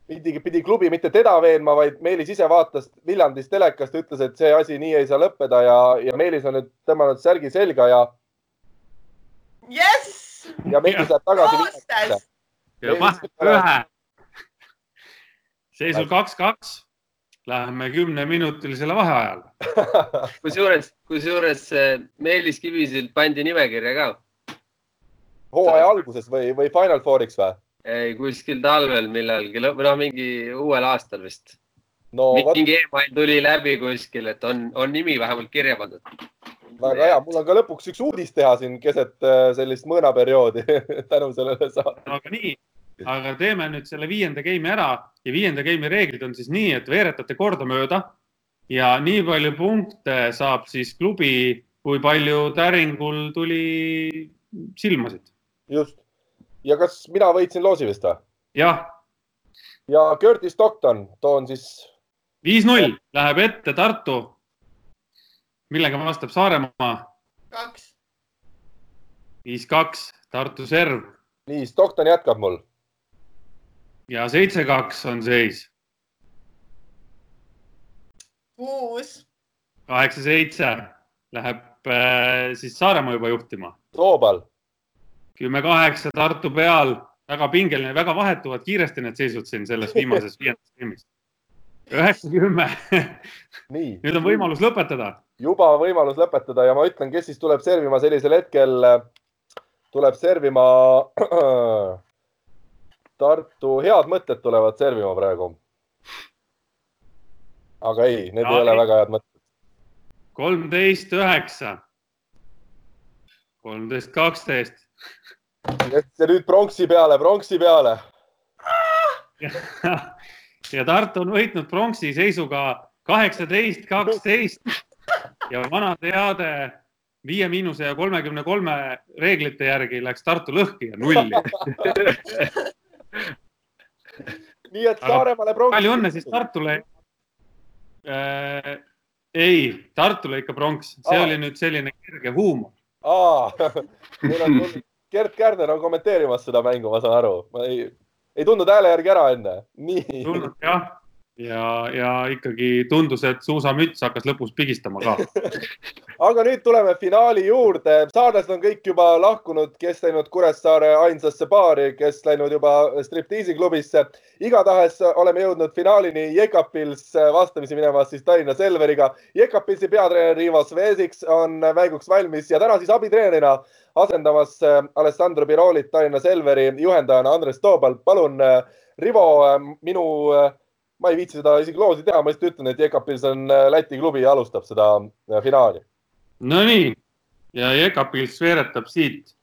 B: pidi, pidi klubi mitte teda veenma, vaid Meelis ise vaatas Viljandis telekast, ütles, et see asi nii ei saa lõppeda ja, ja Meelis on nüüd tõmmanud särgi selga ja
E: jess,
B: ja Meelis läheb tagasi
C: ja paneb ühe. seisul kaks-kaks. Läheme kümneminutilisele vaheajale.
D: kusjuures, kusjuures eh, Meelis Kivisild pandi nimekirja ka.
B: hooaja alguses või, või Final Fouriks või?
D: ei, kuskil talvel millalgi, või noh, mingi uuel aastal vist.
B: no
D: mingi email tuli läbi kuskil, et on, on nimi vähemalt kirja pandud.
B: väga hea, mul on ka lõpuks üks uudis teha siin keset äh, sellist mõõnaperioodi tänu sellele saatele.
C: aga nii, aga teeme nüüd selle viienda game'i ära ja viienda game'i reeglid on siis nii, et veeretate kordamööda ja nii palju punkte saab siis klubi, kui palju täringul tuli silmasid.
B: just. ja kas mina võitsin loosi vist või?
C: jah,
B: ja Curtis Stockton toon siis,
C: viis-null läheb ette Tartu. millega vastab Saaremaa?
E: kaks,
C: viis-kaks, Tartu serv
B: nii Stockton jätkab mul.
C: Ja seitse-kaks on seis.
E: kuus,
C: kaheksa-seitse läheb äh, siis Saaremaa juba juhtima.
B: Toobal,
C: kümme-kaheksa Tartu peal, väga pingeline, väga vahetuvad kiiresti need seisud siin selles viimases viiendas tiimis. üheksa-kümme,
B: nii
C: nüüd on võimalus lõpetada.
B: juba võimalus lõpetada ja ma ütlen, kes siis tuleb servima sellisel hetkel, tuleb servima Tartu, head mõtted tulevad servima praegu. aga ei, need
C: Ja
B: ei ole
C: ei.
B: väga head mõtted.
C: kolmteist, üheksa. kolmteist, kaksteist.
B: ja nüüd pronksi peale, pronksi peale.
C: ja Tartu on võitnud pronksi seisuga kaheksateist, kaksteist ja vana teade viie miinuse ja kolmekümne kolme reeglite järgi läks Tartu lõhki ja nulli.
B: nii et Saaremaale pronks.
C: palju õnne siis Tartule äh,. ei, Tartule ikka pronks, see
B: Aa.
C: oli nüüd selline kerge huumor.
B: meil on tulnud, Gerd Kärner on kommenteerimas seda mängu, ma saan aru, ma ei, ei tundnud hääle järgi ära enne, nii.
C: jah, ja, ja ikkagi tundus, et suusamüts hakkas lõpus pigistama ka.
B: aga nüüd tuleme finaali juurde, saarlased on kõik juba lahkunud, kes läinud Kuressaare ainsasse baari, kes läinud juba striptiisi klubisse. igatahes oleme jõudnud finaalini Jekapils vastamisi minemas siis Tallinna Selveriga. Jekapilsi peatreener Rivo Svesiks on mänguks valmis ja täna siis abitreenerina asendamas Alessandro Pirolit Tallinna Selveri juhendajana Andres Toobal. palun, Rivo, minu, ma ei viitsi seda isegi loosi teha, ma lihtsalt ütlen, et Jekapils on Läti klubi ja alustab seda finaali.
C: Nonii ja Jekapils veeretab siit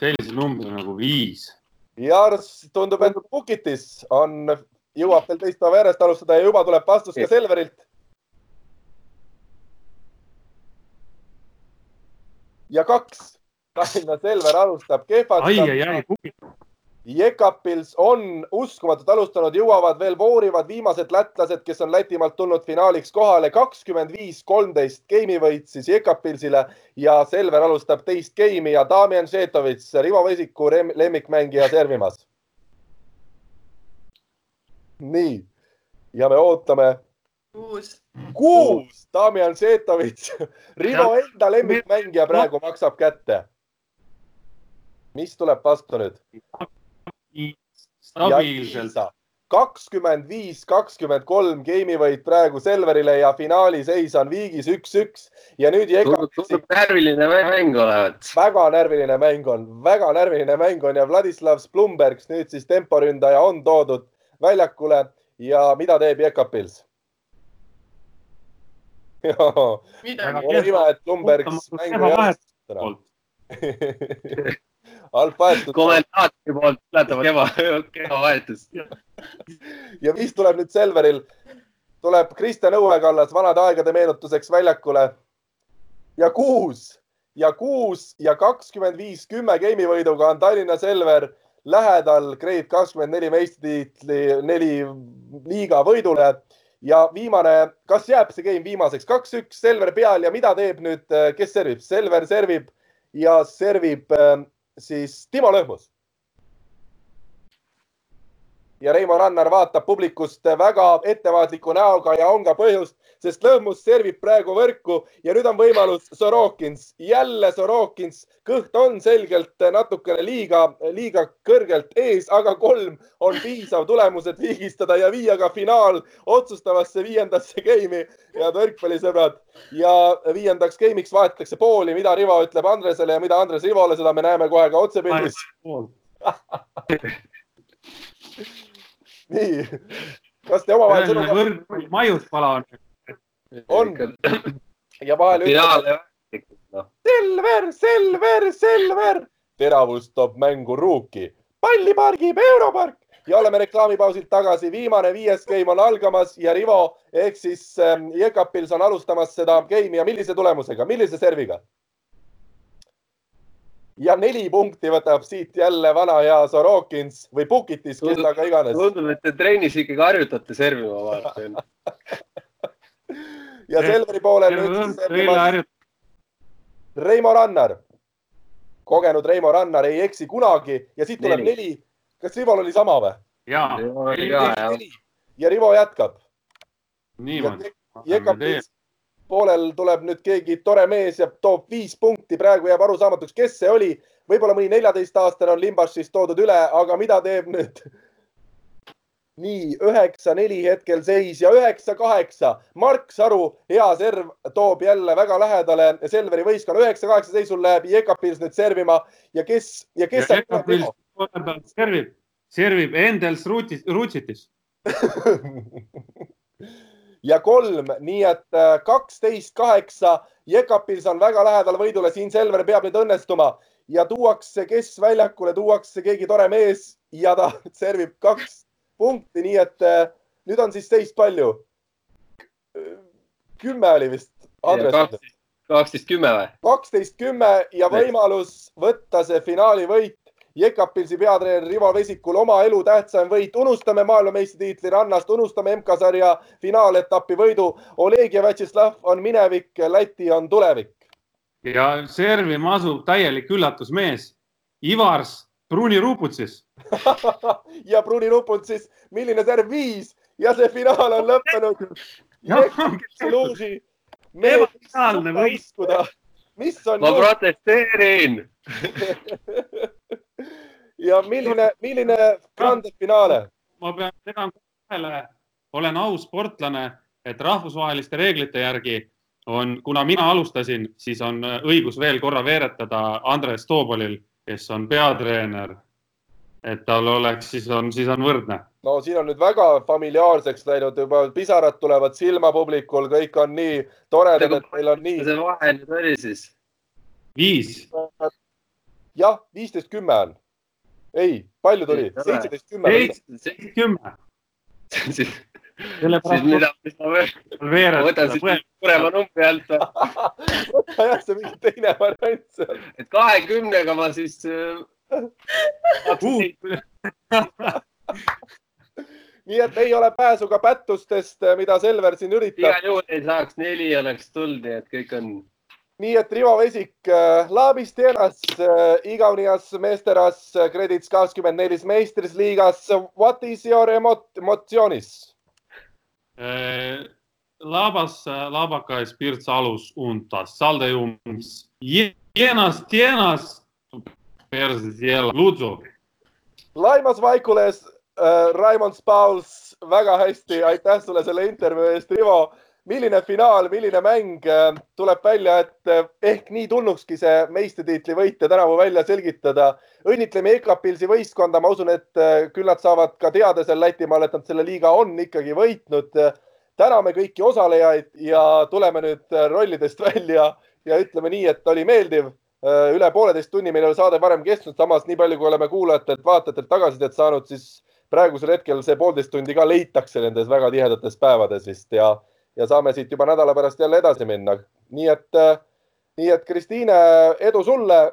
C: sellise numbri nagu viis.
B: Jars tundub, et Pukitis on, jõuab veel teist päeva järjest alustada ja juba tuleb vastus ka Selverilt. ja kaks, Tallinna Selver alustab kehvalt.
C: ai, ai, ai,
B: Jekapils on uskumatult alustanud, jõuavad veel voorivad viimased lätlased, kes on Lätimaalt tulnud finaaliks kohale. kakskümmend viis, kolmteist geimi võit siis Jekapilsile ja Selver alustab teist geimi ja Damian Šetovitš, Rivo Vesiku lemmikmängija servimas. nii ja me ootame
E: kuus,
B: kuus, Damian Šetovitš, Rivo enda lemmikmängija praegu maksab kätte. mis tuleb vastu nüüd?
C: stabiilselt.
B: kakskümmend viis, kakskümmend kolm geimivõit praegu Selverile ja finaaliseis on viigis üks-üks ja nüüd
D: tundub,
B: Jekapilsi
D: tundub närviline mäng olevat.
B: väga närviline mäng on, väga närviline mäng on ja Vladislav Splumbergs nüüd siis temporündaja on toodud väljakule ja mida teeb Jekapils?
E: midagi.
B: Pole ime, et Splumbergs mängu ei alusta. Halb vahetus
D: kommentaatori poolt ületavad keva, kevavahetus.
B: ja viis tuleb nüüd Selveril. tuleb Kristjan Õuekallas vanade aegade meenutuseks väljakule. ja kuus ja kuus ja kakskümmend viis, kümme geimivõiduga on Tallinna Selver lähedal Grade kakskümmend neli meistritiitli neli liiga võidule ja viimane, kas jääb see game viimaseks, kaks-üks Selver peal ja mida teeb nüüd, kes servib? Selver servib ja servib äh, siis Timo Lõhmus. ja Reimo Rannar vaatab publikust väga ettevaatliku näoga ja on ka põhjust, sest Lõhmus servib praegu võrku ja nüüd on võimalus Sorokins, jälle Sorokins, kõht on selgelt natukene liiga, liiga kõrgelt ees, aga kolm on piisav tulemus, et viigistada ja viia ka finaal otsustavasse viiendasse game'i, head võrkpallisõbrad. ja viiendaks game'iks vahetatakse pooli, mida Rivo ütleb Andresele ja mida Andres Rivole, seda me näeme kohe ka otsepildis nii, kas te omavahel sõnu
C: võrd maiuspala on.
B: On ja vahel
D: finaal.
B: Selver, Selver, Selver. teravus toob mängu Ruuki. palli pargib Europark ja oleme reklaamipausilt tagasi. viimane viies game on algamas ja Rivo ehk siis ähm, Jekapils on alustamas seda game'i ja millise tulemusega, millise serviga? ja neli punkti võtab siit jälle vana hea Sorokins või Pukitis, kes ta ka iganes.
D: tundub, et te trennis ikkagi harjutate servima vaata.
B: ja Selveri poolel nüüd Reimo Rannar. kogenud Reimo Rannar ei eksi kunagi ja siit tuleb neli, neli.. kas Rivol oli sama või?
C: ja,
B: ja Rivo jätkab.
C: niimoodi.
B: Poolel tuleb nüüd keegi tore mees ja toob viis punkti, praegu jääb arusaamatuks, kes see oli. võib-olla mõni neljateistaastane on Limbašist toodud üle, aga mida teeb nüüd? Nii, üheksa-neli hetkel seis ja üheksa-kaheksa. Mark Saru, hea serv, toob jälle väga lähedale Selveri võistkonna. üheksa-kaheksa seisul läheb Jekapils nüüd servima ja kes, ja kes.
C: servib, servib Endels Rutsitis
B: ja kolm, nii et äh, kaksteist, kaheksa. Jekapils on väga lähedal võidule, siin Selver peab nüüd õnnestuma ja tuuakse, kes väljakule, tuuakse keegi tore mees ja ta servib kaks punkti, nii et äh, nüüd on siis seis palju? kümme oli vist.
D: kaksteist, kümme või?
B: kaksteist, kümme ja võimalus võtta see finaali võit Jekapilsi peatreener Rivo Vesikul oma elu tähtsaim võit. unustame maailmameistritiitli rannast, unustame MK-sarja finaaletapi võidu. Oleg ja Vjatšeslav on minevik, Läti on tulevik.
C: ja servima asub täielik üllatusmees. Ivars Bruni Ruputsis
B: ja Bruni Ruputsis, milline serv viis? Ja see finaal on lõppenud. mis on?
D: ma protesteerin.
B: Ja milline, milline grande finale?
C: ma pean tegema vahele, olen aus sportlane, et rahvusvaheliste reeglite järgi on, kuna mina alustasin, siis on õigus veel korra veeretada Andres Toobolil, kes on peatreener. et tal oleks, siis on, siis on võrdne.
B: no siin on nüüd väga familiaarseks läinud, juba pisarad tulevad silma publikul, kõik on nii toredad, et meil on nii.
D: see vahe nüüd oli siis?
C: viis.
B: jah, viisteist, kümme on ei, palju tuli? seitseteist, kümme.
C: seitseteist, kümme.
D: siis mida, mis ma veel, võtan siis suurema numbri alt
B: võta jah, see mingi teine variant seal.
D: et kahekümnega ma siis
B: nii et ei ole pääsu ka pättustest, mida Selver siin üritab.
D: igal juhul ei saaks neli oleks tulnud, nii et kõik on
B: nii et Rivo Vesik, äh, Laabis tienas äh, Igaunias meesteras kredits äh, kakskümmend nelis meistriliigas. What is your emotionis?
C: Labas labakais pirts alus untas, saldejums. Tienas, tienas. Persis jälle, Lutsu.
B: Laimas Vaikules äh,, Raimond Spauls, väga hästi, aitäh sulle selle intervjuu eest, Rivo milline finaal, milline mäng, äh, tuleb välja, et äh, ehk nii tulnukski see meistritiitli võitja tänavu välja selgitada. õnnitleme Ekapilsi võistkonda, ma usun, et äh, küll nad saavad ka teada seal Lätimaal, et nad selle liiga on ikkagi võitnud. täname kõiki osalejaid ja tuleme nüüd rollidest välja ja ütleme nii, et oli meeldiv. üle pooleteist tunni meil ei ole saade varem kestnud, samas nii palju, kui oleme kuulajatelt, vaatajatelt tagasisidet saanud, siis praegusel hetkel see poolteist tundi ka leitakse nendes väga tihedates päevades vist ja ja saame siit juba nädala pärast jälle edasi minna. nii et, äh, nii et Kristiine, edu sulle.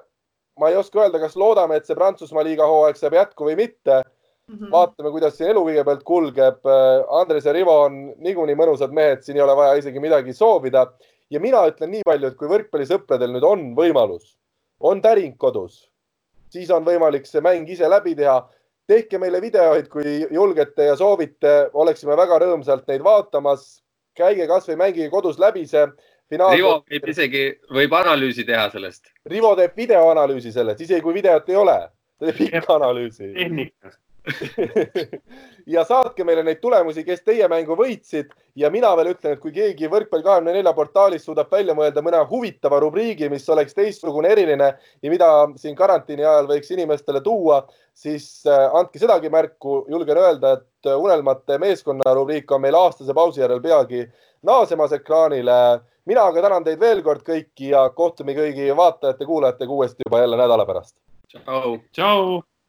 B: ma ei oska öelda, kas loodame, et see Prantsusmaa liiga hooaeg saab jätku või mitte mm. -hmm. vaatame, kuidas siin elu kõigepealt kulgeb. Äh, Andres ja Rivo on niikuinii mõnusad mehed, siin ei ole vaja isegi midagi soovida. ja mina ütlen nii palju, et kui võrkpallisõpradel nüüd on võimalus, on täring kodus, siis on võimalik see mäng ise läbi teha tehke meile videoid, kui julgete ja soovite, oleksime väga rõõmsalt neid vaatamas. Käige kasvõi mängige kodus läbi see
D: finaal. Rivo võib isegi, võib analüüsi teha sellest.
B: Rivo teeb videoanalüüsi sellest, isegi kui videot ei ole, ta teeb ikka analüüsi.
C: tehnikast
B: ja saatke meile neid tulemusi, kes teie mängu võitsid ja mina veel ütlen, et kui keegi võrkpalli kahekümne nelja portaalis suudab välja mõelda mõne huvitava rubriigi, mis oleks teistsugune, eriline ja mida siin karantiini ajal võiks inimestele tuua, siis äh, andke sedagi märku. julgen öelda, et Unelmate meeskonna rubriik on meil aastase pausi järel peagi naasemas ekraanile. mina aga tänan teid veel kord kõiki ja kohtume kõigi vaatajate-kuulajatega uuesti juba jälle nädala pärast.
D: tšau.
C: tšau.